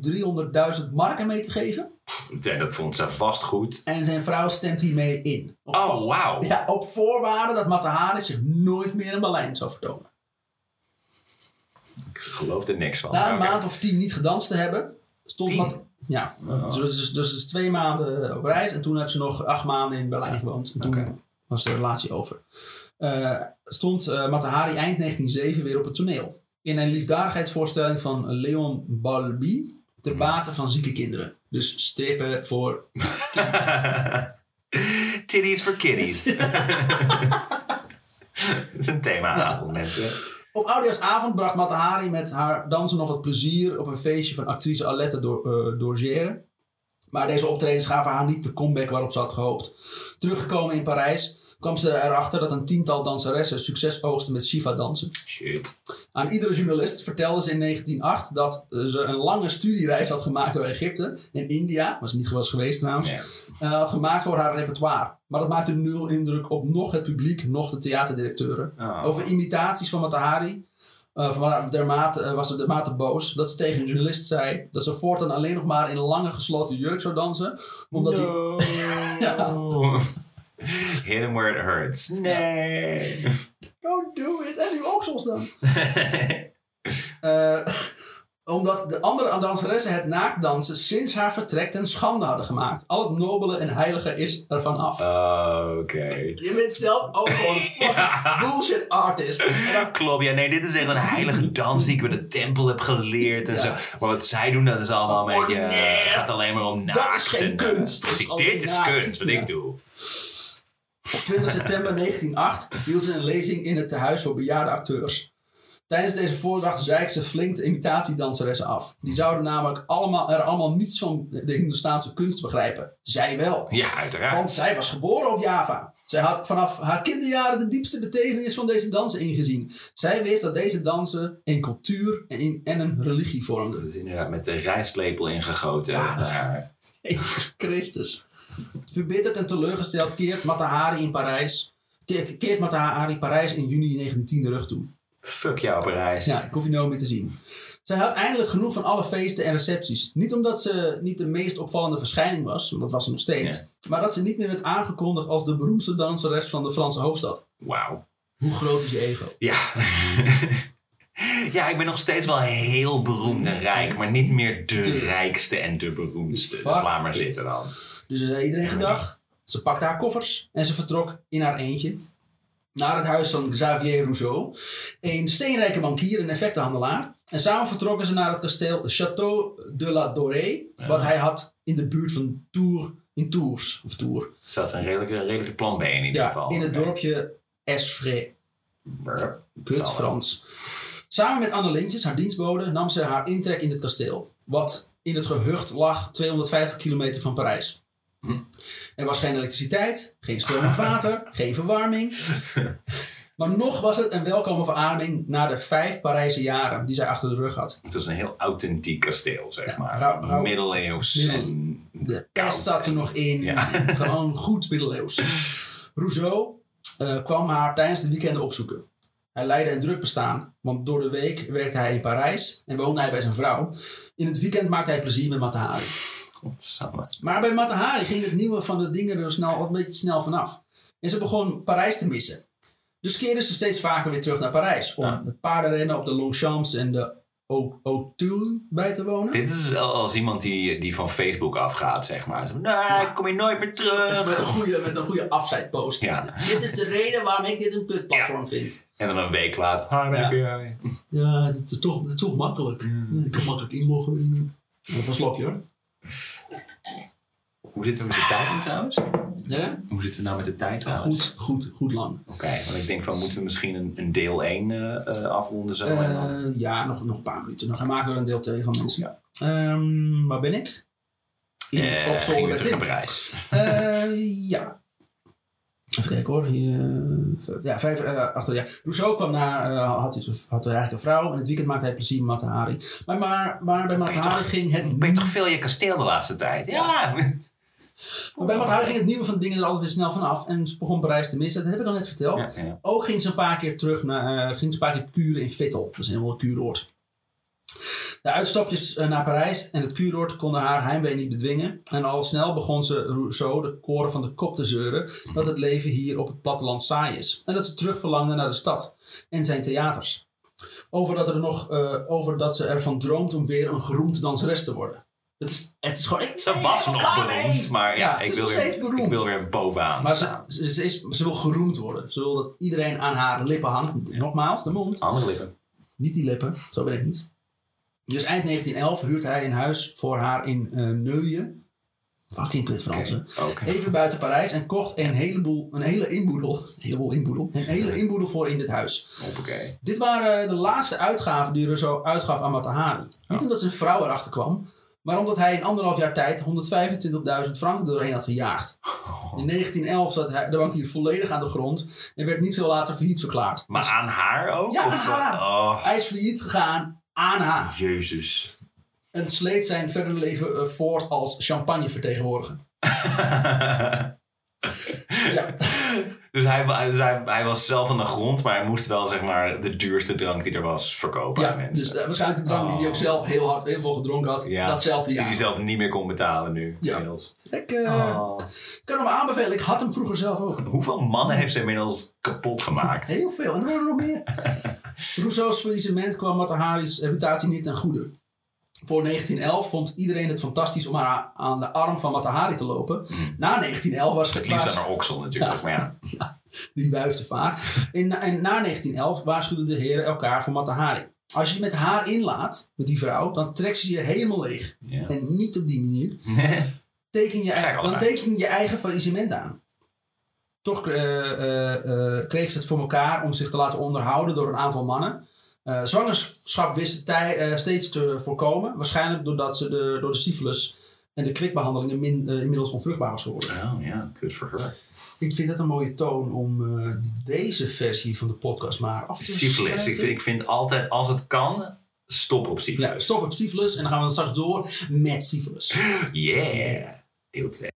300.000 marken mee te geven. Ja, dat vond ze vast goed. En zijn vrouw stemt hiermee in. Op, Oh, wauw. ja, op voorwaarde dat Matahari zich nooit meer in Berlijn zou vertonen. Ik geloof er niks van. Na een maand of tien niet gedanst te hebben, stond? Mat- Ja, Oh. dus, dus, dus twee maanden op reis en toen hebben ze nog acht maanden in Berlijn gewoond. En toen was de relatie over. Eh, stond eh Matahari eind 1907 weer op het toneel. In een liefdadigheidsvoorstelling van Leon Balbi ter Mhm. bate van zieke kinderen. Dus strippen voor... (laughs) Titties for kitties. (laughs) (laughs) Dat is een themaavond, mensen. Op Oudejaarsavond bracht Matahari met haar dansen nog wat plezier op een feestje van actrice Alette Dor eh, Dorgere. Maar deze optredens gaven haar niet de comeback waarop ze had gehoopt. Teruggekomen in Parijs kwam ze erachter dat een tiental danseressen succes oogsten met Shiva-dansen. Shit. Aan iedere journalist vertelde ze in 1908 dat ze een lange studiereis had gemaakt door Egypte en India, ze niet was geweest trouwens, eh, had gemaakt voor haar repertoire. Maar dat maakte nul indruk op nog het publiek, nog de theaterdirecteuren. Oh. Over imitaties van Matahari eh, van haar- dermate, eh, was ze dermate boos dat ze tegen een journalist zei dat ze voortaan alleen nog maar in een lange gesloten jurk zou dansen. Omdat hij. (laughs) Ja. (laughs) Hit him where it hurts. Nee. (laughs) Don't do it. En die oksels dan. (laughs) Eh, omdat de andere danseressen het naaktdansen sinds haar vertrek ten schande hadden gemaakt. Al het nobele en heilige is ervan af. Oh, Oké. Je bent zelf ook gewoon een fucking Ja. bullshit artist. En dan Klopt, ja, nee, dit is echt een heilige dans die ik bij de tempel heb geleerd en Ja. zo. Maar wat zij doen, dat is allemaal een beetje. Het gaat alleen maar om naakt. Dat is geen en, eh, kunst. Dat is precies, alleen dit is kunst, wat Ja. ik doe. Op 20 september 1908 hield ze een lezing in het tehuis voor bejaarde acteurs. Tijdens deze voordracht zeik ze flink de imitatiedanseressen af. Die zouden namelijk allemaal, er allemaal niets van de Hindoestaanse kunst begrijpen. Zij wel. Ja, uiteraard. Want zij was geboren op Java. Zij had vanaf haar kinderjaren de diepste betekenis van deze dansen ingezien. Zij wist dat deze dansen een cultuur en, in- en een religie vormden. Is inderdaad met de rijstlepel ingegoten. Ja. Jezus Christus. Verbitterd en teleurgesteld keert Matahari in Parijs. ke- Keert Matahari Parijs in juni 1910 de rug toe. Fuck jou, Parijs. Ja, ik hoef je nooit meer te zien. Zij had eindelijk genoeg van alle feesten en recepties. Niet omdat ze niet de meest opvallende verschijning was, want dat was ze nog steeds. Maar dat ze niet meer werd aangekondigd als de beroemdste danseres van de Franse hoofdstad. Wauw. Hoe groot is je ego? Ja. (laughs) ja, ik ben nog steeds wel heel beroemd en rijk, maar niet meer de De- rijkste en de beroemdste. Dus laat maar it. zitten dan. Dus ze zei iedereen gedag. Ze pakte haar koffers en ze vertrok in haar eentje naar het huis van Xavier Rousseau, een steenrijke bankier en effectenhandelaar. En samen vertrokken ze naar het kasteel Château de la Dorée, wat hij had in de buurt van Tours, in Tours, of Tours. Er staat een redelijke, redelijke plan B in ieder Ja, geval. in het dorpje Esfray. Kut. Frans. Samen met Anne Lintjes, haar dienstbode, nam ze haar intrek in het kasteel. Wat in het gehucht lag 250 kilometer van Parijs. Hm. Er was geen elektriciteit, geen stromend water, geen verwarming. (laughs) Maar nog was het een welkome verademing na de vijf Parijse jaren die zij achter de rug had. Het was een heel authentiek kasteel, zeg maar. rauw- rauw- Middeleeuws. Middel- en De pest zat er nog in. Ja. (laughs) Gewoon goed middeleeuws. Rousseau eh, kwam haar tijdens de weekenden opzoeken. Hij leidde een druk bestaan, want door de week werkte hij in Parijs en woonde hij bij zijn vrouw. In het weekend maakte hij plezier met Matahari. Godsamme. Maar bij Matahari ging het nieuwe van de dingen er snel, een beetje snel vanaf. En ze begon Parijs te missen. Dus keerde ze steeds vaker weer terug naar Parijs om Ja. het paardenrennen op de Longchamps en de Auteuil bij te wonen. Dit is al- als iemand die, die van Facebook afgaat, zeg maar. Zo, Nee, ik kom hier nooit meer Met terug. een goede, met een goede afscheidpost. Ja. Dit is de reden waarom ik dit een kutplatform vind. En dan een week later. Hi, Ja. Ja, het is toch, is toch makkelijk. Ja, ik kan makkelijk inloggen. Even een slokje hoor. Hoe zitten we met de tijd nu trouwens? Ja? Hoe zitten we nou met de tijd trouwens? Goed, goed, goed lang. Oké, want ik denk van moeten we misschien een, een deel 1 eh, eh, afronden zo. en dan... Eh, ja, nog, nog een paar minuten. Dan maken we er een deel 2 van mensen. Ja. Ehm, waar ben ik? In, Eh, op zolder bij terug Tim. Parijs. Ja. Even kijken hoor. Hier, eh, ja, vijf uh, achter. Ja. Rousseau kwam naar, uh, had, hij, had hij eigenlijk een vrouw. En het weekend maakte hij plezier met Matahari. Maar, maar, maar bij Matahari ging het... Ben je toch veel je kasteel de laatste tijd? Ja. ja. Maar bij Matahari ging het nieuwe van dingen er altijd weer snel vanaf. En ze begon Parijs te missen. Dat heb ik al net verteld. Ja, ja. Ook ging ze een paar keer terug naar... ging ze een paar keer kuren in Vittel. Dat is een kuuroord. De uitstapjes eh, naar Parijs en het kuuroord konden haar heimwee niet bedwingen. En al snel begon ze zo de koren van de kop te zeuren dat het leven hier op het platteland saai is. En dat ze terug verlangde naar de stad en zijn theaters. Over dat, er nog, uh, over dat ze ervan droomt om weer een geroemd danseres te worden. Het is, het is gewoon... Ik, ze was nog beroemd, maar ja, ik, wil weer, beroemd. ik wil weer bovenaan maar ze, ze, is, ze, wil geroemd worden. Ze wil dat iedereen aan haar lippen hangt. Nogmaals, de mond. Andere lippen. Niet die lippen, zo ben ik niet. Dus eind 1911 huurt hij een huis voor haar in uh, Neuilly. Fucking kut Fransen. Okay. Even buiten Parijs en kocht een heleboel, een hele inboedel, (laughs) een heleboel inboedel, een hele inboedel voor in dit huis. Okay. Dit waren de laatste uitgaven die Rousseau uitgaf aan Matahari. Niet omdat zijn vrouw erachter kwam, maar omdat hij in anderhalf jaar tijd 125.000 franken doorheen had gejaagd. In 1911 zat hij, de bank hier volledig aan de grond en werd niet veel later failliet verklaard. Maar dus- aan haar ook? Ja, aan haar. Oh. Hij is failliet gegaan aan haar. Jezus. En sleet zijn verdere leven uh, voort als champagnevertegenwoordiger. (laughs) ja. Dus, hij, dus hij, hij, was zelf aan de grond, maar hij moest wel zeg maar de duurste drank die er was verkopen ja, aan mensen. Dus uh, waarschijnlijk de drank die hij ook oh. zelf heel hard, heel veel gedronken had. Ja, datzelfde jaar. Die hij zelf niet meer kon betalen nu. Ja. Inmiddels. Ik uh, oh. kan hem aanbevelen. Ik had hem vroeger zelf ook. Hoeveel mannen heeft ze inmiddels kapot gemaakt? heel veel. En er worden nog meer. (laughs) Rousseau's faillissement kwam Matahari's reputatie niet ten goede. Voor 1911 vond iedereen het fantastisch om aan de arm van Matahari te lopen. Mm. Na 1911 was het... liefst aan oksel natuurlijk, maar ja. (laughs) ja. Die wuifde vaak. En, en na 1911 waarschuwden de heren elkaar voor Matahari. Als je je met haar inlaat, met die vrouw, dan trekt ze je helemaal leeg. En niet op die manier. Teken je, dan teken je je eigen faillissement aan. Toch uh, uh, uh, kreeg ze het voor elkaar om zich te laten onderhouden door een aantal mannen. Zwangerschap wist tij, steeds te voorkomen. Waarschijnlijk doordat ze de, door de syphilis en de kwikbehandelingen min, inmiddels onvruchtbaar was geworden. Oh ja, good for her. Ik vind dat een mooie toon om deze versie van de podcast maar af te Syphilis. Ik vind, ik vind altijd, als het kan, stop op syphilis. Ja, stop op syphilis en dan gaan we dan straks door met syphilis. (laughs) Yeah, deel 2.